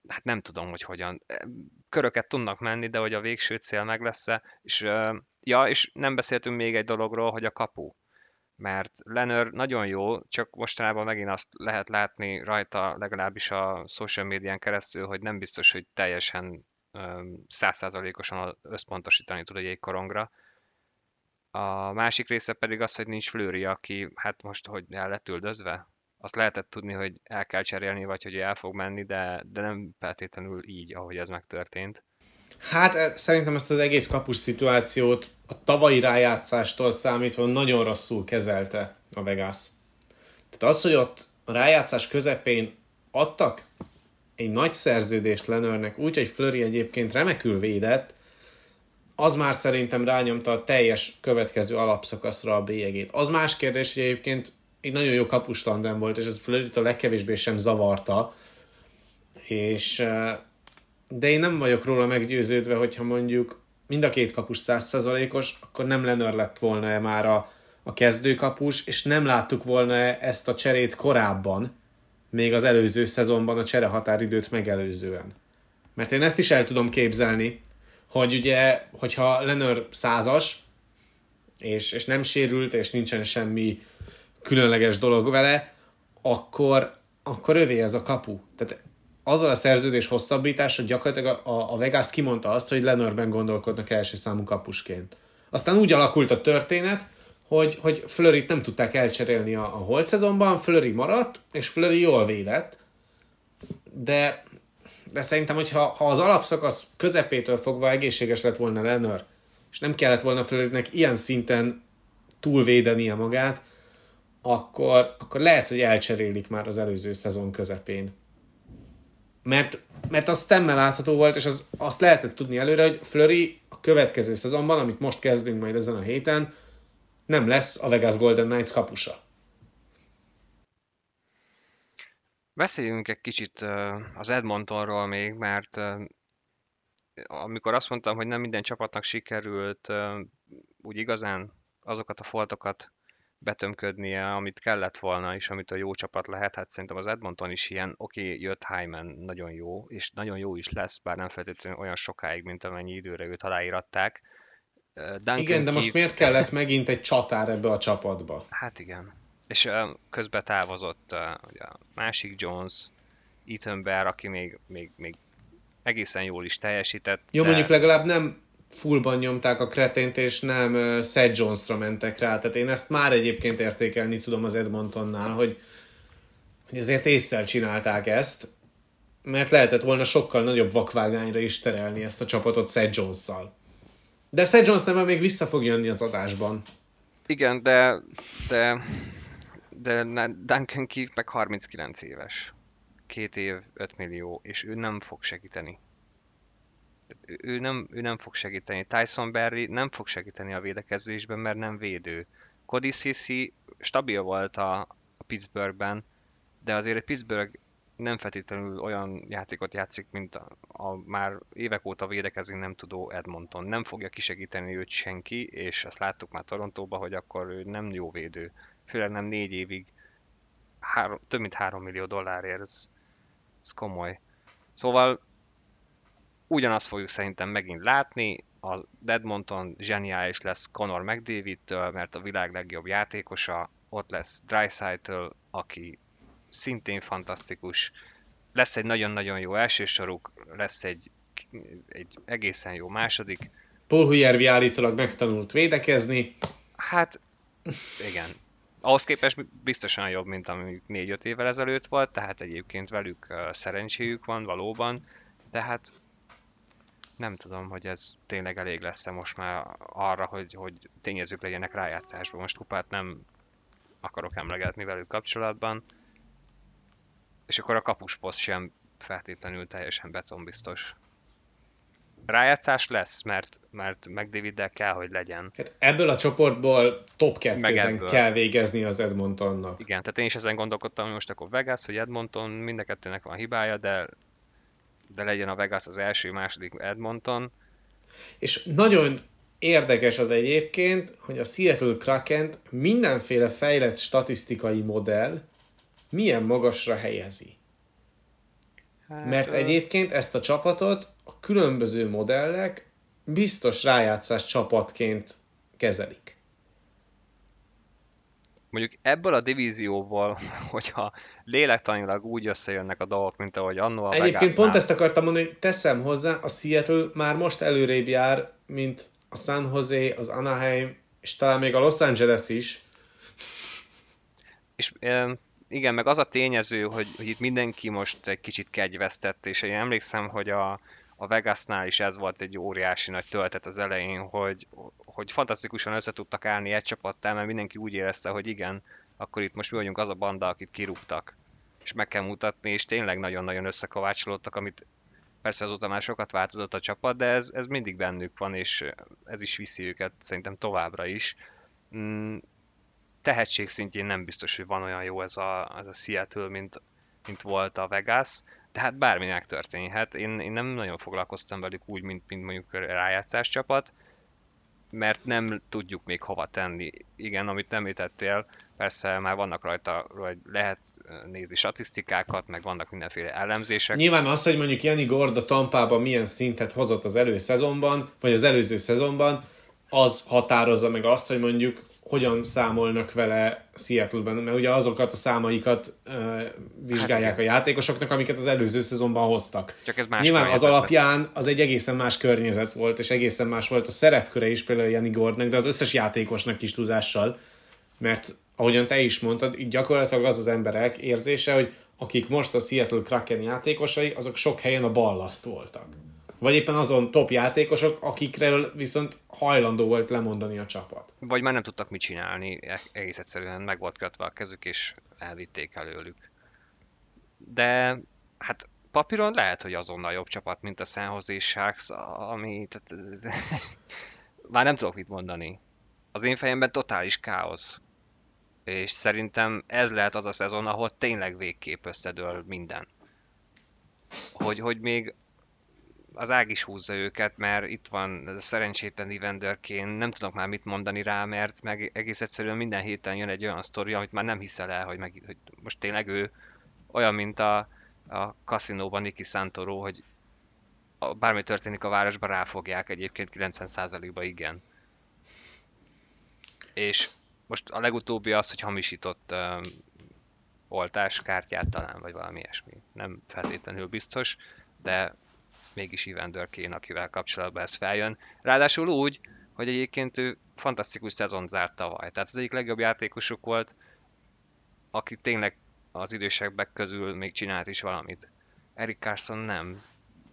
hát nem tudom, hogy hogyan. Köröket tudnak menni, de hogy a végső cél meg lesz-e. És, ja, és nem beszéltünk még egy dologról, hogy a kapu. Mert Lenner nagyon jó, csak mostanában megint azt lehet látni rajta, legalábbis a social médián keresztül, hogy nem biztos, hogy teljesen százszázalékosan összpontosítani tud egy korongra. A másik része pedig az, hogy nincs Flőri, aki hát most, hogy el lett üldözve. Azt lehetett tudni, hogy el kell cserélni, vagy hogy el fog menni, de, de nem feltétlenül így, ahogy ez megtörtént. Hát e, szerintem ezt az egész kapus szituációt a tavalyi rájátszástól számítva nagyon rosszul kezelte a Vegas. Tehát az, hogy ott a rájátszás közepén adtak egy nagy szerződést Lenörnek, úgy, hogy Flöri egyébként remekül védett, az már szerintem rányomta a teljes következő alapszakaszra a bélyegét. Az más kérdés, hogy egyébként egy nagyon jó kapustandem volt, és ez Flörit a legkevésbé sem zavarta, és e, de én nem vagyok róla meggyőződve, hogyha mondjuk mind a két kapus százszerzalékos, akkor nem Lenör lett volna-e már a, a kezdőkapus, és nem láttuk volna-e ezt a cserét korábban, még az előző szezonban a csere határidőt megelőzően. Mert én ezt is el tudom képzelni, hogy ugye, hogyha Lenör százas, és, és nem sérült, és nincsen semmi különleges dolog vele, akkor, akkor övé ez a kapu. Tehát azzal a szerződés hosszabbítása gyakorlatilag a, a Vegas kimondta azt, hogy Lenorben gondolkodnak első számú kapusként. Aztán úgy alakult a történet, hogy, hogy Flörit nem tudták elcserélni a, a holt szezonban, Flöri maradt, és Flöri jól védett, de, de szerintem, hogy ha, ha az alapszakasz közepétől fogva egészséges lett volna Lenör, és nem kellett volna Flörinek ilyen szinten túlvédenie magát, akkor, akkor lehet, hogy elcserélik már az előző szezon közepén mert, mert az stemmel látható volt, és az, azt lehetett tudni előre, hogy Flurry a következő szezonban, amit most kezdünk majd ezen a héten, nem lesz a Vegas Golden Knights kapusa. Beszéljünk egy kicsit az Edmontonról még, mert amikor azt mondtam, hogy nem minden csapatnak sikerült úgy igazán azokat a foltokat betömködnie, amit kellett volna, és amit a jó csapat lehet. Hát szerintem az Edmonton is ilyen, oké, okay, jött Hyman, nagyon jó, és nagyon jó is lesz, bár nem feltétlenül olyan sokáig, mint amennyi időre őt aláíratták. Duncan igen, de most miért kellett megint egy csatár ebbe a csapatba? Hát igen. És közben távozott ugye a másik Jones, Ethan Bear, aki még, még, még egészen jól is teljesített. Jó, de... mondjuk legalább nem fullban nyomták a kretént, és nem Seth Jonesra mentek rá. Tehát én ezt már egyébként értékelni tudom az Edmontonnál, hogy, hogy azért észszel csinálták ezt, mert lehetett volna sokkal nagyobb vakvágányra is terelni ezt a csapatot Seth Jones-szal. De Seth Jones nem még vissza fog jönni az adásban. Igen, de, de, de Duncan Keith meg 39 éves. Két év, 5 millió, és ő nem fog segíteni ő nem, ő nem fog segíteni. Tyson Berry nem fog segíteni a védekezésben, mert nem védő. Cody Sissi stabil volt a, a Pittsburghben, de azért a Pittsburgh nem feltétlenül olyan játékot játszik, mint a, a már évek óta védekezni nem tudó Edmonton. Nem fogja kisegíteni őt senki, és azt láttuk már Torontóban, hogy akkor ő nem jó védő. Főleg nem négy évig három, több mint 3 millió dollárért, ez, ez komoly. Szóval ugyanazt fogjuk szerintem megint látni, a Edmonton zseniális lesz Conor McDavid-től, mert a világ legjobb játékosa, ott lesz Dreisaitl, aki szintén fantasztikus, lesz egy nagyon-nagyon jó elsősoruk, lesz egy, egy egészen jó második. Paul Hujjervi állítólag megtanult védekezni. Hát, igen. Ahhoz képest biztosan jobb, mint ami 4-5 évvel ezelőtt volt, tehát egyébként velük szerencséjük van valóban, tehát nem tudom, hogy ez tényleg elég lesz-e most már arra, hogy, hogy tényezők legyenek rájátszásban. Most kupát nem akarok emlegetni velük kapcsolatban. És akkor a kapusposzt sem feltétlenül teljesen becombiztos. Rájátszás lesz, mert, mert McDaviddel kell, hogy legyen. Hát ebből a csoportból top 2 kell végezni az Edmontonnak. Igen, tehát én is ezen gondolkodtam, hogy most akkor Vegas, hogy Edmonton, mind a kettőnek van hibája, de de legyen a Vegas az első, második Edmonton. És nagyon érdekes az egyébként, hogy a Seattle kraken mindenféle fejlett statisztikai modell milyen magasra helyezi. Hát, Mert egyébként ezt a csapatot a különböző modellek biztos rájátszás csapatként kezelik mondjuk ebből a divízióból, [LAUGHS] hogyha lélektanilag úgy összejönnek a dolgok, mint ahogy annó a Egyébként Vegasnál. pont ezt akartam mondani, hogy teszem hozzá, a Seattle már most előrébb jár, mint a San Jose, az Anaheim és talán még a Los Angeles is. És igen, meg az a tényező, hogy, hogy itt mindenki most egy kicsit kegyvesztett, és én emlékszem, hogy a, a Vegasnál is ez volt egy óriási nagy töltet az elején, hogy, hogy fantasztikusan össze tudtak állni egy csapattal, mert mindenki úgy érezte, hogy igen, akkor itt most mi vagyunk az a banda, akit kirúgtak. És meg kell mutatni, és tényleg nagyon-nagyon összekovácsolódtak, amit persze azóta már sokat változott a csapat, de ez, ez mindig bennük van, és ez is viszi őket szerintem továbbra is. Mm, tehetség szintjén nem biztos, hogy van olyan jó ez a, ez a Seattle, mint, mint volt a Vegas, de hát bármi megtörténhet. Én, én nem nagyon foglalkoztam velük úgy, mint, mint mondjuk a rájátszás csapat, mert nem tudjuk még hova tenni. Igen, amit említettél, persze már vannak rajta, vagy lehet nézni statisztikákat, meg vannak mindenféle elemzések. Nyilván az, hogy mondjuk Jani Gord a Tampában milyen szintet hozott az előszezonban, vagy az előző szezonban, az határozza meg azt, hogy mondjuk hogyan számolnak vele Seattle-ben, mert ugye azokat a számaikat uh, vizsgálják hát, a játékosoknak, amiket az előző szezonban hoztak. Csak ez más Nyilván az alapján az egy egészen más környezet volt, és egészen más volt a szerepköre is például Jani Gordnak, de az összes játékosnak is túlzással, mert ahogyan te is mondtad, így gyakorlatilag az az emberek érzése, hogy akik most a Seattle Kraken játékosai, azok sok helyen a ballaszt voltak. Vagy éppen azon top játékosok, akikről viszont hajlandó volt lemondani a csapat. Vagy már nem tudtak mit csinálni, e- egész egyszerűen meg volt kötve a kezük, és elvitték előlük. De hát papíron lehet, hogy azonnal jobb csapat, mint a San Jose Sharks, ami... Tehát, [LAUGHS] már nem tudok mit mondani. Az én fejemben totális káosz. És szerintem ez lehet az a szezon, ahol tényleg végképp összedől minden. Hogy, hogy még az ág is húzza őket, mert itt van a szerencsétlen Evanderkén, nem tudok már mit mondani rá, mert meg egész egyszerűen minden héten jön egy olyan sztori, amit már nem hiszel el, hogy, meg, hogy most tényleg ő olyan, mint a, a kaszinóban Niki Santoro, hogy a, bármi történik a városban, ráfogják egyébként 90%-ba igen. És most a legutóbbi az, hogy hamisított um, oltáskártyát talán, vagy valami ilyesmi. Nem feltétlenül biztos, de mégis Evander Kane, akivel kapcsolatban ez feljön. Ráadásul úgy, hogy egyébként ő fantasztikus szezon zárt tavaly. Tehát az egyik legjobb játékosuk volt, aki tényleg az idősebbek közül még csinált is valamit. Eric Carson nem,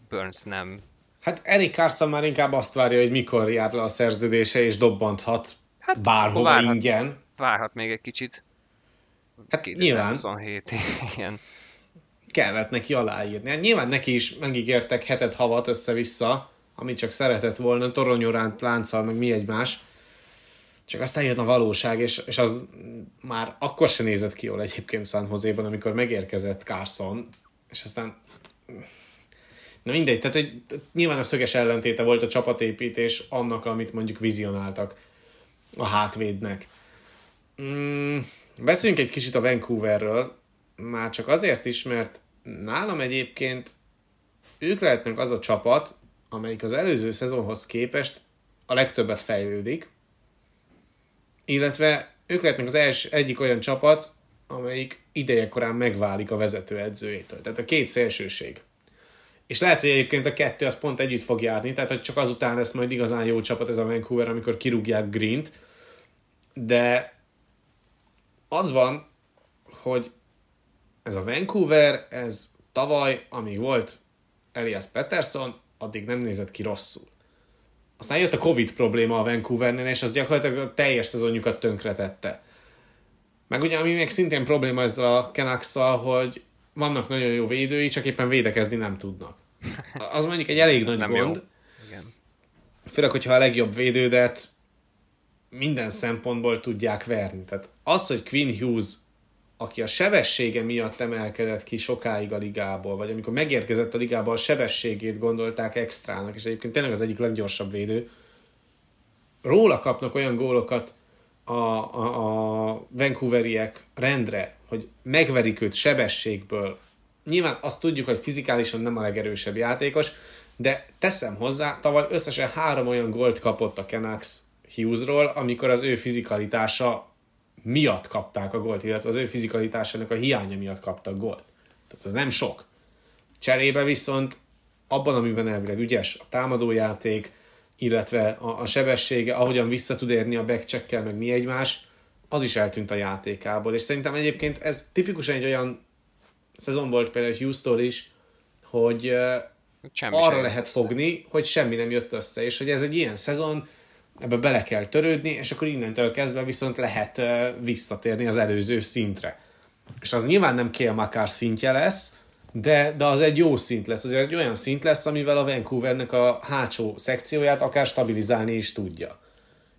Burns nem. Hát Eric Carson már inkább azt várja, hogy mikor jár le a szerződése, és dobbanthat hát, bárhova várhat, ingyen. Várhat még egy kicsit. Hát 2027, nyilván. [LAUGHS] igen kellett neki aláírni. Hát nyilván neki is megígértek hetet havat össze-vissza, amit csak szeretett volna, toronyóránt lánccal, meg mi egymás. Csak aztán jön a valóság, és, és az már akkor se nézett ki jól egyébként San Jose-ban, amikor megérkezett Carson, és aztán Na mindegy, tehát hogy nyilván a szöges ellentéte volt a csapatépítés annak, amit mondjuk vizionáltak a hátvédnek. Mm, beszéljünk egy kicsit a Vancouverről, már csak azért is, mert nálam egyébként ők lehetnek az a csapat, amelyik az előző szezonhoz képest a legtöbbet fejlődik, illetve ők lehetnek az els, egyik olyan csapat, amelyik ideje korán megválik a vezetőedzőjétől. Tehát a két szélsőség. És lehet, hogy egyébként a kettő az pont együtt fog járni, tehát hogy csak azután lesz majd igazán jó csapat ez a Vancouver, amikor kirúgják Green-t, de az van, hogy ez a Vancouver, ez tavaly, amíg volt Elias Peterson, addig nem nézett ki rosszul. Aztán jött a Covid probléma a Vancouvernél, és az gyakorlatilag a teljes szezonjukat tönkretette. Meg ugye, ami még szintén probléma ezzel a canucks hogy vannak nagyon jó védői, csak éppen védekezni nem tudnak. [LAUGHS] Az mondjuk egy elég nagy nem gond. Jó. Igen. Főleg, hogyha a legjobb védődet minden szempontból tudják verni. Tehát az, hogy Quinn Hughes aki a sebessége miatt emelkedett ki sokáig a ligából, vagy amikor megérkezett a ligába, a sebességét gondolták extrának, és egyébként tényleg az egyik leggyorsabb védő, róla kapnak olyan gólokat a, a, a Vancouveriek rendre, hogy megverik őt sebességből. Nyilván azt tudjuk, hogy fizikálisan nem a legerősebb játékos, de teszem hozzá, tavaly összesen három olyan gólt kapott a Canucks Hughesról, amikor az ő fizikalitása miatt kapták a gólt, illetve az ő fizikalitásának a hiánya miatt kaptak gólt. Tehát ez nem sok. Cserébe viszont abban, amiben elvileg ügyes a támadójáték, illetve a, a sebessége, ahogyan vissza tud érni a backcheckkel, meg mi egymás, az is eltűnt a játékából. És szerintem egyébként ez tipikusan egy olyan szezon volt például Houston is, hogy Semmi arra lehet össze. fogni, hogy semmi nem jött össze, és hogy ez egy ilyen szezon, ebbe bele kell törődni, és akkor innentől kezdve viszont lehet visszatérni az előző szintre. És az nyilván nem Kél Makár szintje lesz, de, de az egy jó szint lesz, az egy olyan szint lesz, amivel a Vancouvernek a hátsó szekcióját akár stabilizálni is tudja.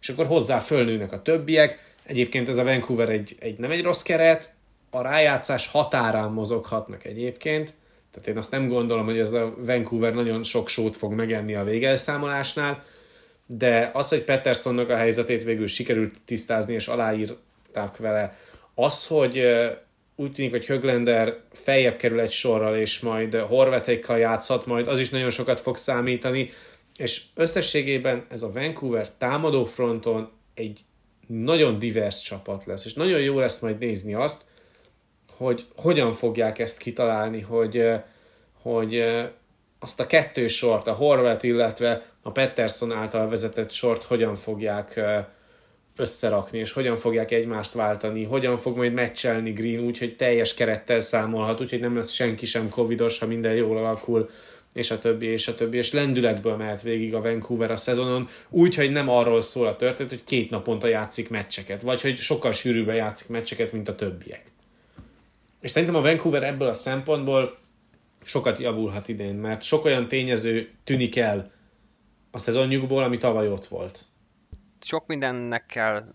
És akkor hozzá fölnőnek a többiek, egyébként ez a Vancouver egy, egy nem egy rossz keret, a rájátszás határán mozoghatnak egyébként, tehát én azt nem gondolom, hogy ez a Vancouver nagyon sok sót fog megenni a végelszámolásnál, de az, hogy Petersonnak a helyzetét végül sikerült tisztázni, és aláírták vele, az, hogy úgy tűnik, hogy Höglender feljebb kerül egy sorral, és majd Horvatékkal játszhat majd, az is nagyon sokat fog számítani, és összességében ez a Vancouver támadó fronton egy nagyon divers csapat lesz, és nagyon jó lesz majd nézni azt, hogy hogyan fogják ezt kitalálni, hogy, hogy azt a kettős sort, a Horvat, illetve a Pettersson által vezetett sort hogyan fogják összerakni, és hogyan fogják egymást váltani, hogyan fog majd meccselni Green úgy, hogy teljes kerettel számolhat, úgyhogy nem lesz senki sem covidos, ha minden jól alakul, és a többi, és a többi, és lendületből mehet végig a Vancouver a szezonon, úgy, hogy nem arról szól a történet, hogy két naponta játszik meccseket, vagy hogy sokkal sűrűbben játszik meccseket, mint a többiek. És szerintem a Vancouver ebből a szempontból sokat javulhat idén, mert sok olyan tényező tűnik el a szezonjukból, ami tavaly ott volt. Sok mindennek kell,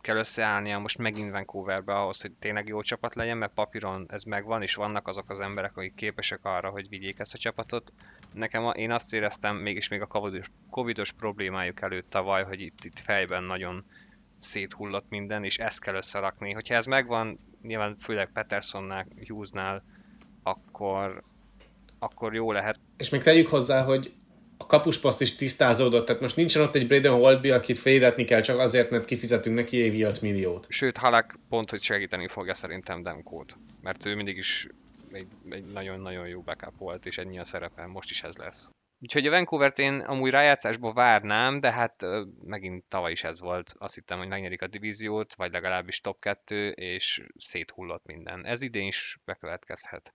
kell összeállnia most megint Vancouverbe ahhoz, hogy tényleg jó csapat legyen, mert papíron ez megvan, és vannak azok az emberek, akik képesek arra, hogy vigyék ezt a csapatot. Nekem én azt éreztem, mégis még a covidos, covidos problémájuk előtt tavaly, hogy itt, itt fejben nagyon széthullott minden, és ezt kell összerakni. Hogyha ez megvan, nyilván főleg Petersonnál, Hughesnál, akkor, akkor jó lehet. És még tegyük hozzá, hogy a kapuspaszt is tisztázódott, tehát most nincsen ott egy Braden Holtby, akit félretni kell csak azért, mert kifizetünk neki évi 5 milliót. Sőt, Halak pont, hogy segíteni fogja szerintem Demkót, mert ő mindig is egy, egy nagyon-nagyon jó backup volt, és ennyi a szerepe, most is ez lesz. Úgyhogy a Vancouver-t én amúgy rájátszásba várnám, de hát megint tavaly is ez volt. Azt hittem, hogy megnyerik a divíziót, vagy legalábbis top 2, és széthullott minden. Ez idén is bekövetkezhet.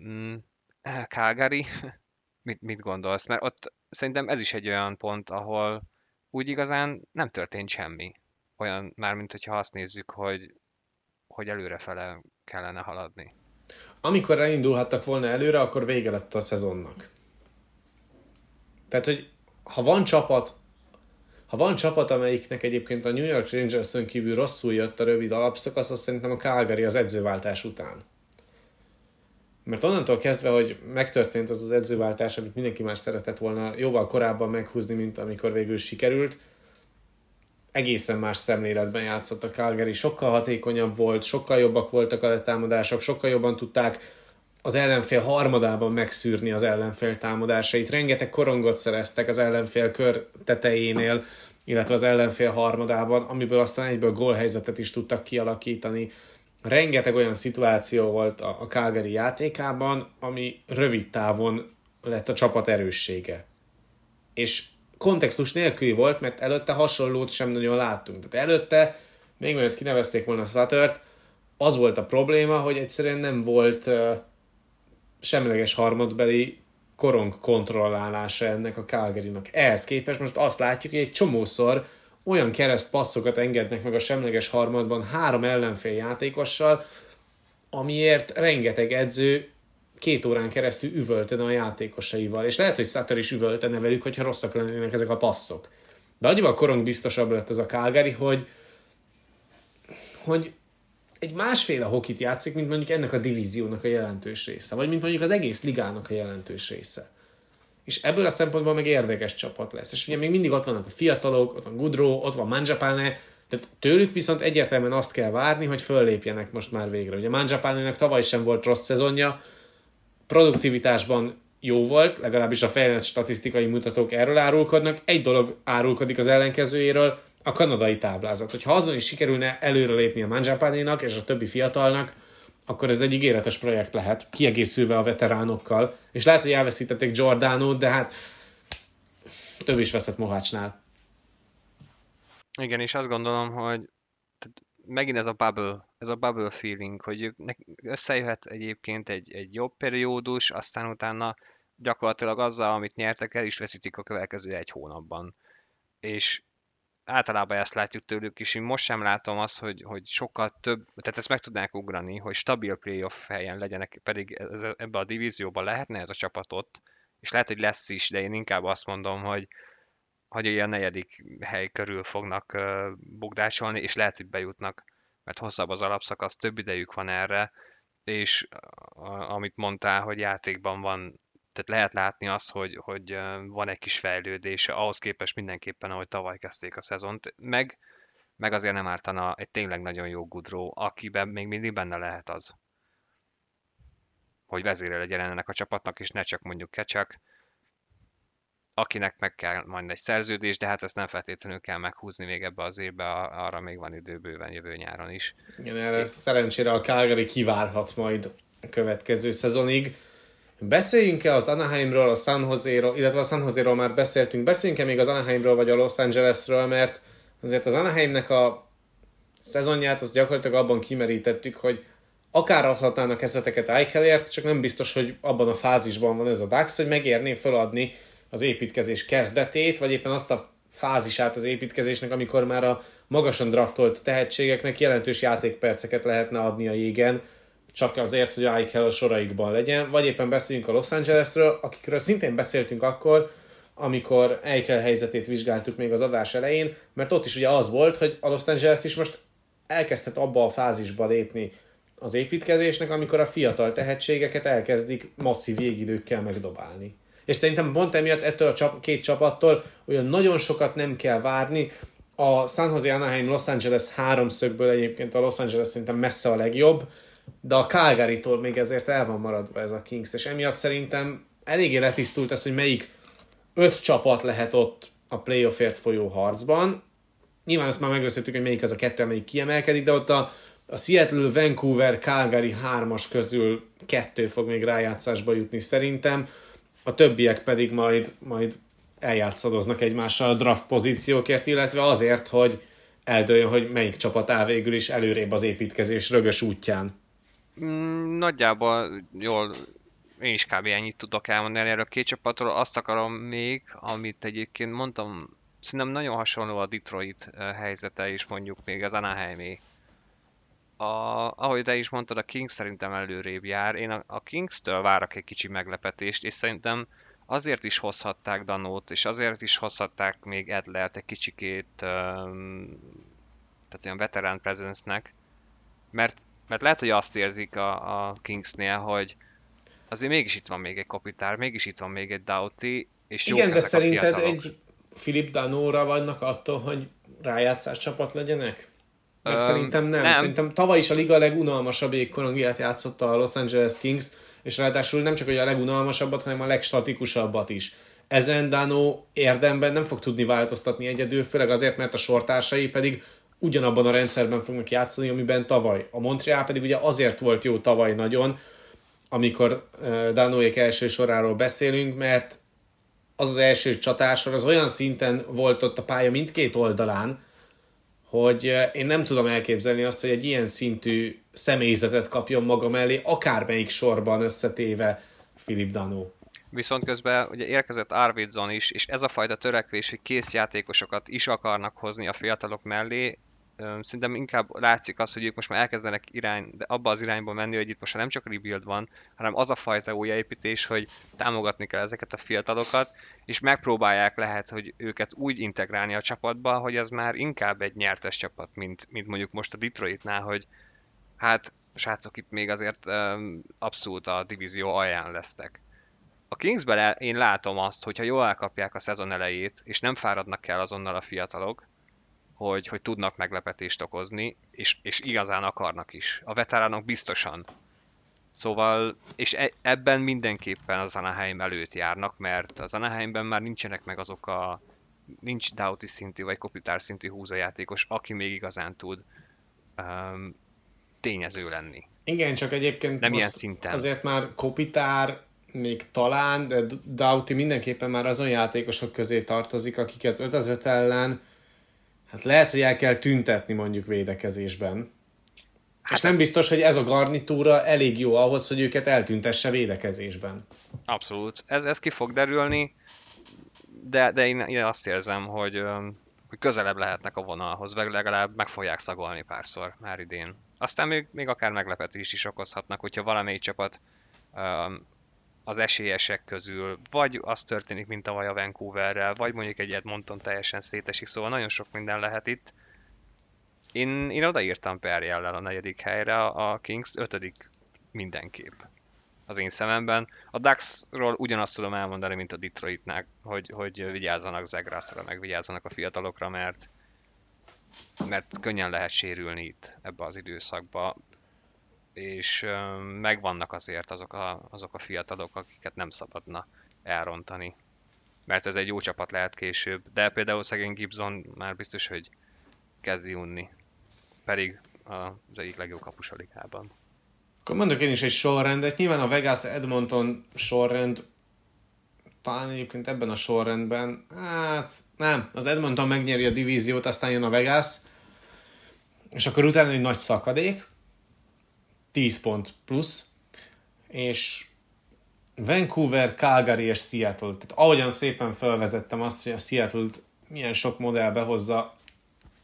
Mm, Calgary, mit, mit gondolsz? Mert ott szerintem ez is egy olyan pont, ahol úgy igazán nem történt semmi. Olyan, mármint hogyha azt nézzük, hogy, hogy előrefele kellene haladni. Amikor elindulhattak volna előre, akkor vége lett a szezonnak. Tehát, hogy ha van csapat, ha van csapat, amelyiknek egyébként a New York Rangers-ön kívül rosszul jött a rövid alapszakasz, azt szerintem a Calgary az edzőváltás után. Mert onnantól kezdve, hogy megtörtént az az edzőváltás, amit mindenki már szeretett volna jóval korábban meghúzni, mint amikor végül sikerült, egészen más szemléletben játszott a Calgary, sokkal hatékonyabb volt, sokkal jobbak voltak a letámadások, sokkal jobban tudták az ellenfél harmadában megszűrni az ellenfél támadásait. Rengeteg korongot szereztek az ellenfél kör tetejénél, illetve az ellenfél harmadában, amiből aztán egyből gólhelyzetet is tudtak kialakítani. Rengeteg olyan szituáció volt a, Calgary játékában, ami rövid távon lett a csapat erőssége. És kontextus nélküli volt, mert előtte hasonlót sem nagyon láttunk. Tehát előtte, még mielőtt kinevezték volna Suttert, az volt a probléma, hogy egyszerűen nem volt uh, semleges harmadbeli korong kontrollálása ennek a Calgary-nak. Ehhez képest most azt látjuk, hogy egy csomószor olyan kereszt passzokat engednek meg a semleges harmadban három ellenfél játékossal, amiért rengeteg edző két órán keresztül üvöltene a játékosaival. És lehet, hogy Sutter is üvöltene velük, hogyha rosszak lennének ezek a passzok. De annyival korong biztosabb lett ez a Calgary, hogy, hogy egy másféle hokit játszik, mint mondjuk ennek a divíziónak a jelentős része, vagy mint mondjuk az egész ligának a jelentős része. És ebből a szempontból meg érdekes csapat lesz. És ugye még mindig ott vannak a fiatalok, ott van Gudró, ott van Manjapane, tehát tőlük viszont egyértelműen azt kell várni, hogy föllépjenek most már végre. Ugye Manjapane-nek tavaly sem volt rossz szezonja, produktivitásban jó volt, legalábbis a fejlett statisztikai mutatók erről árulkodnak. Egy dolog árulkodik az ellenkezőjéről, a kanadai táblázat. Hogyha azon is sikerülne előre lépni a Manjapane-nak és a többi fiatalnak, akkor ez egy ígéretes projekt lehet, kiegészülve a veteránokkal. És lehet, hogy elveszítették Giordano, de hát több is veszett Mohácsnál. Igen, és azt gondolom, hogy megint ez a bubble, ez a bubble feeling, hogy összejöhet egyébként egy, egy jobb periódus, aztán utána gyakorlatilag azzal, amit nyertek el, is veszítik a következő egy hónapban. És általában ezt látjuk tőlük is. Én most sem látom azt, hogy, hogy sokkal több, tehát ezt meg tudnák ugrani, hogy stabil playoff helyen legyenek, pedig ez, ebbe a divízióban lehetne ez a csapatot, és lehet, hogy lesz is, de én inkább azt mondom, hogy, hogy ilyen negyedik hely körül fognak uh, bugdácsolni, és lehet, hogy bejutnak, mert hosszabb az alapszakasz, több idejük van erre, és uh, amit mondtál, hogy játékban van tehát lehet látni azt, hogy, hogy van egy kis fejlődés, ahhoz képest mindenképpen, ahogy tavaly kezdték a szezont, meg, meg azért nem ártana egy tényleg nagyon jó Gudró, akiben még mindig benne lehet az, hogy vezére legyen ennek a csapatnak, és ne csak mondjuk Kecsak, akinek meg kell majd egy szerződés, de hát ezt nem feltétlenül kell meghúzni még ebbe az évbe, arra még van idő bőven jövő nyáron is. Igen, erre szerencsére a Calgary kivárhat majd a következő szezonig. Beszéljünk-e az Anaheimról, a San Jose-ról, illetve a San Jose-ról már beszéltünk, beszéljünk-e még az Anaheimról vagy a Los Angelesről, mert azért az Anaheimnek a szezonját azt gyakorlatilag abban kimerítettük, hogy akár adhatnának ezeteket Eichelért, csak nem biztos, hogy abban a fázisban van ez a Dax, hogy megérné feladni az építkezés kezdetét, vagy éppen azt a fázisát az építkezésnek, amikor már a magasan draftolt tehetségeknek jelentős játékperceket lehetne adni a jégen, csak azért, hogy Eichel a soraikban legyen, vagy éppen beszéljünk a Los Angelesről, akikről szintén beszéltünk akkor, amikor Eichel helyzetét vizsgáltuk még az adás elején, mert ott is ugye az volt, hogy a Los Angeles is most elkezdett abba a fázisba lépni az építkezésnek, amikor a fiatal tehetségeket elkezdik masszív végidőkkel megdobálni. És szerintem pont emiatt ettől a csap, két csapattól olyan nagyon sokat nem kell várni. A San Jose Anaheim Los Angeles háromszögből egyébként a Los Angeles szerintem messze a legjobb, de a calgary még ezért el van maradva ez a Kings, és emiatt szerintem eléggé letisztult ez, hogy melyik öt csapat lehet ott a playoffért folyó harcban. Nyilván ezt már megbeszéltük, hogy melyik az a kettő, amelyik kiemelkedik, de ott a, a Seattle, Vancouver, Calgary hármas közül kettő fog még rájátszásba jutni szerintem, a többiek pedig majd, majd eljátszadoznak egymással a draft pozíciókért, illetve azért, hogy eldőljön, hogy melyik csapat áll végül is előrébb az építkezés rögös útján. Mm, nagyjából jól én is kb. ennyit tudok elmondani erről a két csapatról. Azt akarom még, amit egyébként mondtam, szerintem nagyon hasonló a Detroit helyzete is mondjuk még az Anaheimé. A, ahogy te is mondtad, a Kings szerintem előrébb jár. Én a, a Kings-től várok egy kicsi meglepetést, és szerintem azért is hozhatták Danót, és azért is hozhatták még Edlert egy kicsikét, um, tehát olyan veterán presence-nek, mert mert lehet, hogy azt érzik a, a Kingsnél, hogy azért mégis itt van még egy kopitár, mégis itt van még egy Doughty, és Igen, de szerinted egy Philip Danóra vannak attól, hogy rájátszás csapat legyenek? Mert Öm, szerintem nem. nem. Szerintem tavaly is a liga legunalmasabb égkorongiát játszotta a Los Angeles Kings, és ráadásul nem csak hogy a legunalmasabbat, hanem a legstatikusabbat is. Ezen Dano érdemben nem fog tudni változtatni egyedül, főleg azért, mert a sortársai pedig ugyanabban a rendszerben fognak játszani, amiben tavaly. A Montreal pedig ugye azért volt jó tavaly nagyon, amikor Danóék első soráról beszélünk, mert az az első csatásor az olyan szinten volt ott a pálya mindkét oldalán, hogy én nem tudom elképzelni azt, hogy egy ilyen szintű személyzetet kapjon maga mellé, akármelyik sorban összetéve Philip Danó. Viszont közben ugye érkezett Arvidsson is, és ez a fajta törekvés, hogy kész játékosokat is akarnak hozni a fiatalok mellé, szerintem inkább látszik az, hogy ők most már elkezdenek irány, de abba az irányba menni, hogy itt most nem csak rebuild van, hanem az a fajta újjáépítés, hogy támogatni kell ezeket a fiatalokat, és megpróbálják lehet, hogy őket úgy integrálni a csapatba, hogy ez már inkább egy nyertes csapat, mint, mint mondjuk most a Detroitnál, hogy hát srácok itt még azért um, abszolút a divízió alján lesznek. A Kingsben én látom azt, hogy ha jól elkapják a szezon elejét, és nem fáradnak el azonnal a fiatalok, hogy, hogy tudnak meglepetést okozni, és, és igazán akarnak is. A veteránok biztosan. Szóval, és e, ebben mindenképpen az Anaheim előtt járnak, mert az Anaheimben már nincsenek meg azok a nincs Doughty szintű vagy Kopitár szintű húzójátékos, aki még igazán tud um, tényező lenni. Igen, csak egyébként nem ilyen szinten. azért már Kopitár még talán, de Doughty mindenképpen már azon játékosok közé tartozik, akiket 5 az 5 ellen, hát lehet, hogy el kell tüntetni mondjuk védekezésben. Hát, és nem biztos, hogy ez a garnitúra elég jó ahhoz, hogy őket eltüntesse védekezésben. Abszolút. Ez, ez ki fog derülni, de, de én, én azt érzem, hogy, hogy közelebb lehetnek a vonalhoz, vagy legalább meg fogják szagolni párszor már idén. Aztán még, még akár meglepetés is okozhatnak, hogyha valamelyik csapat az esélyesek közül, vagy az történik, mint tavaly a Vancouverrel, vagy mondjuk egy Edmonton teljesen szétesik, szóval nagyon sok minden lehet itt. Én, én odaírtam perjellel a negyedik helyre, a Kings ötödik mindenképp az én szememben. A Ducksról ugyanazt tudom elmondani, mint a Detroitnál, hogy, hogy vigyázzanak Zegrászra, meg vigyázzanak a fiatalokra, mert mert könnyen lehet sérülni itt ebbe az időszakba, és megvannak azért azok a, azok a fiatalok, akiket nem szabadna elrontani. Mert ez egy jó csapat lehet később, de például szegény Gibson már biztos, hogy kezdi unni. Pedig az egyik legjobb kapus a ligában. Akkor mondok én is egy sorrendet. Nyilván a Vegas Edmonton sorrend talán egyébként ebben a sorrendben, hát nem, az Edmonton megnyeri a divíziót, aztán jön a Vegas, és akkor utána egy nagy szakadék, 10 pont plusz, és Vancouver, Calgary és Seattle. Tehát ahogyan szépen felvezettem azt, hogy a Seattle-t milyen sok modell behozza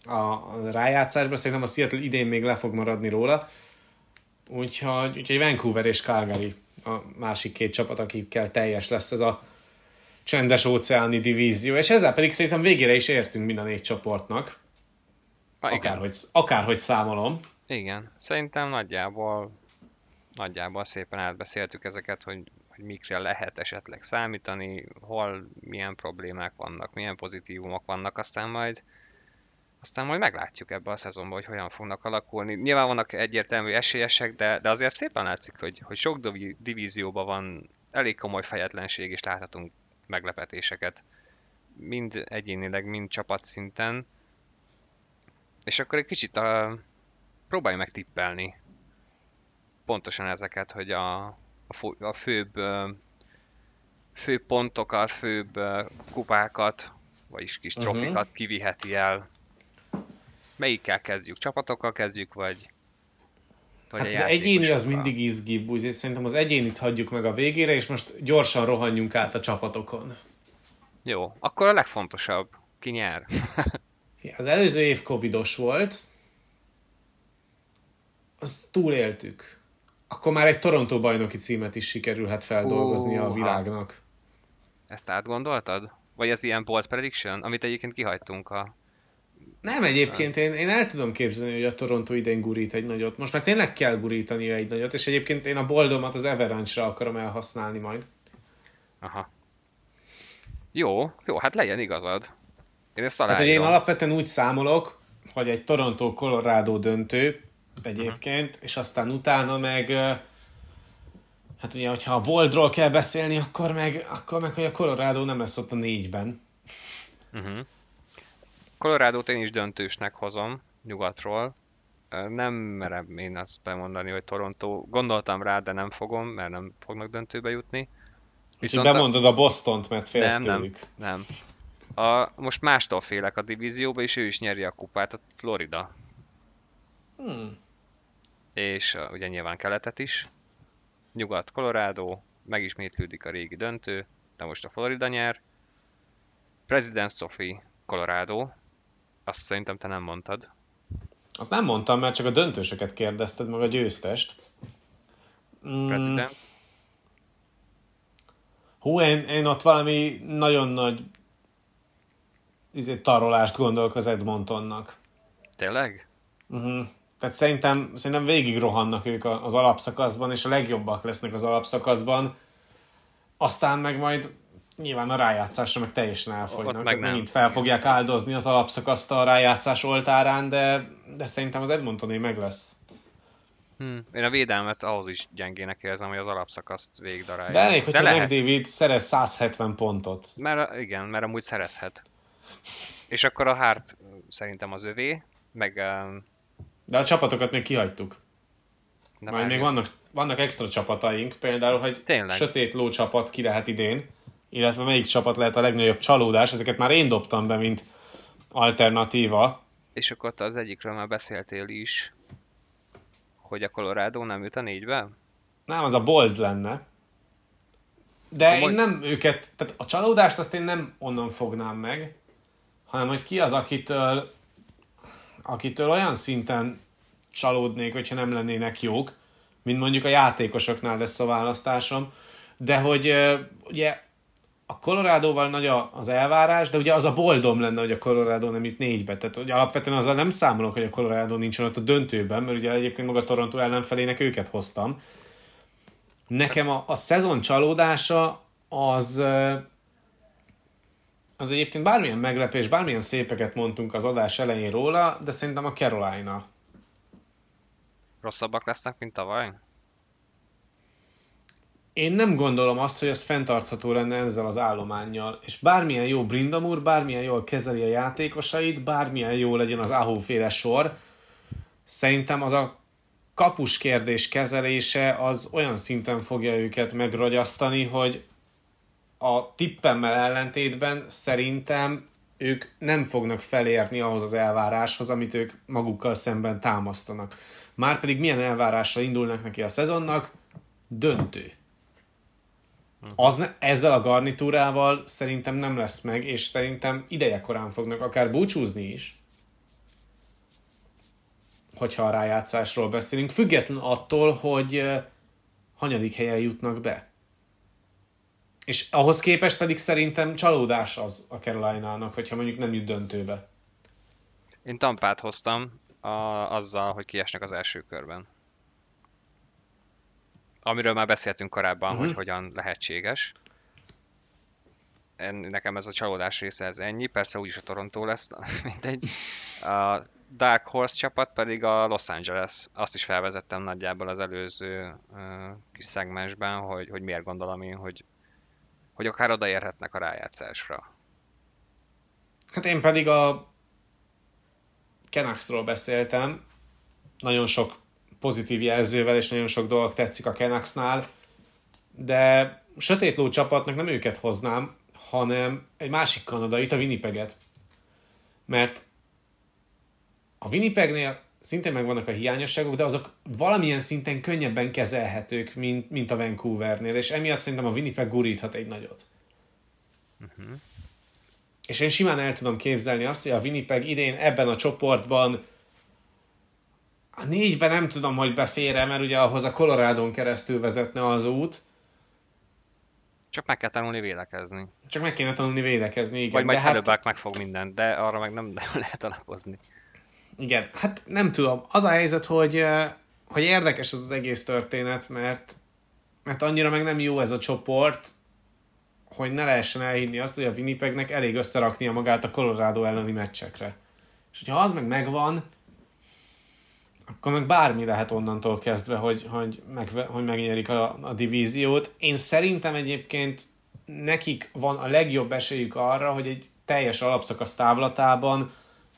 a, rájátszásba, szerintem a Seattle idén még le fog maradni róla. Úgyhogy, úgyhogy Vancouver és Calgary a másik két csapat, akikkel teljes lesz ez a csendes óceáni divízió, és ezzel pedig szerintem végére is értünk mind a négy csoportnak. Ha, akárhogy, akárhogy számolom. Igen, szerintem nagyjából, nagyjából szépen átbeszéltük ezeket, hogy, hogy mikre lehet esetleg számítani, hol milyen problémák vannak, milyen pozitívumok vannak, aztán majd aztán majd meglátjuk ebbe a szezonban, hogy hogyan fognak alakulni. Nyilván vannak egyértelmű esélyesek, de, de azért szépen látszik, hogy, hogy sok divízióban van elég komoly fejetlenség, és láthatunk meglepetéseket. Mind egyénileg, mind csapatszinten. És akkor egy kicsit a, próbálj meg tippelni pontosan ezeket, hogy a, a, a főbb, főbb pontokat, főbb kupákat, vagyis kis uh-huh. trofikat kiviheti el. Melyikkel kezdjük? Csapatokkal kezdjük, vagy, vagy hát az egyéni az mindig izgibb, úgyhogy szerintem az egyénit hagyjuk meg a végére, és most gyorsan rohanjunk át a csapatokon. Jó, akkor a legfontosabb, ki nyer? [LAUGHS] az előző év covidos volt, azt túléltük. Akkor már egy Toronto bajnoki címet is sikerülhet feldolgozni a világnak. Ezt átgondoltad? Vagy az ilyen bold prediction, amit egyébként kihagytunk a... Nem, egyébként én, én el tudom képzelni, hogy a Toronto idén gurít egy nagyot. Most már tényleg kell gurítani egy nagyot, és egyébként én a boldomat az Avalanche-ra akarom elhasználni majd. Aha. Jó, jó, hát legyen igazad. Én ezt Tehát, hogy én alapvetően úgy számolok, hogy egy Toronto-Colorado döntő egyébként, uh-huh. és aztán utána meg hát ugye, hogyha a Boldról kell beszélni, akkor meg, akkor meg, hogy a Colorado nem lesz ott a négyben. Uh-huh. Colorado-t én is döntősnek hozom nyugatról. Nem merem én azt bemondani, hogy Toronto. Gondoltam rá, de nem fogom, mert nem fognak döntőbe jutni. Viszont bemondod a Bostont, mert félsz nem, tőlük. Nem, nem. A, most mástól félek a divízióba, és ő is nyeri a kupát, a Florida. Hmm és ugye nyilván keletet is. Nyugat Colorado, megismétlődik a régi döntő, de most a Florida nyer. President Sophie, Colorado, azt szerintem te nem mondtad. Azt nem mondtam, mert csak a döntősöket kérdezted, meg a győztest. Mm. Presidents. Hú, én, én ott valami nagyon nagy izé, tarolást gondolok az Edmontonnak. Tényleg? Uh-huh. Tehát szerintem, szerintem végig rohannak ők az alapszakaszban, és a legjobbak lesznek az alapszakaszban. Aztán meg majd nyilván a rájátszásra meg teljesen elfogynak. Meg megint fel fogják áldozni az alapszakaszt a rájátszás oltárán, de, de szerintem az Edmontoné meg lesz. Hmm. Én a védelmet ahhoz is gyengének érzem, hogy az alapszakaszt végigdarálja. De elég, hogyha lehet. David szerez 170 pontot. Mert igen, mert amúgy szerezhet. És akkor a Hart szerintem az övé, meg de a csapatokat még kihagytuk. De Majd még vannak, vannak extra csapataink, például, hogy Tényleg. sötét ló csapat ki lehet idén, illetve melyik csapat lehet a legnagyobb csalódás, ezeket már én dobtam be, mint alternatíva. És akkor te az egyikről már beszéltél is, hogy a Colorado nem jut a négybe? Nem, az a bold lenne. De Komoly- én nem őket, tehát a csalódást azt én nem onnan fognám meg, hanem hogy ki az, akitől, akitől olyan szinten csalódnék, hogyha nem lennének jók, mint mondjuk a játékosoknál lesz a választásom. De hogy ugye a Colorado-val nagy az elvárás, de ugye az a boldom lenne, hogy a Colorado nem jut négybe. Tehát hogy alapvetően azzal nem számolok, hogy a Colorado nincsen ott a döntőben, mert ugye egyébként maga Toronto ellenfelének őket hoztam. Nekem a, a szezon csalódása az az egyébként bármilyen meglepés, bármilyen szépeket mondtunk az adás elején róla, de szerintem a Carolina. Rosszabbak lesznek, mint tavaly? Én nem gondolom azt, hogy ez fenntartható lenne ezzel az állományjal, és bármilyen jó Brindamur, bármilyen jól kezeli a játékosait, bármilyen jó legyen az Ahó-féle sor, szerintem az a kapus kérdés kezelése az olyan szinten fogja őket megragyasztani, hogy a tippemmel ellentétben szerintem ők nem fognak felérni ahhoz az elváráshoz, amit ők magukkal szemben támasztanak. Márpedig milyen elvárással indulnak neki a szezonnak? Döntő. Az ne, ezzel a garnitúrával szerintem nem lesz meg, és szerintem ideje korán fognak akár búcsúzni is, hogyha a rájátszásról beszélünk, független attól, hogy hanyadik helyen jutnak be. És ahhoz képest pedig szerintem csalódás az a Carolina-nak, hogyha mondjuk nem jut döntőbe. Én Tampát hoztam a, azzal, hogy kiesnek az első körben. Amiről már beszéltünk korábban, uh-huh. hogy hogyan lehetséges. En- Nekem ez a csalódás része ez ennyi, persze úgyis a Toronto lesz, [LAUGHS] mindegy. A Dark Horse csapat pedig a Los Angeles. Azt is felvezettem nagyjából az előző uh, kis szegmensben, hogy, hogy miért gondolom én, hogy, hogy akár odaérhetnek a rájátszásra. Hát én pedig a Canucksról beszéltem, nagyon sok pozitív jelzővel, és nagyon sok dolog tetszik a Canucksnál, de sötétló csapatnak nem őket hoznám, hanem egy másik kanadait, a Winnipeget. Mert a Winnipegnél szintén megvannak a hiányosságok, de azok valamilyen szinten könnyebben kezelhetők, mint, mint a Vancouvernél, és emiatt szerintem a Winnipeg guríthat egy nagyot. És én simán el tudom képzelni azt, hogy a Winnipeg idén ebben a csoportban a négyben nem tudom, hogy befér mert ugye ahhoz a Colorado-n keresztül vezetne az út, Csak meg kell tanulni védekezni. csak meg kéne tanulni védekezni, igen. Vagy majd hát, előbb meg fog mindent, de arra meg nem [LAUGHS] nem lehet alapozni. Igen, hát nem tudom. Az a helyzet, hogy, hogy érdekes ez az egész történet, mert, mert annyira meg nem jó ez a csoport, hogy ne lehessen elhinni azt, hogy a Winnipegnek elég összeraknia magát a Colorado elleni meccsekre. És hogyha az meg megvan, akkor meg bármi lehet onnantól kezdve, hogy, hogy, meg, hogy megnyerik a, a divíziót. Én szerintem egyébként nekik van a legjobb esélyük arra, hogy egy teljes alapszakasz távlatában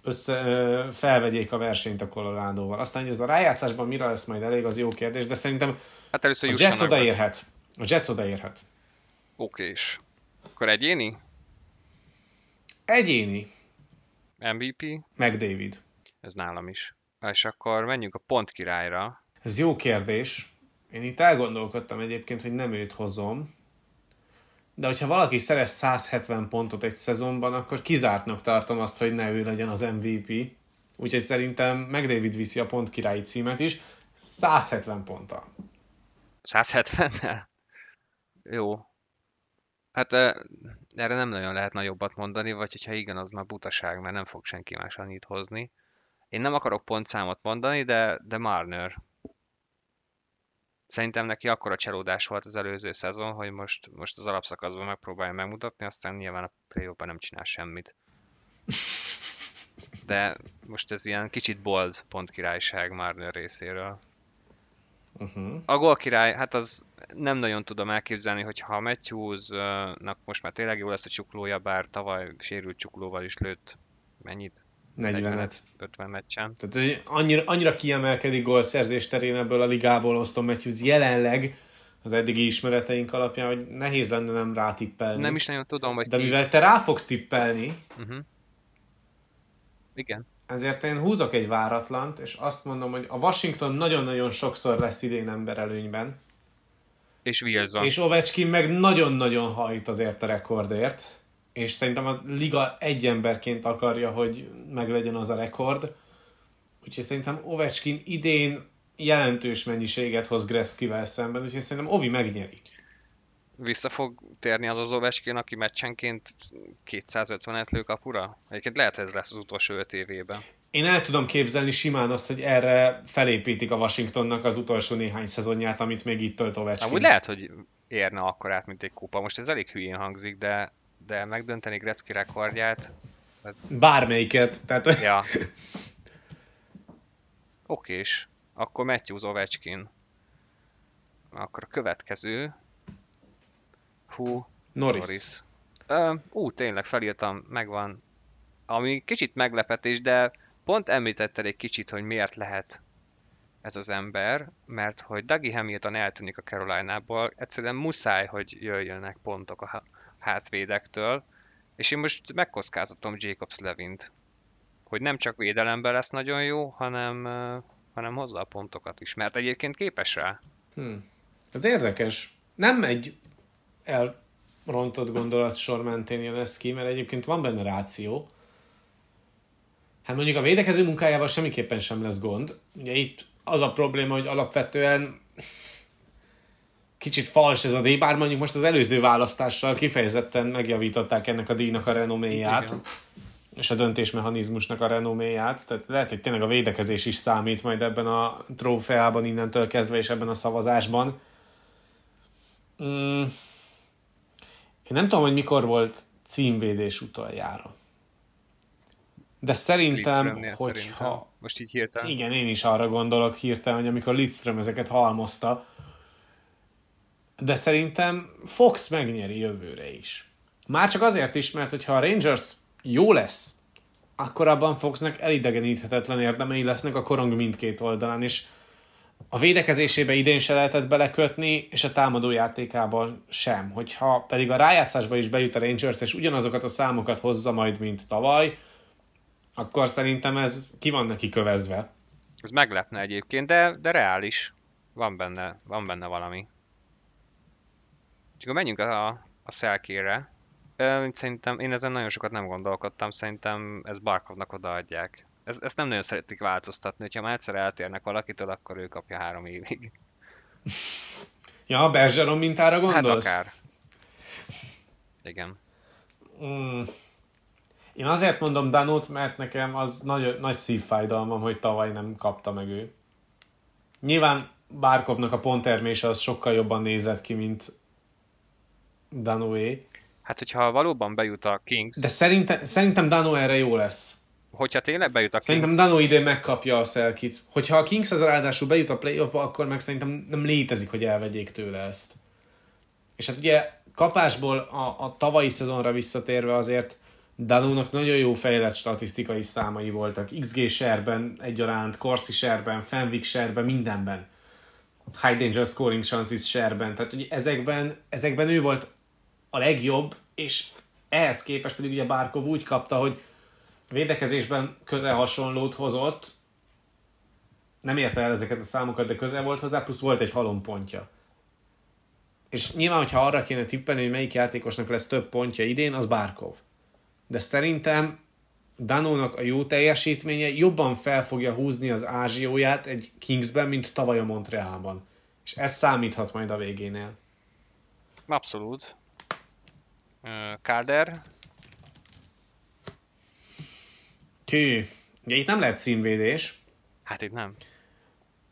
össze, felvegyék a versenyt a Colorado-val. Aztán, hogy ez a rájátszásban mire lesz majd elég, az jó kérdés, de szerintem Hát először a Jets odaérhet. A Jets odaérhet. Oké, és akkor egyéni? Egyéni, MVP? meg David. Ez nálam is. És akkor menjünk a pont királyra. Ez jó kérdés. Én itt elgondolkodtam egyébként, hogy nem őt hozom, de hogyha valaki szerez 170 pontot egy szezonban, akkor kizártnak tartom azt, hogy ne ő legyen az MVP. Úgyhogy szerintem McDavid viszi a pont királyi címet is. 170 ponttal. 170-nel? Jó. Hát erre nem nagyon lehet nagyobbat mondani, vagy hogyha igen, az már butaság, mert nem fog senki más annyit hozni. Én nem akarok pontszámot mondani, de, de Marner. Szerintem neki akkora csalódás volt az előző szezon, hogy most, most az alapszakaszban megpróbálja megmutatni, aztán nyilván a play nem csinál semmit. [LAUGHS] De most ez ilyen kicsit bold pontkirályság Marner részéről. Uh-huh. A gól király, hát az nem nagyon tudom elképzelni, hogy ha Matthews-nak most már tényleg jó lesz a csuklója, bár tavaly sérült csuklóval is lőtt mennyit? 40-et. 50 meccsen. Tehát hogy annyira, annyira kiemelkedik gólszerzés terén ebből a ligából Austin Matthews jelenleg az eddigi ismereteink alapján, hogy nehéz lenne nem rátippelni. Nem is nagyon tudom, hogy De ki- mivel te rá fogsz tippelni, Uh-huh. Igen. ezért én húzok egy váratlant, és azt mondom, hogy a Washington nagyon-nagyon sokszor lesz idén ember előnyben, És Wilson. és Ovechkin meg nagyon-nagyon hajt azért a rekordért, és szerintem a liga egy emberként akarja, hogy meglegyen az a rekord. Úgyhogy szerintem Ovechkin idén jelentős mennyiséget hoz Gretzkivel szemben, úgyhogy szerintem Ovi megnyeri. Vissza fog térni az az Ovechkin, aki meccsenként 250-et lő kapura? Egyébként lehet ez lesz az utolsó öt évében. Én el tudom képzelni simán azt, hogy erre felépítik a Washingtonnak az utolsó néhány szezonját, amit még itt tölt Ovechkin. Amúgy lehet, hogy érne akkor át, mint egy kupa. Most ez elég hülyén hangzik, de, de megdönteni Gretzky rekordját... hát- Bármelyiket. Tehát, Ja. [LAUGHS] Okés. Akkor Matthews Ovechkin. Akkor a következő... Hú, Norris. Norris. Ö, ú, tényleg felírtam, megvan. Ami kicsit meglepetés, de pont említetted egy kicsit, hogy miért lehet ez az ember, mert hogy Dougie Hamilton eltűnik a Carolinából, egyszerűen muszáj, hogy jöjjönek pontok a hátvédektől, és én most megkockázatom Jacobs Levint, hogy nem csak védelemben lesz nagyon jó, hanem, hanem hozza a pontokat is, mert egyébként képes rá. Ez érdekes. Nem egy elrontott gondolatsor mentén jön ez ki, mert egyébként van benne ráció. Hát mondjuk a védekező munkájával semmiképpen sem lesz gond. Ugye itt az a probléma, hogy alapvetően kicsit fals ez a díj, bár mondjuk most az előző választással kifejezetten megjavították ennek a díjnak a renoméját, Igen. és a döntésmechanizmusnak a renoméját, tehát lehet, hogy tényleg a védekezés is számít majd ebben a trófeában innentől kezdve, és ebben a szavazásban. Mm. Én nem tudom, hogy mikor volt címvédés utoljára. De szerintem, Lidströmnél hogyha... szerintem. Most így hirtelen. Igen, én is arra gondolok hirtelen, hogy amikor Lidström ezeket halmozta, de szerintem Fox megnyeri jövőre is. Már csak azért is, mert hogyha a Rangers jó lesz, akkor abban Foxnak elidegeníthetetlen érdemei lesznek a korong mindkét oldalán, és a védekezésébe idén se lehetett belekötni, és a támadó játékában sem. Hogyha pedig a rájátszásba is bejut a Rangers, és ugyanazokat a számokat hozza majd, mint tavaly, akkor szerintem ez ki van neki kövezve. Ez meglepne egyébként, de, de reális. Van benne, van benne valami. És akkor menjünk a, a szelkére. Szerintem én ezen nagyon sokat nem gondolkodtam, szerintem ez Barkovnak odaadják. Ez, ezt nem nagyon szeretik változtatni, hogyha már egyszer eltérnek valakitől, akkor ő kapja három évig. [LAUGHS] Ja, a Bergeron mintára Hát gondolsz? akár. Igen. Mm. Én azért mondom Danót, mert nekem az nagy, nagy szívfájdalmam, hogy tavaly nem kapta meg ő. Nyilván Bárkovnak a ponttermése az sokkal jobban nézett ki, mint Danoé. Hát, hogyha valóban bejut a Kings, De szerintem, szerintem Dano erre jó lesz. hogyha tényleg bejut a Kings, Szerintem Dano idén megkapja a szelkit. Hogyha a Kings az ráadásul bejut a playoffba, akkor meg szerintem nem létezik, hogy elvegyék tőle ezt. És hát ugye kapásból a, a tavalyi szezonra visszatérve azért Danónak nagyon jó fejlett statisztikai számai voltak. XG serben egyaránt, Corsi serben, Fenwick serben, mindenben. High danger scoring chances serben. Tehát ugye ezekben, ezekben ő volt a legjobb, és ehhez képest pedig ugye Bárkov úgy kapta, hogy védekezésben közel hasonlót hozott, nem érte el ezeket a számokat, de közel volt hozzá, plusz volt egy halompontja. És nyilván, hogyha arra kéne tippelni, hogy melyik játékosnak lesz több pontja idén, az Bárkov. De szerintem Danónak a jó teljesítménye jobban fel fogja húzni az ázsióját egy Kingsben, mint tavaly a Montrealban. És ez számíthat majd a végénél. abszolút. Calder, Kű. Ugye itt nem lehet címvédés, hát itt nem.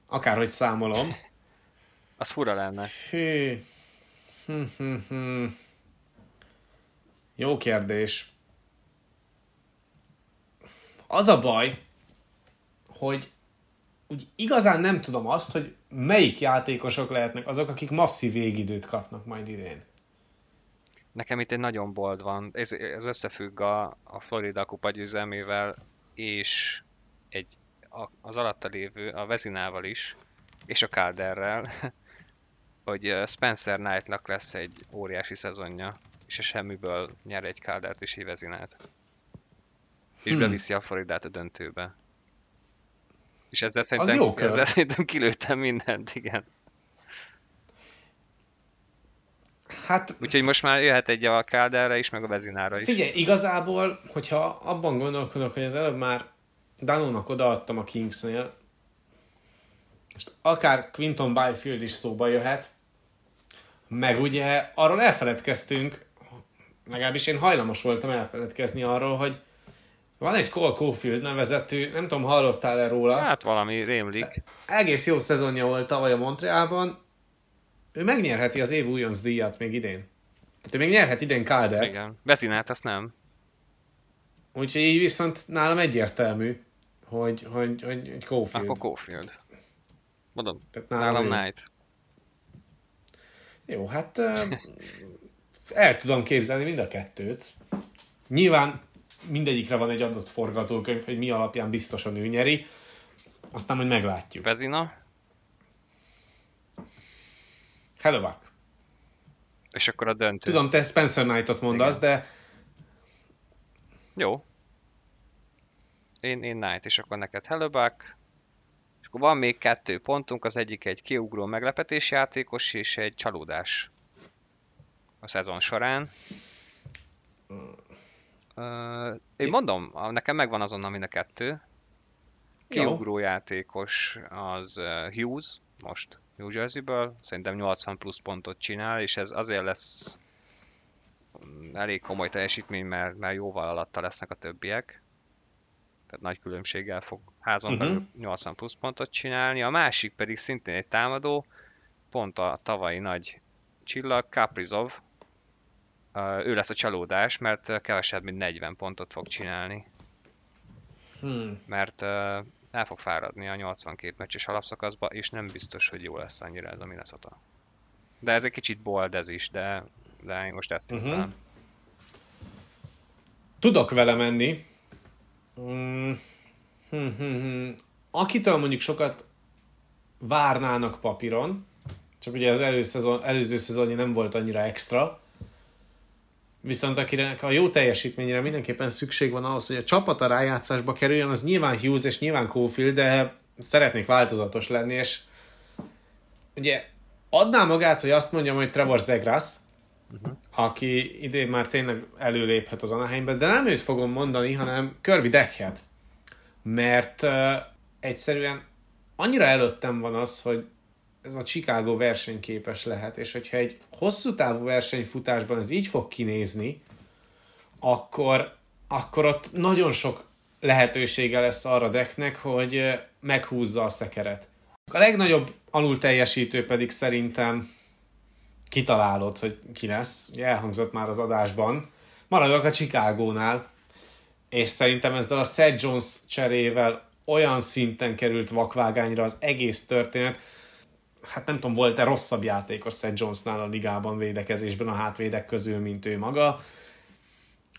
akárhogy számolom. [LAUGHS] Az fura lenne. Hű. Hm, hm, hm. Jó kérdés. Az a baj, hogy úgy igazán nem tudom azt, hogy melyik játékosok lehetnek azok, akik masszív végidőt kapnak majd idén. Nekem itt egy nagyon bold van. Ez, ez összefügg a, a Florida kupa győzelmével. és egy, a, az alatta lévő, a Vezinával is, és a Calderrel, [LAUGHS] hogy Spencer Knightnak lesz egy óriási szezonja, és a semmiből nyer egy Caldert és egy Vezinát. És Hmm. beviszi a Floridát a döntőbe. És ezzel szerintem, jó kör. ezzel szerintem kilőttem mindent, igen. Hát Úgyhogy most már jöhet egy a Calderre is, meg a Vezinára is. Figyelj, igazából, hogyha abban gondolkodok, hogy az előbb már Danónak odaadtam a Kingsnél, most akár Quinton Byfield is szóba jöhet, meg ugye arról elfeledkeztünk, legalábbis én hajlamos voltam elfeledkezni arról, hogy van egy Cole Caulfield nevezetű, nem tudom, hallottál-e róla? Hát valami rémlik. Egész jó szezonja volt tavaly a Montrealban, ő megnyerheti az év újonc díjat még idén. Tehát ő még nyerhet idén Calder. Igen. Vezinát azt nem. Úgyhogy így viszont nálam egyértelmű, hogy, hogy, hogy, hogy Caulfield. Akkor Caulfield. Mondom, Tehát nálam ő. Knight. Jó, hát el tudom képzelni mind a kettőt. Nyilván mindegyikre van egy adott forgatókönyv, hogy mi alapján biztosan ő nyeri. Aztán majd meglátjuk. Vezina, Hello, Buck. és akkor a döntő. Tudom, te Spencer Knight-ot mondasz, de Jó. Én, én Knight, és akkor neked Hellebuck. És akkor van még kettő pontunk, az egyik egy kiugró meglepetés játékos, és egy csalódás a szezon során. Uh, én mondom, nekem megvan azonnal mind a kettő. Kiugró játékos az Hughes, most New Jersey-ből, szerintem 80 plusz pontot csinál, és ez azért lesz mm, elég komoly teljesítmény, mert, mert jóval alatta lesznek a többiek. Tehát nagy különbséggel fog házon Mhm. belül 80 plusz pontot csinálni. A másik pedig szintén egy támadó, pont a tavalyi nagy csillag, Kaprizov. Ő lesz a csalódás, mert kevesebb, mint 40 pontot fog csinálni. hmm, Mert el fog fáradni a 82 meccses alapszakaszba, és nem biztos, hogy jó lesz annyira ez a Minnesota. De ez egy kicsit bold ez is, de, de én most ezt uh-huh. tudok vele menni. Mm, hm, hm, hm. Akitől mondjuk sokat várnának papíron, csak ugye az előszezon, előző szezonja nem volt annyira extra, viszont akinek a jó teljesítményére mindenképpen szükség van ahhoz, hogy a csapat a rájátszásba kerüljön, az nyilván Hughes és nyilván Caulfield, de szeretnék változatos lenni, és ugye adná magát, hogy azt mondjam, hogy Trevor Zegras, aki idén már tényleg előléphet az Anaheimbe, de nem őt fogom mondani, hanem Kirby Deckhet. Mert uh, egyszerűen annyira előttem van az, hogy ez a Chicago versenyképes lehet, és hogyha egy hosszú távú versenyfutásban ez így fog kinézni, akkor, akkor ott nagyon sok lehetősége lesz arra Decknek, hogy meghúzza a szekeret. A legnagyobb alul teljesítő pedig szerintem kitalálod, hogy ki lesz. Ugye elhangzott már az adásban. Maradok a Chicagónál, és szerintem ezzel a Seth Jones cserével olyan szinten került vakvágányra az egész történet, hát nem tudom, volt-e rosszabb játékos Seth Jonesnál a ligában védekezésben a hátvédek közül, mint ő maga.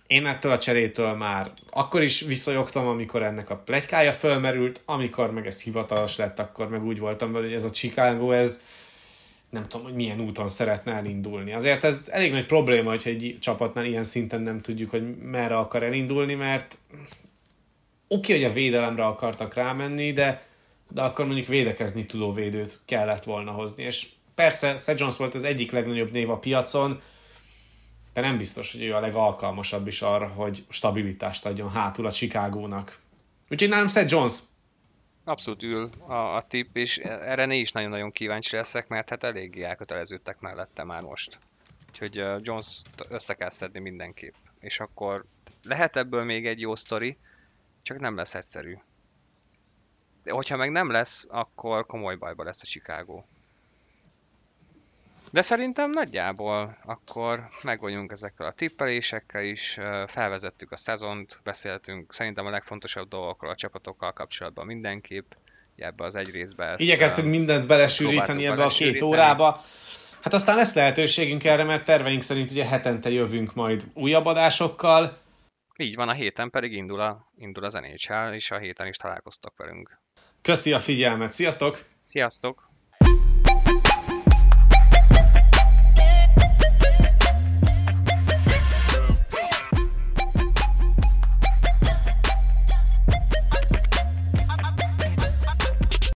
Én ettől a cserétől már akkor is visszajogtam, amikor ennek a plegykája fölmerült, amikor meg ez hivatalos lett, akkor meg úgy voltam vele, hogy ez a Chicago, ez nem tudom, hogy milyen úton szeretne elindulni. Azért ez elég nagy probléma, hogyha egy csapatnál ilyen szinten nem tudjuk, hogy merre akar elindulni, mert oké, okay, hogy a védelemre akartak rámenni, de, de akkor mondjuk védekezni tudó védőt kellett volna hozni. És persze Seth Jones volt az egyik legnagyobb név a piacon, de nem biztos, hogy ő a legalkalmasabb is arra, hogy stabilitást adjon hátul a Chicagónak. Úgyhogy nálam Seth Jones Abszolút ül a, a tipp, és erre né is nagyon-nagyon kíváncsi leszek, mert hát eléggé elköteleződtek mellette már most. Úgyhogy uh, Jones össze kell szedni mindenképp. És akkor lehet ebből még egy jó sztori, csak nem lesz egyszerű. De hogyha meg nem lesz, akkor komoly bajba lesz a Chicago. De szerintem nagyjából akkor meg vagyunk ezekkel a tippelésekkel is, felvezettük a szezont, beszéltünk szerintem a legfontosabb dolgokról a csapatokkal kapcsolatban mindenképp, ebbe az egy részbe ezt, Igyekeztünk mindent belesűríteni ebbe a két órába. Hát aztán lesz lehetőségünk erre, mert terveink szerint ugye hetente jövünk majd újabb adásokkal. Így van, a héten pedig indul, a, indul az NHL, és a héten is találkoztak velünk. Köszi a figyelmet, sziasztok! Sziasztok!